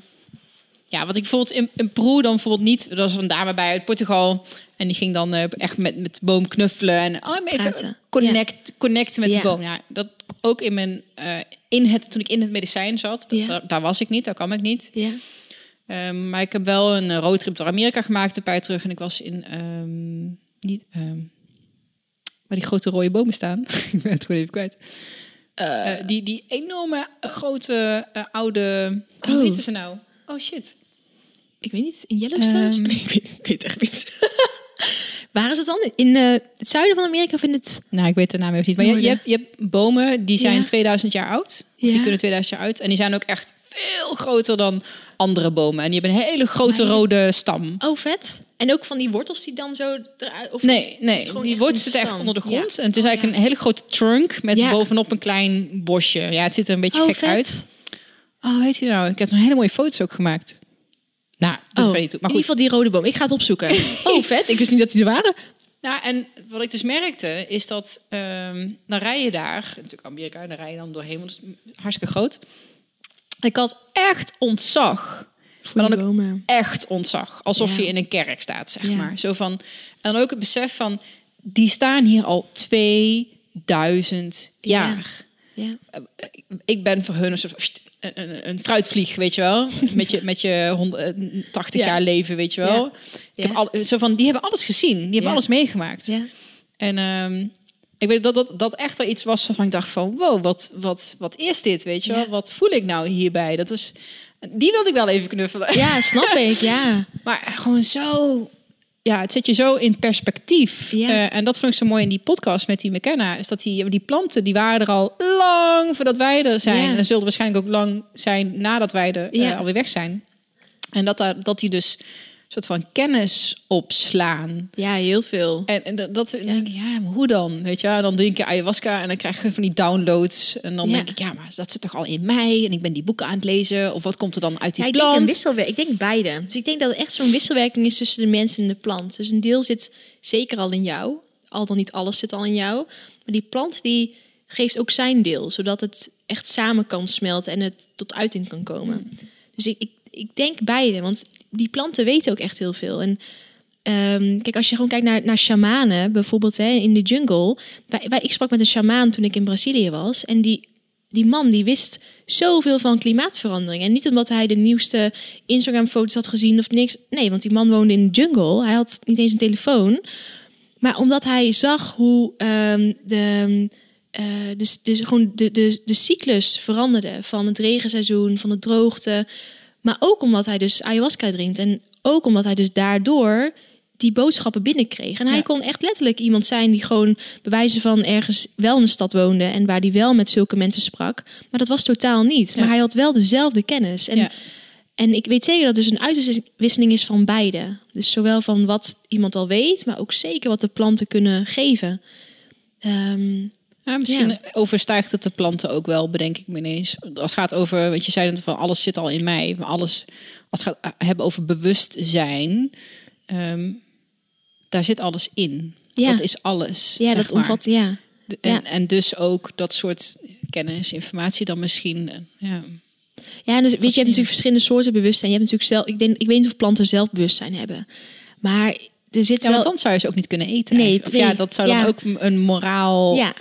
ja, wat ik bijvoorbeeld in, in Peru dan bijvoorbeeld niet. Er was een dame bij uit Portugal. En die ging dan eh, echt met, met boom knuffelen. En oh, even connect, connecten met Ja. de boom. Ja, dat ook in mijn. eh, in het, toen ik in het medicijn zat, Ja. daar, daar was ik niet, daar kwam ik niet. Ja. Ehm, maar ik heb wel een eh, roadtrip door Amerika gemaakt een paar jaar terug. En ik was in... ehm, niet, ehm, waar die grote rode bomen staan. ik ben het gewoon even kwijt. Eh, die, die enorme grote eh, oude... Hoe Oh. heten ze nou? Oh shit. Ik weet niet, in Yellowstone? Nee, ik weet, ik weet echt niet. Waar is het dan? In eh, het zuiden van Amerika of in het... Nou, ik weet de naam even niet. Maar je, hebt, je hebt bomen die zijn Ja. 2000 jaar oud. Die kunnen 2000 jaar oud. En die zijn ook echt veel groter dan andere bomen. En die hebben een hele grote Maar rode stam. Oh, vet. En ook van die wortels die dan zo eruit... Of Nee, nee, die wortels zitten echt onder de grond. Ja. En het is Oh, eigenlijk een hele grote trunk met bovenop een klein bosje. Ja, het ziet er een beetje Oh, gek vet. uit. Oh, weet je nou? Ik heb een hele mooie foto's ook gemaakt. Nou, dat Oh, weet ik. Maar in ieder geval die rode boom. Ik ga het opzoeken. oh, vet. Ik wist niet dat die er waren. Nou, en wat ik dus merkte, is dat ehm, dan rij je daar, natuurlijk Amerika, dan rij je dan doorheen, want het is hartstikke groot. Ik had echt ontzag. Maar dan ook bomen. echt ontzag. Alsof Ja. je in een kerk staat, zeg Ja. maar. Zo van, en dan ook het besef van, die staan hier al 2000 jaar. Ja. Ik ben voor hun een, soort- een, een, fruitvlieg, weet je wel. Met je, met je 180 Ja. jaar leven, weet je wel. Ja. Ik heb al, zo van, die hebben alles gezien. Die hebben Ja. alles meegemaakt. Ja. En ehm, ik weet dat, dat dat echt er iets was waarvan ik dacht van... wow, wat, wat, wat is dit, weet je wel? Wat voel ik nou hierbij? Dat is, die wilde ik wel even knuffelen. ja, snap ik. Ja. Maar gewoon zo... Ja, het zet je zo in perspectief. Eh, en dat vond ik zo mooi in die podcast met die McKenna. Is dat die, die planten, die waren er al lang voordat wij er zijn. En zullen waarschijnlijk ook lang zijn nadat wij er eh, alweer weg zijn. En dat, daar, dat die dus soort van kennis opslaan. ja, heel veel. En, en dat, dat denk ik, ja, maar hoe dan? Weet je, dan doe ik een ayahuasca en dan krijg je van die downloads. En dan Ja. denk ik, ja, maar dat zit toch al in mij? En ik ben die boeken aan het lezen. Of wat komt er dan uit die Ja, ik denk een wisselwerking. Ik denk beide. Dus ik denk dat er echt zo'n wisselwerking is tussen de mens en de plant. Dus een deel zit zeker al in jou. Al dan niet alles zit al in jou. Maar die plant die geeft ook zijn deel. Zodat het echt samen kan smelten en het tot uiting kan komen. Dus ik, ik, ik denk beide. Want die planten weten ook echt heel veel. En ehm, kijk, als je gewoon kijkt naar, naar shamanen, bijvoorbeeld hè, in de jungle. Wij, ik sprak met een shamaan toen ik in Brazilië was. En die, die man die wist zoveel van klimaatverandering. En niet omdat hij de nieuwste Instagram-foto's had gezien of niks. Nee, want die man woonde in de jungle. Hij had niet eens een telefoon. Maar omdat hij zag hoe ehm, de, eh, dus, dus gewoon de, de, de cyclus veranderde van het regenseizoen, van de droogte. Maar ook omdat hij dus ayahuasca drinkt. En ook omdat hij dus daardoor die boodschappen binnenkreeg. En hij Ja. kon echt letterlijk iemand zijn die gewoon bewijzen van ergens wel in een stad woonde en waar die wel met zulke mensen sprak. Maar dat was totaal niet. Ja. Maar hij had wel dezelfde kennis. En Ja. en ik weet zeker dat het dus een uitwisseling is van beide. Dus zowel van wat iemand al weet, maar ook zeker wat de planten kunnen geven. Ehm, Ja, misschien Ja. overstijgt het de planten ook wel, bedenk ik me ineens. Als het gaat over, want je zei net van alles zit al in mij. Maar alles, als het gaat hebben over bewustzijn, ehm, daar zit alles in. Ja. Dat is alles. ja, zeg dat maar. omvat, ja. De- En, ja. en dus ook dat soort kennis, informatie dan misschien. eh, Ja. Ja, en dus, weet je, je hebt natuurlijk verschillende soorten bewustzijn. Je hebt natuurlijk zelf, ik, denk, ik weet niet of planten zelf bewustzijn hebben. Maar er zit ja, wel... want dan zou je ze ook niet kunnen eten. Nee. Of ja, dat zou dan ja. ook een moraal ja,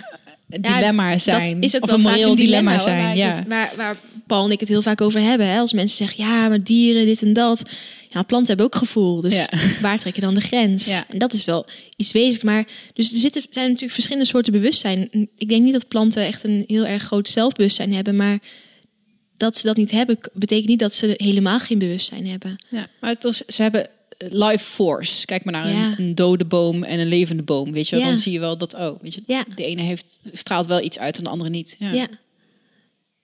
dilemma zijn. Dat is ook of wel een moreel dilemma, hoor, zijn. waar, Ja. het- waar, waar Paul en ik het heel vaak over hebben. Hè? Als mensen zeggen, ja, maar dieren, dit en dat. Ja, planten hebben ook gevoel. Dus Ja. waar trek je dan de grens? Ja. En dat is wel iets wezenlijk. Maar dus er zitten, zijn natuurlijk verschillende soorten bewustzijn. Ik denk niet dat planten echt een heel erg groot zelfbewustzijn hebben. Maar dat ze dat niet hebben, betekent niet dat ze helemaal geen bewustzijn hebben. Ja, maar het was, ze hebben life force. Kijk maar naar Ja. een, een dode boom en een levende boom. Weet je, wel? Ja. dan zie je wel dat, oh, weet je, Ja. de ene heeft, straalt wel iets uit en de andere niet. Ja, Ja,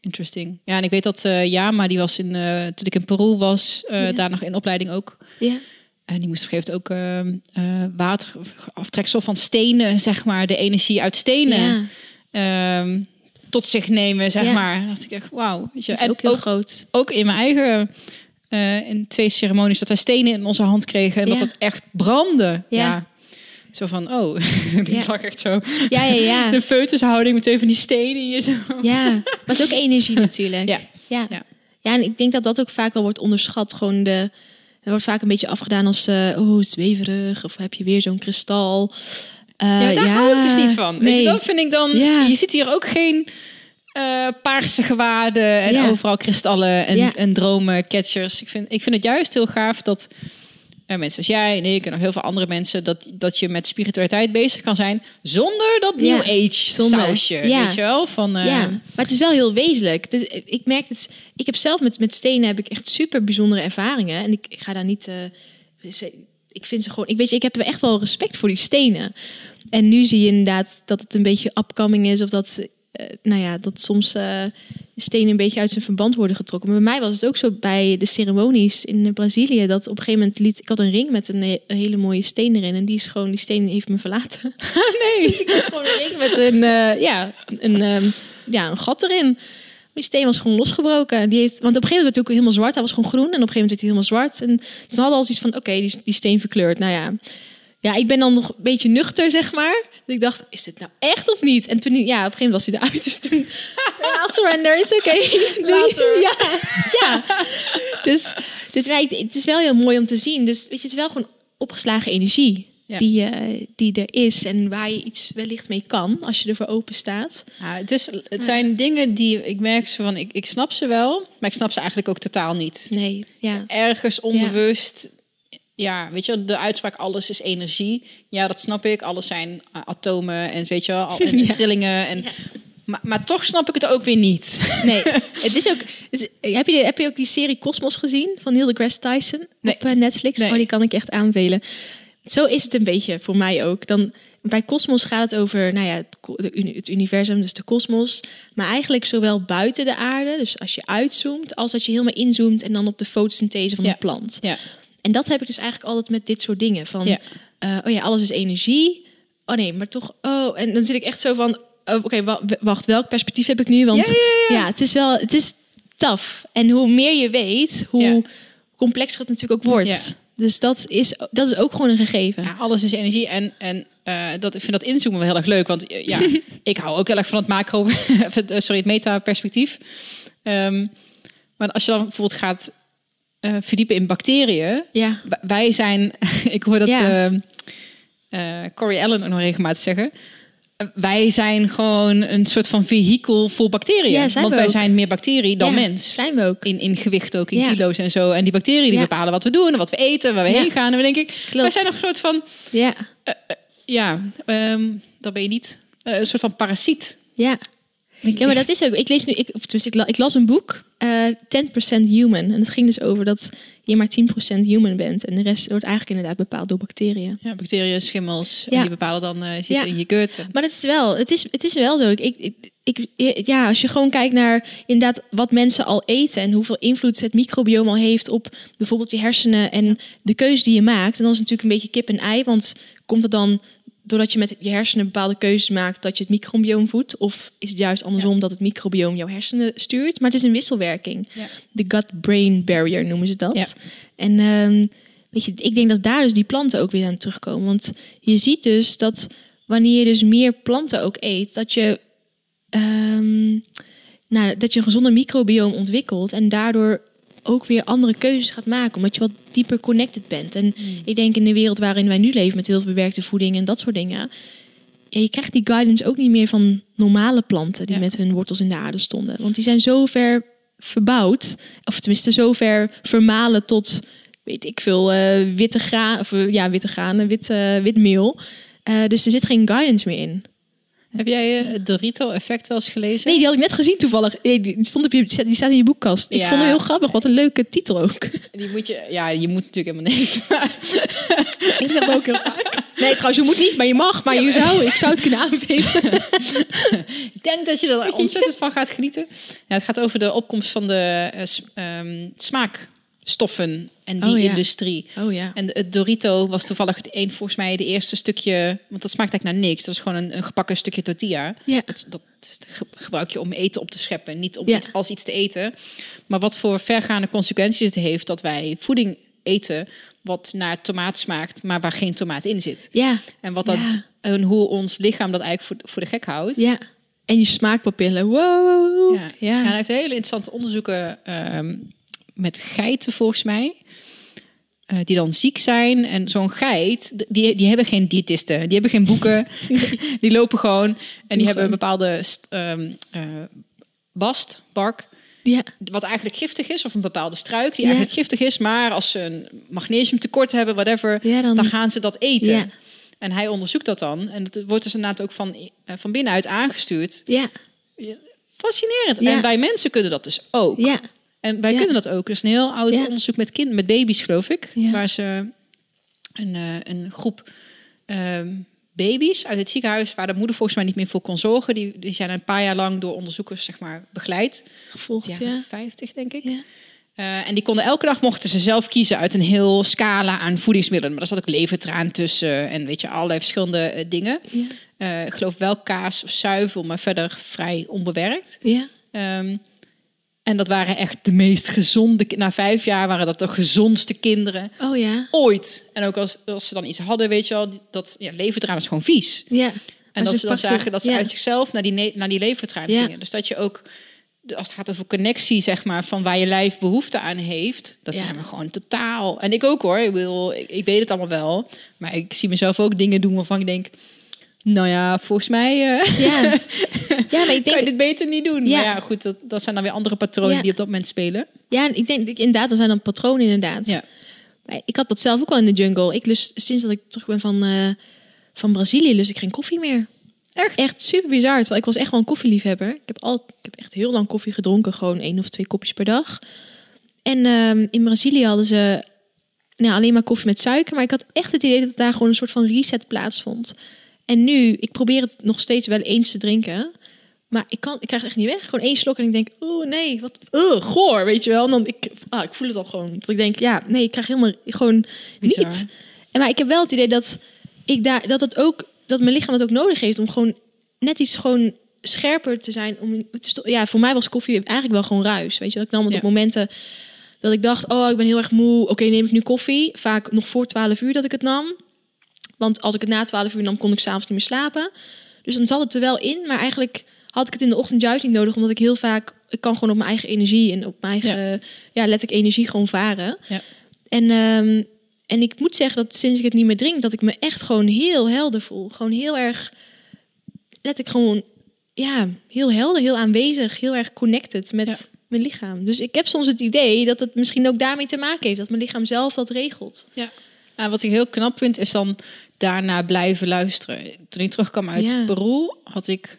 interesting. Ja, en ik weet dat eh ja, maar die was in, eh, toen ik in Peru was, Ja. daar nog in opleiding ook. ja. En die moest op een gegeven moment ook water, aftreksel van stenen, zeg maar, de energie uit stenen. ehm, tot zich nemen, zeg maar. Dan dacht ik echt, wauw. weet je. Dat is En ook heel ook, groot. ook in mijn eigen, eh, in twee ceremonies, dat wij stenen in onze hand kregen en Ja. dat het echt brandde. Ja. Ja. Zo van, oh, Ja. ik lag echt zo. Ja, ja, ja. De foetushouding met twee van die stenen hier zo. Ja, was ook energie natuurlijk. Ja. Ja. Ja. ja. en ik denk dat dat ook vaak wel wordt onderschat. Gewoon de, er wordt vaak een beetje afgedaan als, eh oh, zweverig. Of heb je weer zo'n kristal. Eh, Ja, daar hou ik dus niet van. Nee. je, dat vind ik dan... Ja. Je ziet hier ook geen eh, paarse gewaden en Ja. overal kristallen en, Ja. en dromen, catchers. Ik vind, ik vind het juist heel gaaf dat eh, mensen als jij en ik en nog heel veel andere mensen... Dat, dat je met spiritualiteit bezig kan zijn zonder dat Ja. New Age Zonder. sausje. Ja. Weet je wel? Van, eh, Ja, maar het is wel heel wezenlijk. Dus ik merk het. Ik heb zelf met, met stenen heb ik echt super bijzondere ervaringen. En ik, ik ga daar niet. ik vind ze gewoon. Ik weet je, ik heb echt wel respect voor die stenen. En nu zie je inderdaad dat het een beetje upcoming is. Of dat, nou ja, dat soms eh, stenen een beetje uit zijn verband worden getrokken. Maar bij mij was het ook zo bij de ceremonies in Brazilië. Dat op een gegeven moment liet. Ik had een ring met een, he- een hele mooie steen erin. En die is gewoon. Die steen heeft me verlaten. nee. Gewoon een ring met een, eh, ja, een, ehm, ja, een gat erin. Die steen was gewoon losgebroken. Die heeft, want op een gegeven moment werd hij ook helemaal zwart. Hij was gewoon groen en op een gegeven moment werd hij helemaal zwart. En toen hadden we al zoiets van, oké, die, die steen verkleurd. Nou ja. Ja, ik ben dan nog een beetje nuchter, zeg maar. Dus ik dacht, is dit nou echt of niet? En toen, ja, op een gegeven moment was hij eruit. Dus toen, ja, surrender, is oké. Later. Ja, ja. Dus, dus het is wel heel mooi om te zien. Dus weet je, het is wel gewoon opgeslagen energie. Ja. Die, eh, die er is en waar je iets wellicht mee kan als je ervoor open staat. Ja, het, is, het zijn dingen die ik merk zo van, ik, ik snap ze wel, maar ik snap ze eigenlijk ook totaal niet. Nee, ja. Ergens onbewust, ja, weet je, de uitspraak alles is energie. Ja, dat snap ik. Alles zijn eh, atomen en weet je wel, al, en Ja. trillingen. En, Ja. maar, maar toch snap ik het ook weer niet. Nee, het is ook. heb, je, heb je ook die serie Cosmos gezien van Neil deGrasse Tyson Nee. op eh, Netflix? Nee. Oh, die kan ik echt aanbevelen. Zo is het een beetje voor mij ook. Dan, bij Cosmos gaat het over nou ja, het, het universum, dus de kosmos. Maar eigenlijk zowel buiten de aarde, dus als je uitzoomt, als dat je helemaal inzoomt en dan op de fotosynthese van Ja. de plant. Ja, En dat heb ik dus eigenlijk altijd met dit soort dingen. Van, Ja. eh, oh ja, alles is energie. Oh nee, maar toch, oh. En dan zit ik echt zo van, oh, oké, wa- wacht, welk perspectief heb ik nu? Want Ja, ja, ja. het is wel, het is tough. En hoe meer je weet, hoe complexer het natuurlijk ook wordt. Dus dat is, dat is ook gewoon een gegeven. ja, alles is energie. En, en eh, dat, ik vind dat inzoomen wel heel erg leuk. Want eh, ja, ik hou ook heel erg van het macro, sorry, het meta-perspectief. Ehm, maar als je dan bijvoorbeeld gaat eh, verdiepen in bacteriën, Ja, Wij zijn, ik hoor dat Ja. ehm, eh, Corey Allen ook nog regelmatig zeggen. Eh, Wij zijn gewoon een soort van vehikel voor bacteriën. Ja, Want wij ook. zijn meer bacterie dan Ja, mens. Zijn we ook. In, in gewicht ook, in kilo's en zo. En die bacteriën die bepalen wat we doen en wat we eten, waar we heen gaan. En we denk ik, wij Klopt. zijn nog een soort van, Ja, ja, ehm dat ben je niet. Een soort van parasiet. ja. Ja, maar dat is ook. Ik lees nu, ik, ik las een boek, eh 10% Human. En het ging dus over dat je maar 10% human bent. En de rest wordt eigenlijk inderdaad bepaald door bacteriën. Ja, bacteriën, schimmels, Ja. die bepalen dan, eh zitten Ja. in je gut. Maar het is wel, het is, het is wel zo. Ik, ik, ja, als je gewoon kijkt naar inderdaad wat mensen al eten en hoeveel invloed het microbiome al heeft op bijvoorbeeld je hersenen en de keuze die je maakt. En dan is het natuurlijk een beetje kip en ei, want komt het dan doordat je met je hersenen bepaalde keuzes maakt dat je het microbiome voedt? Of is het juist andersom dat het microbiome jouw hersenen stuurt? Maar het is een wisselwerking. Ja. De gut-brain barrier noemen ze dat. Ja. En ehm, weet je, ik denk dat daar dus die planten ook weer aan terugkomen. Want je ziet dus dat wanneer je dus meer planten ook eet, dat je, ehm, nou, dat je een gezonder microbiome ontwikkelt en daardoor ook weer andere keuzes gaat maken, omdat je wat dieper connected bent. En ik denk in de wereld waarin wij nu leven met heel veel bewerkte voeding en dat soort dingen, ja, je krijgt die guidance ook niet meer van normale planten die Ja. met hun wortels in de aarde stonden, want die zijn zo ver verbouwd, of tenminste zo ver vermalen tot weet ik veel, eh, witte graan, of eh, ja, witte granen, wit, eh, wit meel. Dus er zit geen guidance meer in. Heb jij eh, het Dorito-effect wel eens gelezen? Nee, die had ik net gezien toevallig. Nee, die stond op je, die staat in je boekkast. Ik vond hem heel grappig. Wat een leuke titel ook. Die moet je, ja, je moet natuurlijk helemaal niks. Ik zeg ook heel vaak. Nee, trouwens, je moet niet, maar je mag. Maar je zou, ik zou het kunnen aanbevelen. ik denk dat je er ontzettend van gaat genieten. Ja, het gaat over de opkomst van de eh, ehm, smaakstoffen en die Oh, ja. industrie. Oh ja. En het Dorito was toevallig het een, volgens mij, de eerste stukje. Want dat smaakt eigenlijk naar niks. Dat is gewoon een, een gebakken stukje tortilla. Ja. Dat, dat ge- gebruik je om eten op te scheppen, niet om Ja. iets als iets te eten. Maar wat voor vergaande consequenties het heeft dat wij voeding eten wat naar tomaat smaakt, maar waar geen tomaat in zit. Ja. En, wat dat, en hoe ons lichaam dat eigenlijk voor, voor de gek houdt. Ja. En je smaakpapillen. Wow. Ja. Ja. En hij heeft hele interessante onderzoeken ehm, met geiten volgens mij. eh, die dan ziek zijn. En zo'n geit, die, die hebben geen diëtisten. Die hebben geen boeken. die lopen gewoon. En die hebben een bepaalde eh, bast, bark. Ja. Wat eigenlijk giftig is. Of een bepaalde struik die Ja. eigenlijk giftig is. Maar als ze een magnesiumtekort hebben, whatever. Ja, dan- dan gaan ze dat eten. En hij onderzoekt dat dan. En het wordt dus inderdaad ook van, eh, van binnenuit aangestuurd. Ja. Fascinerend. En wij mensen kunnen dat dus ook. Ja. En wij Ja. kunnen dat ook. Dus een heel oud Ja. onderzoek met kind, met baby's, geloof ik. Ja. Waar ze een, eh, een groep ehm, baby's uit het ziekenhuis... waar de moeder volgens mij niet meer voor kon zorgen... die, die zijn een paar jaar lang door onderzoekers zeg maar, begeleid. Gevolgd, Ja, ja. 50 denk ik. Eh, en die konden elke dag mochten ze zelf kiezen uit een heel scala aan voedingsmiddelen. Maar daar zat ook levertraan tussen en weet je, allerlei verschillende eh, dingen. Ja. Ik geloof wel kaas of zuivel, maar verder vrij onbewerkt. Ja. Ehm, en dat waren echt de meest gezonde... Na vijf jaar waren dat de gezondste kinderen Oh ja. ooit. En ook als, als ze dan iets hadden, weet je wel... Dat ja, levertraan is gewoon vies. Ja. En dat ze dan zagen dat ze ja. uit zichzelf naar die, naar die levertraan Ja. gingen. Dus dat je ook, als het gaat over connectie, zeg maar, van waar je lijf behoefte aan heeft, dat zijn we gewoon totaal. En ik ook hoor, ik, wil, ik, ik weet het allemaal wel, maar ik zie mezelf ook dingen doen waarvan ik denk, nou ja, volgens mij eh, Ja. ja, maar ik kan je denk... dit beter niet doen. Ja. Maar ja, goed, dat, dat zijn dan weer andere patronen Ja. die op dat moment spelen. Ja, ik denk inderdaad, er zijn dan patronen inderdaad. Ja. Maar Ik had dat zelf ook wel in de jungle. Ik lust, sinds dat ik terug ben van, eh, van Brazilië, lust ik geen koffie meer. Echt? Echt super bizar. Terwijl ik was echt wel een koffieliefhebber. Ik heb, al, ik heb echt heel lang koffie gedronken. Gewoon één of twee kopjes per dag. En ehm, in Brazilië hadden ze nou, alleen maar koffie met suiker. Maar ik had echt het idee dat daar gewoon een soort van reset plaatsvond. En nu, ik probeer het nog steeds wel eens te drinken. Maar ik, kan, ik krijg het echt niet weg. Gewoon één slok en ik denk, oh nee, wat uh, goor, weet je wel. En dan, ik, ah, ik voel het al gewoon. Dat ik denk, ja, nee, ik krijg helemaal gewoon Bizar. niet. En maar ik heb wel het idee dat ik daar, dat het ook, dat mijn lichaam het ook nodig heeft om gewoon net iets gewoon scherper te zijn. Om, ja, voor mij was koffie eigenlijk wel gewoon ruis. Weet je wel, ik nam het Ja. op momenten dat ik dacht, oh, ik ben heel erg moe. Oké, neem ik nu koffie. Vaak nog voor 12 uur dat ik het nam. Want als ik het na 12 uur nam, kon ik s'avonds niet meer slapen. Dus dan zat het er wel in, maar eigenlijk had ik het in de ochtend juist niet nodig, omdat ik heel vaak, ik kan gewoon op mijn eigen energie en op mijn eigen, ja, let ik energie gewoon varen. Ja. En, ehm, en ik moet zeggen dat sinds ik het niet meer drink, dat ik me echt gewoon heel helder voel. Gewoon heel erg, let ik gewoon, ja, heel helder, heel aanwezig, heel erg connected met Ja. mijn lichaam. Dus ik heb soms het idee dat het misschien ook daarmee te maken heeft, dat mijn lichaam zelf dat regelt. Ja. En wat ik heel knap vind, is dan daarna blijven luisteren. Toen ik terugkwam uit Ja. Peru, had ik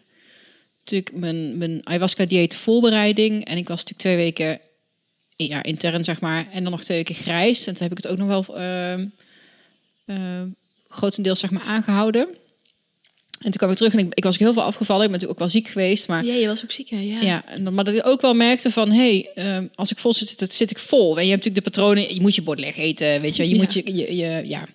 natuurlijk mijn, mijn ayahuasca-dieet voorbereiding. En ik was natuurlijk twee weken ja, intern, zeg maar. En dan nog twee weken grijs. En toen heb ik het ook nog wel ehm, ehm, grotendeels zeg maar, aangehouden. En toen kwam ik terug en ik, ik was ook heel veel afgevallen. Ik ben natuurlijk ook wel ziek geweest, maar... Ja, je was ook ziek, hè? Ja. Ja, en dan, maar dat ik ook wel merkte van, hé, hey, als ik vol zit, zit, ik vol. En je hebt natuurlijk de patronen, je moet je bord leeg eten, weet je, je Ja. moet je, je, je, ja.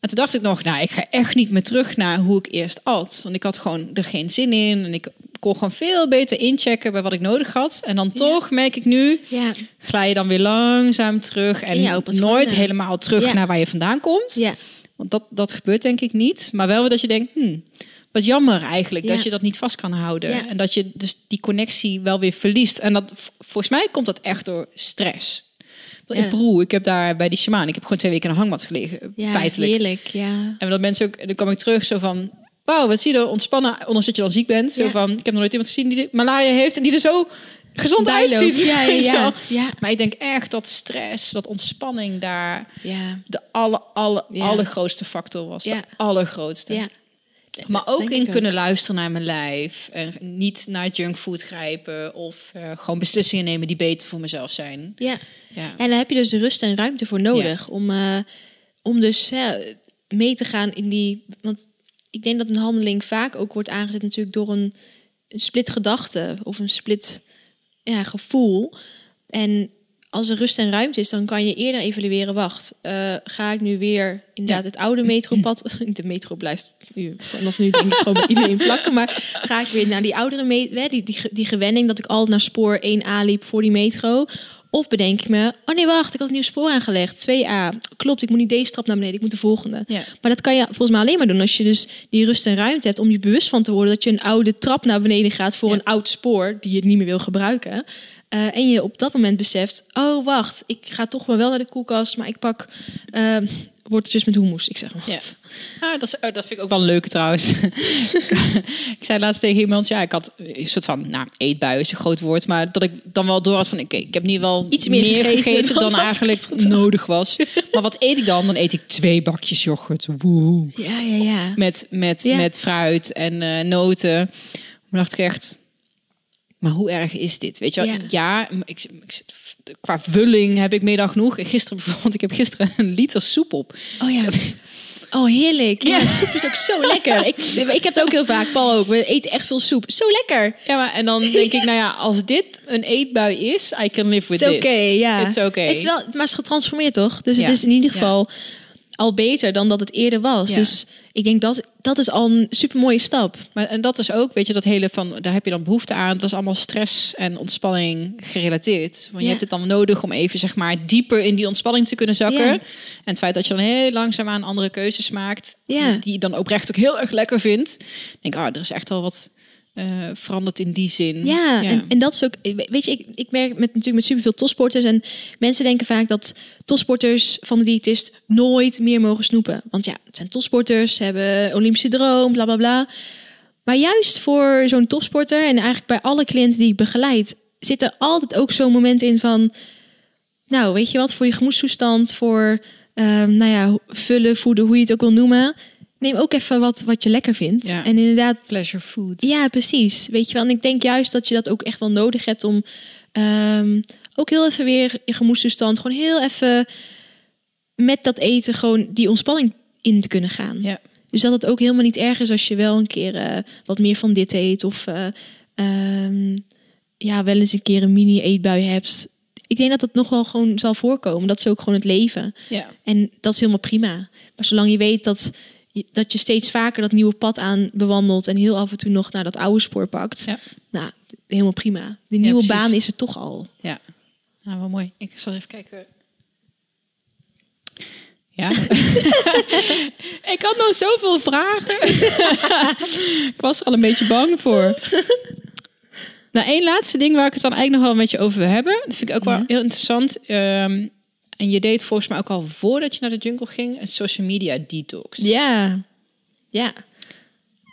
En toen dacht ik nog, nou, ik ga echt niet meer terug naar hoe ik eerst at. Want ik had gewoon er geen zin in en ik kon gewoon veel beter inchecken bij wat ik nodig had. En dan toch merk ik nu, Ja. gla je dan weer langzaam terug en nooit helemaal terug Ja. naar waar je vandaan komt. Ja. Want dat, dat gebeurt denk ik niet. Maar wel dat je denkt, hmm, wat jammer eigenlijk dat je dat niet vast kan houden. En dat je dus die connectie wel weer verliest. En dat, volgens mij komt dat echt door stress. Ja. In Peru, ik heb daar bij die shaman, ik heb gewoon twee weken in een hangmat gelegen, Ja, feitelijk. heerlijk, ja. En dat mensen ook, dan kwam ik terug zo van, wauw, wat zie je er ontspannen, ondanks dat je dan ziek bent. Zo Ja. van, ik heb nog nooit iemand gezien die malaria heeft en die er zo gezond Daar loopt. uitziet. Ja, ja, ja. Maar ik denk echt dat stress, dat ontspanning daar Ja. de alle, alle, allergrootste factor was. Ja. De allergrootste. Maar ook in ook. kunnen luisteren naar mijn lijf. En niet naar junkfood grijpen. Of eh, gewoon beslissingen nemen die beter voor mezelf zijn. Ja. Ja. En daar heb je dus de rust en ruimte voor nodig. Om, eh, om dus mee te gaan in die... Want ik denk dat een handeling vaak ook wordt aangezet natuurlijk door een, een split gedachte. Of een split ja, gevoel. En als er rust en ruimte is, dan kan je eerder evalueren. Wacht, eh, ga ik nu weer inderdaad het oude metropad... De metro blijft nu, vanaf nu denk ik gewoon bij iedereen plakken. Maar ga ik weer naar die oudere metro... Die, die, die gewenning dat ik altijd naar spoor 1A liep voor die metro... Of bedenk ik me, oh nee, wacht, ik had een nieuw spoor aangelegd. 2A. Klopt, ik moet niet deze trap naar beneden, ik moet de volgende. Ja. Maar dat kan je volgens mij alleen maar doen als je dus die rust en ruimte hebt om je bewust van te worden dat je een oude trap naar beneden gaat voor Ja. een oud spoor die je niet meer wil gebruiken. Eh, en je op dat moment beseft, oh wacht, ik ga toch maar wel naar de koelkast, maar ik pak uh, worteltjes met hummus. Ik zeg maar Ja. Ah, dat, is, oh, dat vind ik ook wel een leuke trouwens. ik zei laatst tegen iemand, ja, ik had een soort van, nou, eetbui is een groot woord, maar dat ik dan wel door had van, oké, ik heb nu wel Iets meer gegeten dan dan, eigenlijk nodig was. Maar wat eet ik dan? Dan eet ik twee bakjes yoghurt. Woe. Ja, ja, ja. Met, met, Ja. met fruit en eh, noten. Maar dacht ik echt, maar hoe erg is dit? Weet je wel? Ja. Ja, ik, ik, qua vulling heb ik meer dan genoeg. Gisteren bijvoorbeeld, ik heb gisteren een liter soep op. Oh ja. Oh, heerlijk. Ja, Ja. soep is ook zo lekker. Ik, ik heb het ook heel vaak, Paul ook. We eten echt veel soep. Zo lekker. Ja, maar en dan denk ik, nou ja, als dit een eetbui is, I can live with Het is this. oké, ja. It's okay. Het is wel, maar het is getransformeerd, toch? Dus Ja. het is in ieder geval al beter dan dat het eerder was. Ja. Dus ik denk dat dat is al een super mooie stap. Maar en dat is ook, weet je, dat hele van, daar heb je dan behoefte aan. Dat is allemaal stress en ontspanning gerelateerd. Want Ja. je hebt het dan nodig om even, zeg maar, dieper in die ontspanning te kunnen zakken. Ja. En het feit dat je dan heel langzaam aan andere keuzes maakt, Ja. die, die je dan oprecht ook heel erg lekker vindt. Denk, ah, er is echt wel wat eh, veranderd in die zin. Ja, En, en dat is ook, weet je, ik, ik merk met, natuurlijk met superveel topsporters en mensen denken vaak dat topsporters van de diëtist nooit meer mogen snoepen. Want ja, het zijn topsporters, ze hebben Olympische droom, bla bla bla. Maar juist voor zo'n topsporter en eigenlijk bij alle cliënten die ik begeleid, zit er altijd ook zo'n moment in van, nou, weet je wat, voor je gemoedstoestand, voor, ehm, nou ja, vullen, voeden, hoe je het ook wil noemen. Neem ook even wat, wat je lekker vindt. Ja. En inderdaad, pleasure food. ja, precies. Weet je wel, en ik denk juist dat je dat ook echt wel nodig hebt om ehm, ook heel even weer je gemoedstoestand, gewoon heel even met dat eten gewoon die ontspanning in te kunnen gaan. Ja. Dus dat het ook helemaal niet erg is als je wel een keer eh, wat meer van dit eet of eh, ehm, ja, wel eens een keer een mini eetbui hebt. Ik denk dat het nog wel gewoon zal voorkomen. Dat is ook gewoon het leven. ja. En dat is helemaal prima. Maar zolang je weet dat dat je steeds vaker dat nieuwe pad aan bewandelt en heel af en toe nog naar dat oude spoor pakt, Ja. nou, helemaal prima. Die nieuwe baan is er toch al. Ja, nou, wel mooi. Ik zal even kijken. Ja. ik had nog zoveel vragen. ik was er al een beetje bang voor. Nou, één laatste ding waar ik het dan eigenlijk nog wel met je over wil hebben. Dat vind ik ook wel heel interessant. Ehm, en je deed volgens mij ook al voordat je naar de jungle ging een social media detox. Ja. Ja.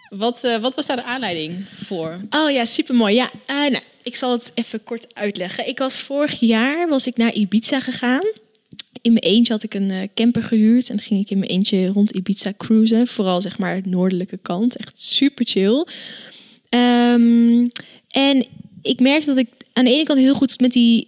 Wat, eh, wat was daar de aanleiding voor? Oh ja, supermooi. Ja, eh, nou, ik zal het even kort uitleggen. Ik was vorig jaar was ik naar Ibiza gegaan. In mijn eentje had ik een eh, camper gehuurd en ging ik in mijn eentje rond Ibiza cruisen. Vooral zeg maar de noordelijke kant. Echt super chill. Ehm, en ik merkte dat ik aan de ene kant heel goed met die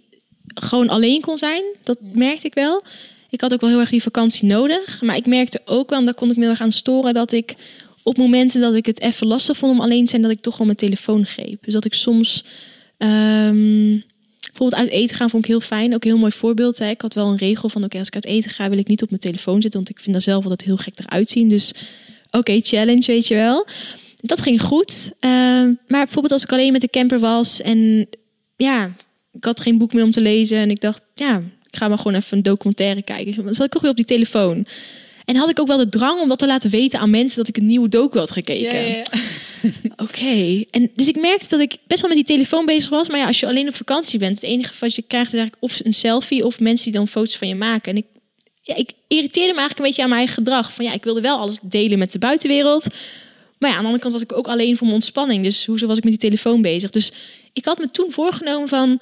gewoon alleen kon zijn. Dat merkte ik wel. Ik had ook wel heel erg die vakantie nodig. Maar ik merkte ook wel, en daar kon ik me heel erg aan storen, dat ik op momenten dat ik het even lastig vond om alleen te zijn, dat ik toch gewoon mijn telefoon greep. Dus dat ik soms ehm, bijvoorbeeld uit eten gaan vond ik heel fijn. Ook een heel mooi voorbeeld. Hè. Ik had wel een regel van oké, als ik uit eten ga, wil ik niet op mijn telefoon zitten, want ik vind daar zelf altijd heel gek eruit zien. Dus oké, challenge, weet je wel. Dat ging goed. Ehm, maar bijvoorbeeld als ik alleen met de camper was en ja, ik had geen boek meer om te lezen en ik dacht, ja, ik ga maar gewoon even een documentaire kijken. Dan zat ik ook weer op die telefoon. En had ik ook wel de drang om dat te laten weten aan mensen dat ik een nieuwe docu had gekeken. Oké. En dus ik merkte dat ik best wel met die telefoon bezig was. Maar ja, als je alleen op vakantie bent, het enige wat je krijgt is eigenlijk of een selfie of mensen die dan foto's van je maken. En ik, ja, ik irriteerde me eigenlijk een beetje aan mijn eigen gedrag. Van ja, ik wilde wel alles delen met de buitenwereld. Maar ja, aan de andere kant was ik ook alleen voor mijn ontspanning. Dus hoezo was ik met die telefoon bezig? Dus ik had me toen voorgenomen van...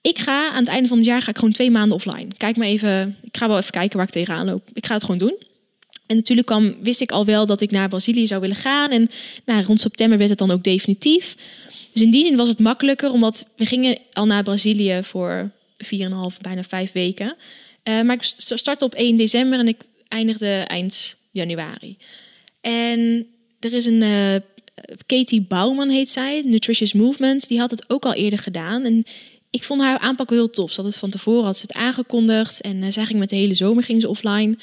Ik ga aan het einde van het jaar ga ik gewoon twee maanden offline. Kijk maar even, ik ga wel even kijken waar ik tegenaan loop. Ik ga het gewoon doen. En natuurlijk kwam, wist ik al wel dat ik naar Brazilië zou willen gaan. En nou, rond september werd het dan ook definitief. Dus in die zin was het makkelijker, omdat we gingen al naar Brazilië voor 4,5, bijna vijf weken. Eh, maar ik st- startte op 1 december en ik eindigde eind januari. En er is een eh, Katie Bouwman heet zij, Nutritious Movement. Die had het ook al eerder gedaan. En ik vond haar aanpak wel heel tof. Ze had het van tevoren had ze het aangekondigd. En eh, zij ging met de hele zomer ging ze offline.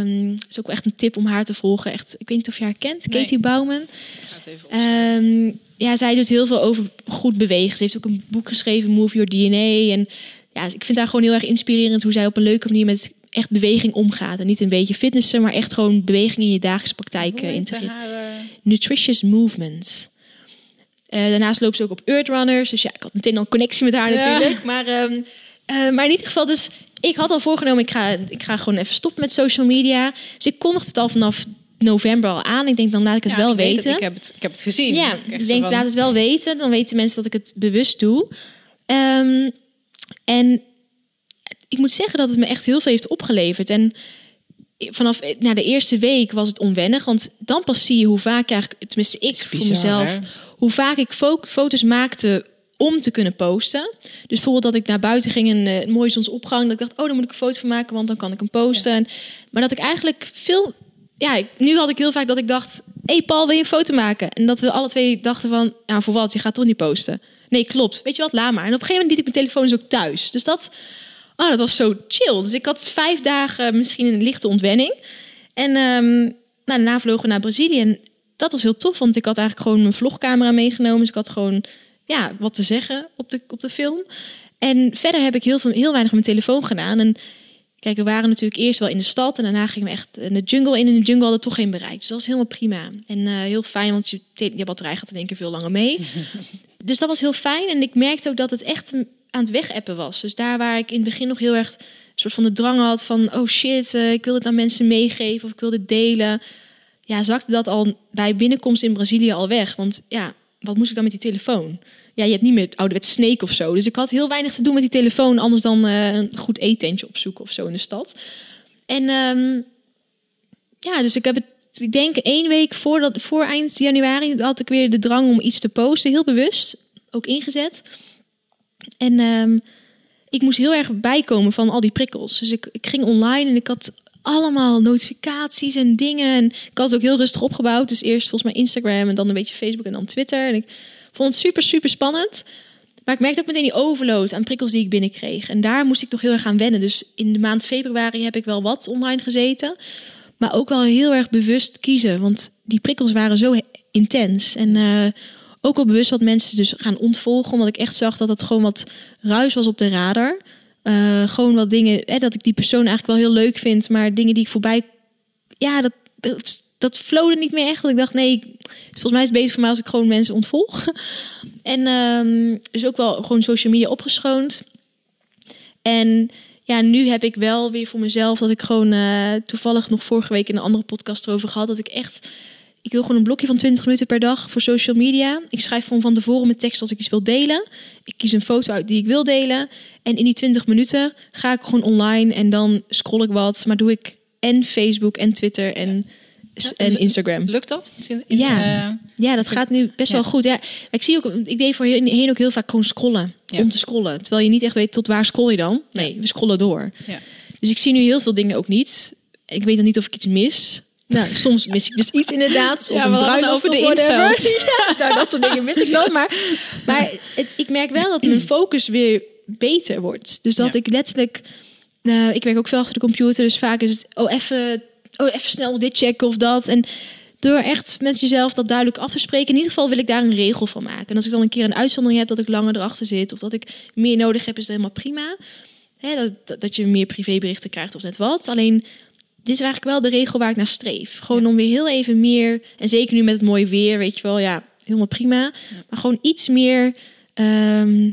Um, is ook echt een tip om haar te volgen. Echt, ik weet niet of je haar kent, Nee. Katie Bouwman. Het Ehm, ja, zij doet heel veel over goed bewegen. Ze heeft ook een boek geschreven, Move Your DNA. En ja, ik vind haar gewoon heel erg inspirerend hoe zij op een leuke manier met echt beweging omgaat. En niet een beetje fitnessen, maar echt gewoon beweging in je dagelijkse praktijk eh, integreren. Nutritious Movements. Eh, daarnaast loopt ze ook op Earth Runners. Dus ja, ik had meteen al een connectie met haar Ja. natuurlijk. Maar, ehm, eh, maar in ieder geval, dus ik had al voorgenomen, ik ga, ik ga gewoon even stoppen met social media. Dus ik kondigde het al vanaf november al aan. Ik denk, dan laat ik het wel weten. ik, heb het, ik heb het gezien. Ja, ik denk, van- laat het wel weten. Dan weten mensen dat ik het bewust doe. Ehm, en ik moet zeggen dat het me echt heel veel heeft opgeleverd. En vanaf na de eerste week was het onwennig. Want dan pas zie je hoe vaak eigenlijk, tenminste ik Is voor bizar, mezelf, hè? hoe vaak ik fo- foto's maakte om te kunnen posten. Dus bijvoorbeeld dat ik naar buiten ging en eh, een mooie zonsopgang. Dat ik dacht, oh, dan moet ik een foto van maken, want dan kan ik hem posten. En- maar dat ik eigenlijk veel... Ja, nu had ik heel vaak dat ik dacht... Hé hey Paul, wil je een foto maken? En dat we alle twee dachten van... Ja, voor wat? Je gaat toch niet posten? Nee, klopt. Weet je wat? Laat maar. En op een gegeven moment liet ik mijn telefoon dus ook thuis. Dus dat... Oh, dat was zo chill. Dus ik had vijf dagen misschien een lichte ontwenning. En ehm, nou, daarna vlogen we naar Brazilië. En dat was heel tof, want ik had eigenlijk gewoon mijn vlogcamera meegenomen. Dus ik had gewoon ja, wat te zeggen op de, op de film. En verder heb ik heel, veel, heel weinig met mijn telefoon gedaan. En kijk, we waren natuurlijk eerst wel in de stad. En daarna gingen we echt in de jungle in. En in de jungle hadden toch geen bereik. Dus dat was helemaal prima. En eh, heel fijn, want je, je batterij gaat in één keer veel langer mee. dus dat was heel fijn. En ik merkte ook dat het echt aan het wegappen was. Dus daar waar ik in het begin nog heel erg een soort van de drang had van... oh shit, eh, ik wil het aan mensen meegeven of ik wil dit delen... ja, zakte dat al bij binnenkomst in Brazilië al weg. Want ja, wat moest ik dan met die telefoon? Ja, je hebt niet meer ouderwets Snake of zo. Dus ik had heel weinig te doen met die telefoon... anders dan eh, een goed eetentje opzoeken of zo in de stad. En ehm, ja, dus ik heb het... Ik denk één week voor, dat, voor eind januari had ik weer de drang om iets te posten. Heel bewust, ook ingezet. En ehm, ik moest heel erg bijkomen van al die prikkels. Dus ik, ik ging online en ik had allemaal notificaties en dingen. En ik had het ook heel rustig opgebouwd. Dus eerst volgens mij Instagram en dan een beetje Facebook en dan Twitter. En ik vond het super, super spannend. Maar ik merkte ook meteen die overload aan prikkels die ik binnenkreeg. En daar moest ik nog heel erg aan wennen. Dus in de maand februari heb ik wel wat online gezeten. Maar ook wel heel erg bewust kiezen. Want die prikkels waren zo intens. En eh, ook wel bewust wat mensen dus gaan ontvolgen. Omdat ik echt zag dat het gewoon wat ruis was op de radar. Eh, gewoon wat dingen, hè, dat ik die persoon eigenlijk wel heel leuk vind. Maar dingen die ik voorbij... Ja, dat, dat, dat niet meer echt. Dat ik dacht, nee, volgens mij is het beter voor mij als ik gewoon mensen ontvolg. En ehm, dus ook wel gewoon social media opgeschoond. En ja, nu heb ik wel weer voor mezelf dat ik gewoon eh, toevallig nog vorige week in een andere podcast erover gehad. Dat ik echt, ik wil gewoon een blokje van 20 minuten per dag voor social media. Ik schrijf gewoon van tevoren mijn tekst als ik iets wil delen. Ik kies een foto uit die ik wil delen. En in die 20 minuten ga ik gewoon online en dan scroll ik wat. Maar doe ik en Facebook en Twitter en, en Instagram. Lukt dat? Ja. Eh, Ja, dat gaat nu best Ja. wel goed. Ja, ik zie ook, ik deed voorheen ook heel vaak gewoon scrollen. Ja. Om te scrollen. Terwijl je niet echt weet tot waar scroll je dan. Nee, we scrollen door. Ja. Dus ik zie nu heel veel dingen ook niet. Ik weet dan niet of ik iets mis. Nou, soms mis ik dus iets inderdaad. Ja, een bruiloft over de incels. Ja, nou, dat soort dingen mis ik nooit. Maar, maar het, ik merk wel dat mijn focus weer beter wordt. Dus dat Ja. ik letterlijk... Nou, ik werk ook veel achter de computer. Dus vaak is het... Oh, even, oh, even snel dit checken of dat. En door echt met jezelf dat duidelijk af te spreken. In ieder geval wil ik daar een regel van maken. En als ik dan een keer een uitzondering heb dat ik langer erachter zit. Of dat ik meer nodig heb, is dat helemaal prima. Hè, dat, dat, dat je meer privéberichten krijgt of net wat. Alleen, dit is eigenlijk wel de regel waar ik naar streef. Gewoon om weer heel even meer... En zeker nu met het mooie weer, weet je wel. Ja, helemaal prima. Maar gewoon iets meer... ehm,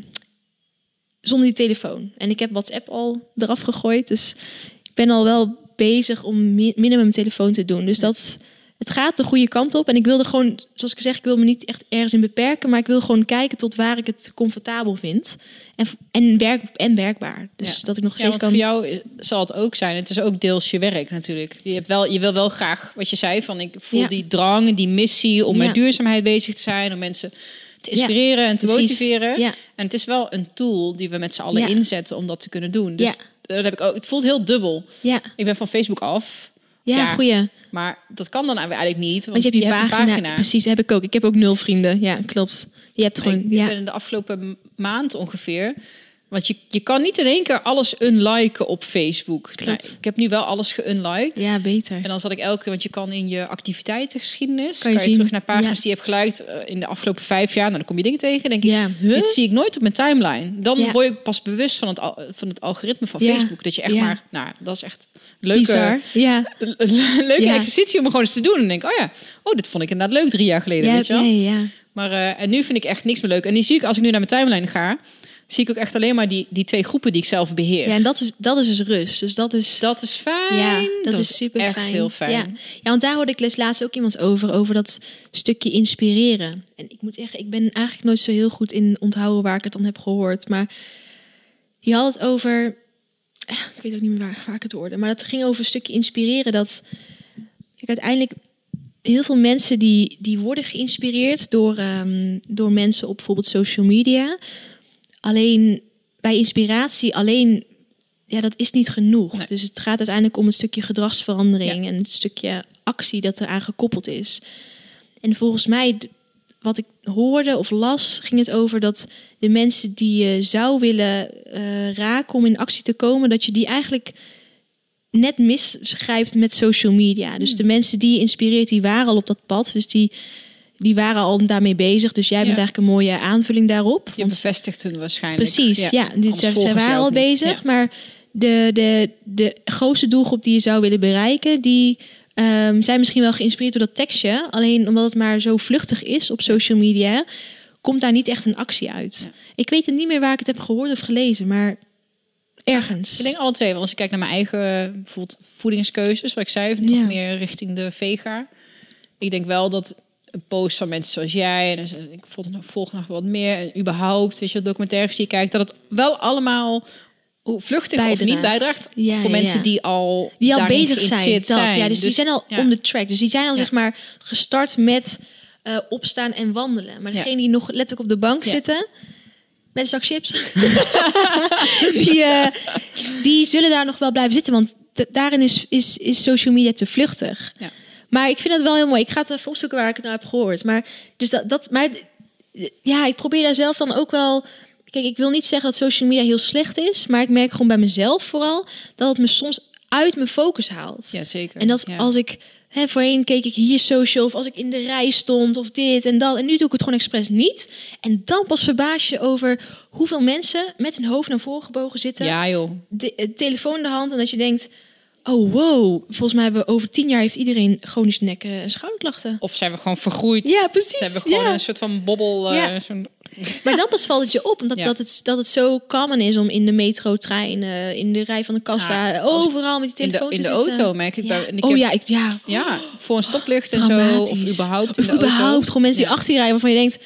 zonder die telefoon. En ik heb WhatsApp al eraf gegooid. Dus ik ben al wel bezig om mi- minder met mijn telefoon te doen. Dus dat, het gaat de goede kant op. En ik wilde gewoon, zoals ik zeg, ik wil me niet echt ergens in beperken. Maar ik wil gewoon kijken tot waar ik het comfortabel vind. En, en, werk, en werkbaar. Dus Ja. dat ik nog Ja, steeds want kan... voor jou zal het ook zijn. Het is ook deels je werk natuurlijk. Je, hebt wel, je wil wel graag, wat je zei, van ik voel Ja. die drang, die missie om Ja. met duurzaamheid bezig te zijn, om mensen te inspireren en te Precies. motiveren. Ja. En het is wel een tool die we met z'n allen Ja. inzetten om dat te kunnen doen. Dus Ja. dat heb ik ook. Het voelt heel dubbel. Ja, Ik ben van Facebook af, ja, Ja. goeie. Maar dat kan dan eigenlijk niet, want, Want je hebt die pagina. Precies, heb ik ook. Ik heb ook nul vrienden. Ja, klopt. Je hebt gewoon... Ik ja. ben in de afgelopen maand ongeveer Want je, je kan niet in één keer alles unliken op Facebook. Nou, ik heb nu wel alles geunliked. Ja, beter. En dan zat ik elke keer, want je kan in je activiteitengeschiedenis, Kan kan je je, terug naar pagina's ja. die je hebt geliked eh, in de afgelopen vijf jaar. Nou, dan kom je dingen tegen, denk ik, huh? dit zie ik nooit op mijn timeline. Dan Ja. word je pas bewust van het, van het algoritme van. Facebook. Dat je echt maar, nou, dat is echt een leuke, Bizar. Ja. leuke exercitie om gewoon eens te doen. En denk, oh ja, oh, dit vond ik inderdaad leuk drie jaar geleden, Ja, weet je wel. Maar eh, en nu vind ik echt niks meer leuk. En die zie ik, als ik nu naar mijn timeline ga, zie ik ook echt alleen maar die, die twee groepen die ik zelf beheer. Ja, en dat is, dat is dus rust. Dus dat is... Dat is fijn. Ja, dat, is super echt fijn. heel fijn. Ja. ja, want daar hoorde ik les laatst ook iemand over, over dat stukje inspireren. En ik moet zeggen, ik ben eigenlijk nooit zo heel goed in onthouden waar ik het dan heb gehoord. Maar die had het over, eh, ik weet ook niet meer waar, waar ik het hoorde, maar dat ging over een stukje inspireren. Dat kijk, uiteindelijk heel veel mensen die, die worden geïnspireerd door, ehm, door mensen op bijvoorbeeld social media. Alleen bij inspiratie alleen ja, dat is niet genoeg. Nee. Dus het gaat uiteindelijk om een stukje gedragsverandering en het stukje actie dat eraan gekoppeld is. En volgens mij, wat ik hoorde of las, ging het over dat de mensen die je zou willen eh, raken om in actie te komen, dat je die eigenlijk net misgrijpt met social media. Dus de mensen die je inspireert, die waren al op dat pad. Dus die, die waren al daarmee bezig. Dus jij bent Ja. eigenlijk een mooie aanvulling daarop. Je Want- bevestigt hun waarschijnlijk. Precies, ja. Dus zij volgen ze waren al bezig. Ja. Maar de, de, de grootste doelgroep die je zou willen bereiken, die ehm, zijn misschien wel geïnspireerd door dat tekstje. Alleen omdat het maar zo vluchtig is op social media, komt daar niet echt een actie uit. Ja. Ik weet het niet meer waar ik het heb gehoord of gelezen, maar ergens. Ik denk alle twee. Want als ik kijk naar mijn eigen eh, bijvoorbeeld voedingskeuzes, wat ik zei, toch Ja. meer richting de vega. Ik denk wel dat een post van mensen zoals jij, en zijn- ik volg nog, volg nog wat meer, en überhaupt, weet je, documentaires die je kijkt, dat het wel allemaal hoe vluchtig of niet Bijdraagt. Ja, voor ja, mensen ja. die al die al bezig zijn. Dat, geïnteresseerd Ja, dus, die zijn al on the track. Dus die zijn al zeg maar gestart met eh, opstaan en wandelen. Maar degene die nog letterlijk op de bank zitten met een zak chips, die, eh, die zullen daar nog wel blijven zitten. Want daarin is, is, is social media te vluchtig. Ja. Maar ik vind het wel heel mooi. Ik ga het even opzoeken waar ik het nou heb gehoord. Maar, dus dat, dat, maar ja, ik probeer daar zelf dan ook wel. Kijk, ik wil niet zeggen dat social media heel slecht is. Maar ik merk gewoon bij mezelf vooral dat het me soms uit mijn focus haalt. Ja, zeker. En dat ja. als ik hè, voorheen keek ik hier social of als ik in de rij stond of dit en dat. En nu doe ik het gewoon expres niet. En dan pas verbaas je over hoeveel mensen met hun hoofd naar voren gebogen zitten. Ja, joh. De, de telefoon in de hand en dat je denkt... Oh, wow. Volgens mij hebben we over tien jaar heeft iedereen chronische nekken en schouderklachten. Of zijn we gewoon vergroeid? Ja, precies. Zijn we gewoon ja. een soort van bobbel. eh, Maar dan pas valt het je op, omdat Ja. dat, het, dat het zo common is om in de metro, trein, eh, in de rij van de kassa, Ja, ik- overal met die in de, telefoon in de auto merk ik. Ja. ik oh heb- ja, ik, ja. Ja, voor een stoplicht en zo. Of überhaupt in Of de auto. überhaupt gewoon mensen die achter je rijden waarvan je denkt...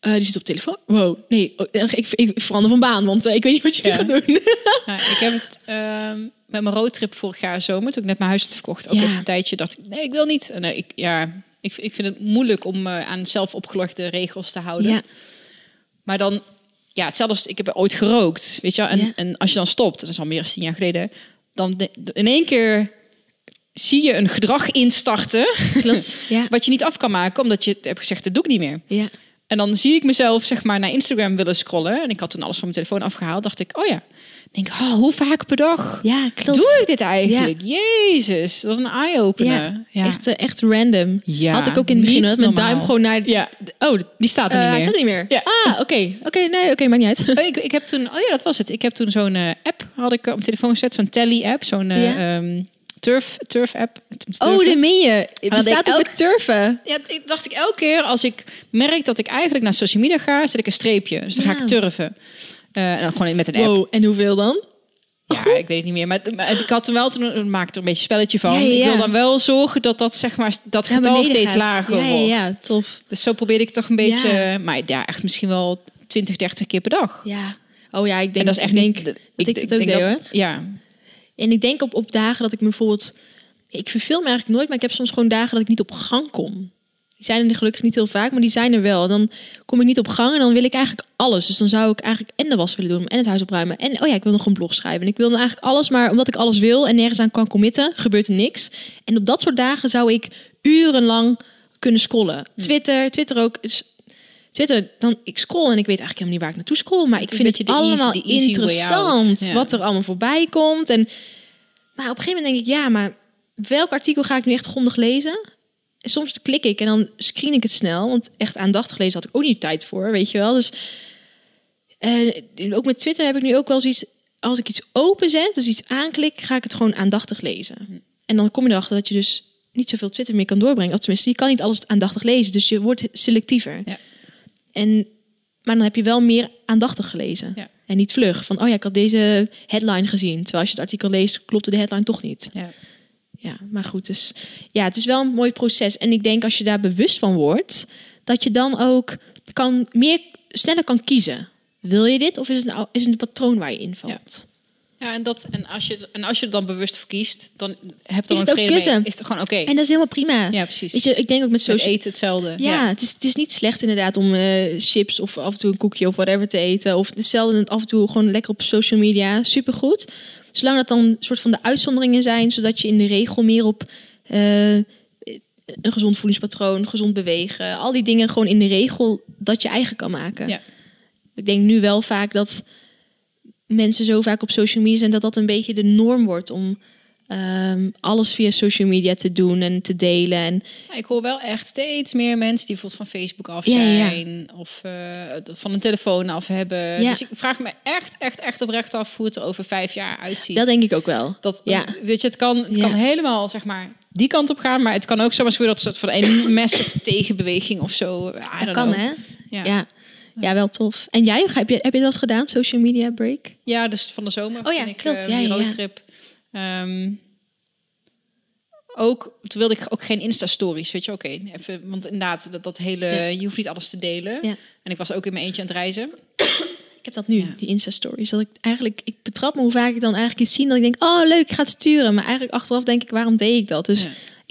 eh, die zit op telefoon. Wow, nee, oh, ik, ik, ik verander van baan, want eh, ik weet niet wat je Ja. gaat doen. Ik heb het ehm, met mijn roadtrip vorig jaar zomer, toen ik net mijn huis had verkocht, ook Ja. even een tijdje dacht ik, nee, ik wil niet. En, eh, ik, ja, ik, ik vind het moeilijk om aan zelf opgelegde regels te houden. Ja, Maar dan, ja, hetzelfde als ik heb ooit gerookt, weet je. En, als je dan stopt, dat is al meer dan tien jaar geleden, dan de- de- in één keer zie je een gedrag instarten klopt. Wat je niet af kan maken, omdat je hebt gezegd, dat doe ik niet meer. ja. En dan zie ik mezelf zeg maar naar Instagram willen scrollen. En ik had toen alles van mijn telefoon afgehaald. Dacht ik, oh ja. Denk, oh, hoe vaak per dag ja klopt. doe ik dit eigenlijk? Jezus, dat is een eye-opener. Ja, Ja, Echt, eh, echt random. Ja, Had ik ook in het begin, dat mijn duim gewoon naar... Ja, Oh, die staat er eh, niet hij meer. staat niet meer. Ja. Ah, oké. Oké, nee, oké, maakt niet uit. Oh, ik, ik heb toen, oh ja, dat was het. Ik heb toen zo'n eh, app had ik op mijn telefoon gezet, zo'n Tally-app, zo'n eh, Ehm, turf, turf-app. Oh, dat meen je. Ik ook elk- met turven. Ja, ik dacht ik elke keer als ik merk dat ik eigenlijk naar social media ga, zet ik een streepje. Dus dan ga ik turven. Eh, en dan gewoon met een app. Wow, en hoeveel dan? Ja, ik weet het niet meer. Maar, maar ik had toen wel, toen maakte er een beetje spelletje van. Ja, ja, Ik wil dan wel zorgen dat dat, zeg maar, dat getal steeds gaat. lager wordt. ja, tof. Dus zo probeerde ik toch een beetje... Ja. Maar ja, echt misschien wel 20, 30 keer per dag. Ja. Oh ja, ik denk en dat is echt ik denk niet... dat ik, het ook deed, hoor. Ja, En ik denk op, op dagen dat ik me bijvoorbeeld... Ik verveel me eigenlijk nooit, maar ik heb soms gewoon dagen dat ik niet op gang kom. Die zijn er gelukkig niet heel vaak, maar die zijn er wel. Dan kom ik niet op gang en dan wil ik eigenlijk alles. Dus dan zou ik eigenlijk en de was willen doen en het huis opruimen. En oh ja, ik wil nog een blog schrijven. En ik wil dan eigenlijk alles, maar omdat ik alles wil en nergens aan kan committen, gebeurt er niks. En op dat soort dagen zou ik urenlang kunnen scrollen. Twitter, Twitter ook. Is, Twitter, dan ik scroll en ik weet eigenlijk helemaal niet waar ik naartoe scroll, maar ik vind het allemaal interessant wat er allemaal voorbij komt. En maar op een gegeven moment denk ik, ja, maar welk artikel ga ik nu echt grondig lezen? En soms klik ik en dan screen ik het snel, want echt aandachtig lezen had ik ook niet tijd voor, weet je wel. Dus en ook met Twitter heb ik nu ook wel zoiets, als ik iets openzet, dus iets aanklik, ga ik het gewoon aandachtig lezen. Hm. En dan kom je erachter dat je dus niet zoveel Twitter meer kan doorbrengen. Of tenminste, je kan niet alles aandachtig lezen, dus je wordt selectiever. Ja. En, maar dan heb je wel meer aandachtig gelezen. Ja. En niet vlug. Van, oh ja, ik had deze headline gezien. Terwijl als je het artikel leest, klopte de headline toch niet. Ja. Ja, maar goed. Dus ja, het is wel een mooi proces. En ik denk als je daar bewust van wordt, dat je dan ook kan meer sneller kan kiezen. Wil je dit of is het, nou, is het een patroon waar je invalt? Ja, en, dat, en, als je, en als je er dan bewust voor kiest, dan heb je dan is het ook Is het gewoon oké. En dat is helemaal prima. Ja, precies. Weet je, ik denk ook met social... eten hetzelfde. Ja, Het, is, het is niet slecht inderdaad om uh, chips of af en toe een koekje of whatever te eten. Of hetzelfde af en toe gewoon lekker op social media. Supergoed. Zolang dat dan soort van de uitzonderingen zijn, zodat je in de regel meer op... Uh, een gezond voedingspatroon, gezond bewegen, al die dingen gewoon in de regel dat je eigen kan maken. Ja. Ik denk nu wel vaak dat mensen zo vaak op social media zijn dat dat een beetje de norm wordt om um, alles via social media te doen en te delen. En ik hoor wel echt steeds meer mensen die bijvoorbeeld van Facebook af zijn of uh, van een telefoon af hebben. Dus ik vraag me echt, echt, echt oprecht af hoe het er over vijf jaar uitziet. Dat denk ik ook wel. Dat, ja. Weet je, het kan, het kan helemaal zeg maar die kant op gaan, maar het kan ook zomaar gebeuren dat soort van een massive tegenbeweging of zo. Dat kan, hè? ja. Ja, wel tof. En jij, heb je, heb je dat gedaan, social media break? Ja, dus van de zomer. Oh ja, ik, klopt. Uh, ja, roadtrip. Ehm, ook, toen wilde ik ook geen Insta-stories, weet je, oké, even, want inderdaad, dat, dat hele, je hoeft niet alles te delen. En ik was ook in mijn eentje aan het reizen. Ik heb dat nu, die Insta-stories. Dat ik eigenlijk, ik betrap me hoe vaak ik dan eigenlijk iets zie dat ik denk, oh leuk, ik ga het sturen. Maar eigenlijk achteraf denk ik, waarom deed ik dat? Dus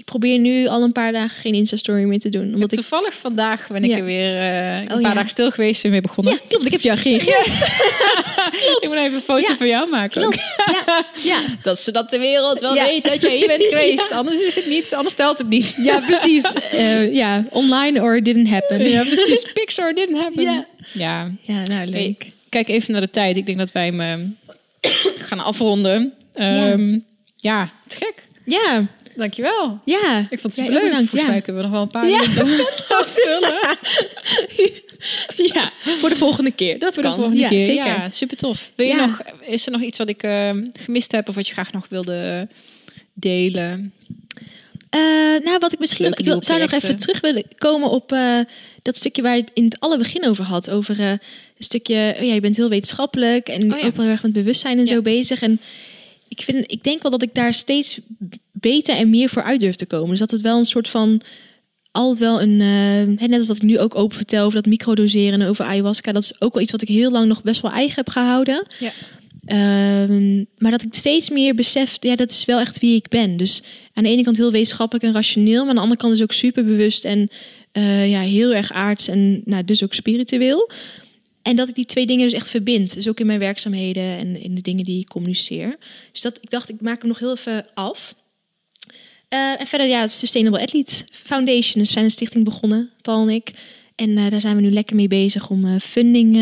probeer nu al een paar dagen geen Insta-story meer te doen. Omdat ik... Toevallig vandaag ben ik er weer uh, een oh, paar dagen stil geweest en mee begonnen. Ja, klopt. Ik heb jou gereageerd. ik moet even een foto van jou maken. Ja. ja. Dat ze dat de wereld wel weet dat jij hier bent geweest. Anders is het niet, anders stelt het niet. Ja, precies. Uh, ja, online or it didn't happen. Ja, precies. Pixar didn't happen. Ja, ja. ja nou leuk. kijk even naar de tijd. Ik denk dat wij hem gaan afronden. Um, ja, het gek. Ja, Dankjewel. Ja. Ik vond het super leuk. Bedankt, Volgens mij kunnen we nog wel een paar ja. vullen. ja, voor de volgende keer. Dat voor kan. de volgende keer. Zeker. Ja, super tof. Wil je nog, is er nog iets wat ik uh, gemist heb of wat je graag nog wilde delen? Uh, nou, wat ik misschien ik wil, zou nog even terug willen komen op uh, dat stukje waar je in het alle begin over had. Over een stukje, oh ja, je bent heel wetenschappelijk en oh, ja. ook heel erg met bewustzijn en zo bezig. En ik, vind, ik denk wel dat ik daar steeds beter en meer voor uit durf te komen. Dus dat het wel een soort van altijd wel een. Uh, net als dat ik nu ook open vertel over dat microdoseren en over ayahuasca. Dat is ook wel iets wat ik heel lang nog best wel eigen heb gehouden. Ja. Um, maar dat ik steeds meer besef, ja, dat is wel echt wie ik ben. Dus aan de ene kant heel wetenschappelijk en rationeel, maar aan de andere kant is ook super bewust en uh, ja, heel erg aards en nou, dus ook spiritueel. En dat ik die twee dingen dus echt verbind. Dus ook in mijn werkzaamheden en in de dingen die ik communiceer. Dus dat, ik dacht, ik maak hem nog heel even af. Uh, en verder, ja, het Sustainable Athlete Foundation. Dus zijn een stichting begonnen, Paul en ik. En uh, daar zijn we nu lekker mee bezig om uh, funding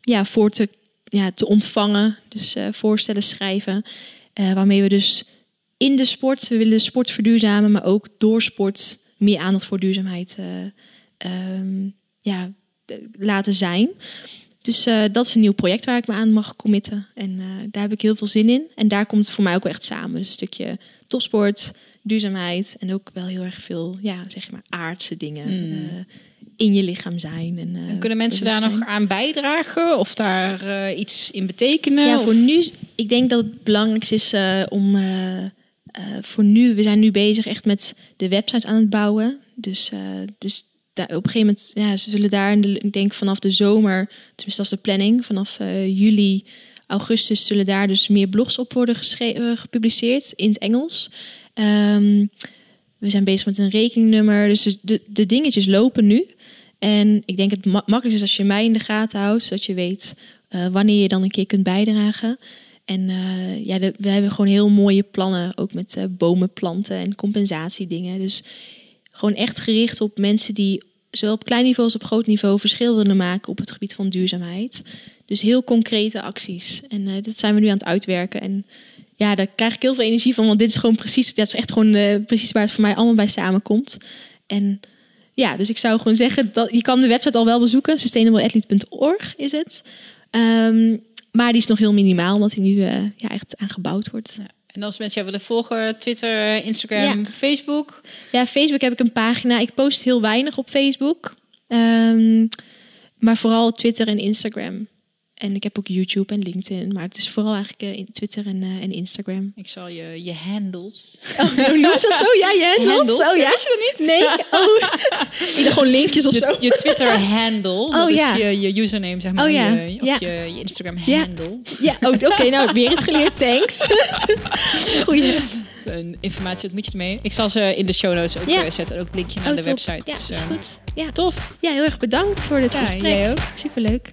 ja, voor te, ja, te ontvangen. Dus voorstellen schrijven. waarmee we dus in de sport, we willen de sport verduurzamen, maar ook door sport meer aandacht voor duurzaamheid um, ja, laten zijn. Dus uh, dat is een nieuw project waar ik me aan mag committen. En uh, daar heb ik heel veel zin in. En daar komt het voor mij ook wel echt samen. Dus een stukje topsport, duurzaamheid en ook wel heel erg veel, ja, zeg maar, aardse dingen. Mm. Uh, in je lichaam zijn. En, en kunnen mensen daar nog aan bijdragen of daar iets in betekenen? Ja, voor nu, ik denk dat het belangrijkste is om voor nu, we zijn nu bezig echt met de website aan het bouwen. Dus, dus op een gegeven moment, ja, ze zullen daar, ik denk vanaf de zomer, tenminste als de planning, vanaf uh, juli, augustus zullen daar dus meer blogs op worden uh, gepubliceerd in het Engels. Um, we zijn bezig met een rekeningnummer, dus de, de dingetjes lopen nu. En ik denk het ma makkelijkste is als je mij in de gaten houdt, zodat je weet uh, wanneer je dan een keer kunt bijdragen. En ja, de, we hebben gewoon heel mooie plannen, ook met bomen planten en compensatiedingen. Dus gewoon echt gericht op mensen die zowel op klein niveau als op groot niveau verschil willen maken op het gebied van duurzaamheid. Dus heel concrete acties. En uh, dat zijn we nu aan het uitwerken. En ja, daar krijg ik heel veel energie van. Want dit is gewoon precies, dat is echt gewoon uh, precies waar het voor mij allemaal bij samenkomt. En ja, dus ik zou gewoon zeggen dat je kan de website al wel bezoeken. Sustainableathlete.org is het. Um, maar die is nog heel minimaal, omdat hij nu uh, ja, echt aangebouwd wordt. Ja. En als mensen jou willen volgen, Twitter, Instagram, ja. Facebook? Ja, Facebook heb ik een pagina. Ik post heel weinig op Facebook. Um, maar vooral Twitter en Instagram. En ik heb ook YouTube en LinkedIn. Maar het is vooral eigenlijk uh, in Twitter en, uh, en Instagram. Ik zal je, je handles. Oh, hoe noem dat zo? Ja, je handles? handles? Oh, ja? Wist je dat niet? Nee. Oh. ik gewoon linkjes of je, zo. Je Twitter-handle. Oh, ja. je, je username, zeg maar. Oh, ja. Je, of ja. je, je Instagram-handle. Ja, ja. Oh, oké. Okay, nou, weer eens geleerd. Thanks. Goeie informatie, wat moet je ermee? Ik zal ze in de show notes ook ja. zetten. Ook het linkje naar oh, de top. website. Ja, dus, is uh, goed. Ja. Tof. Ja, heel erg bedankt voor dit ja, gesprek. Jij ook. Superleuk.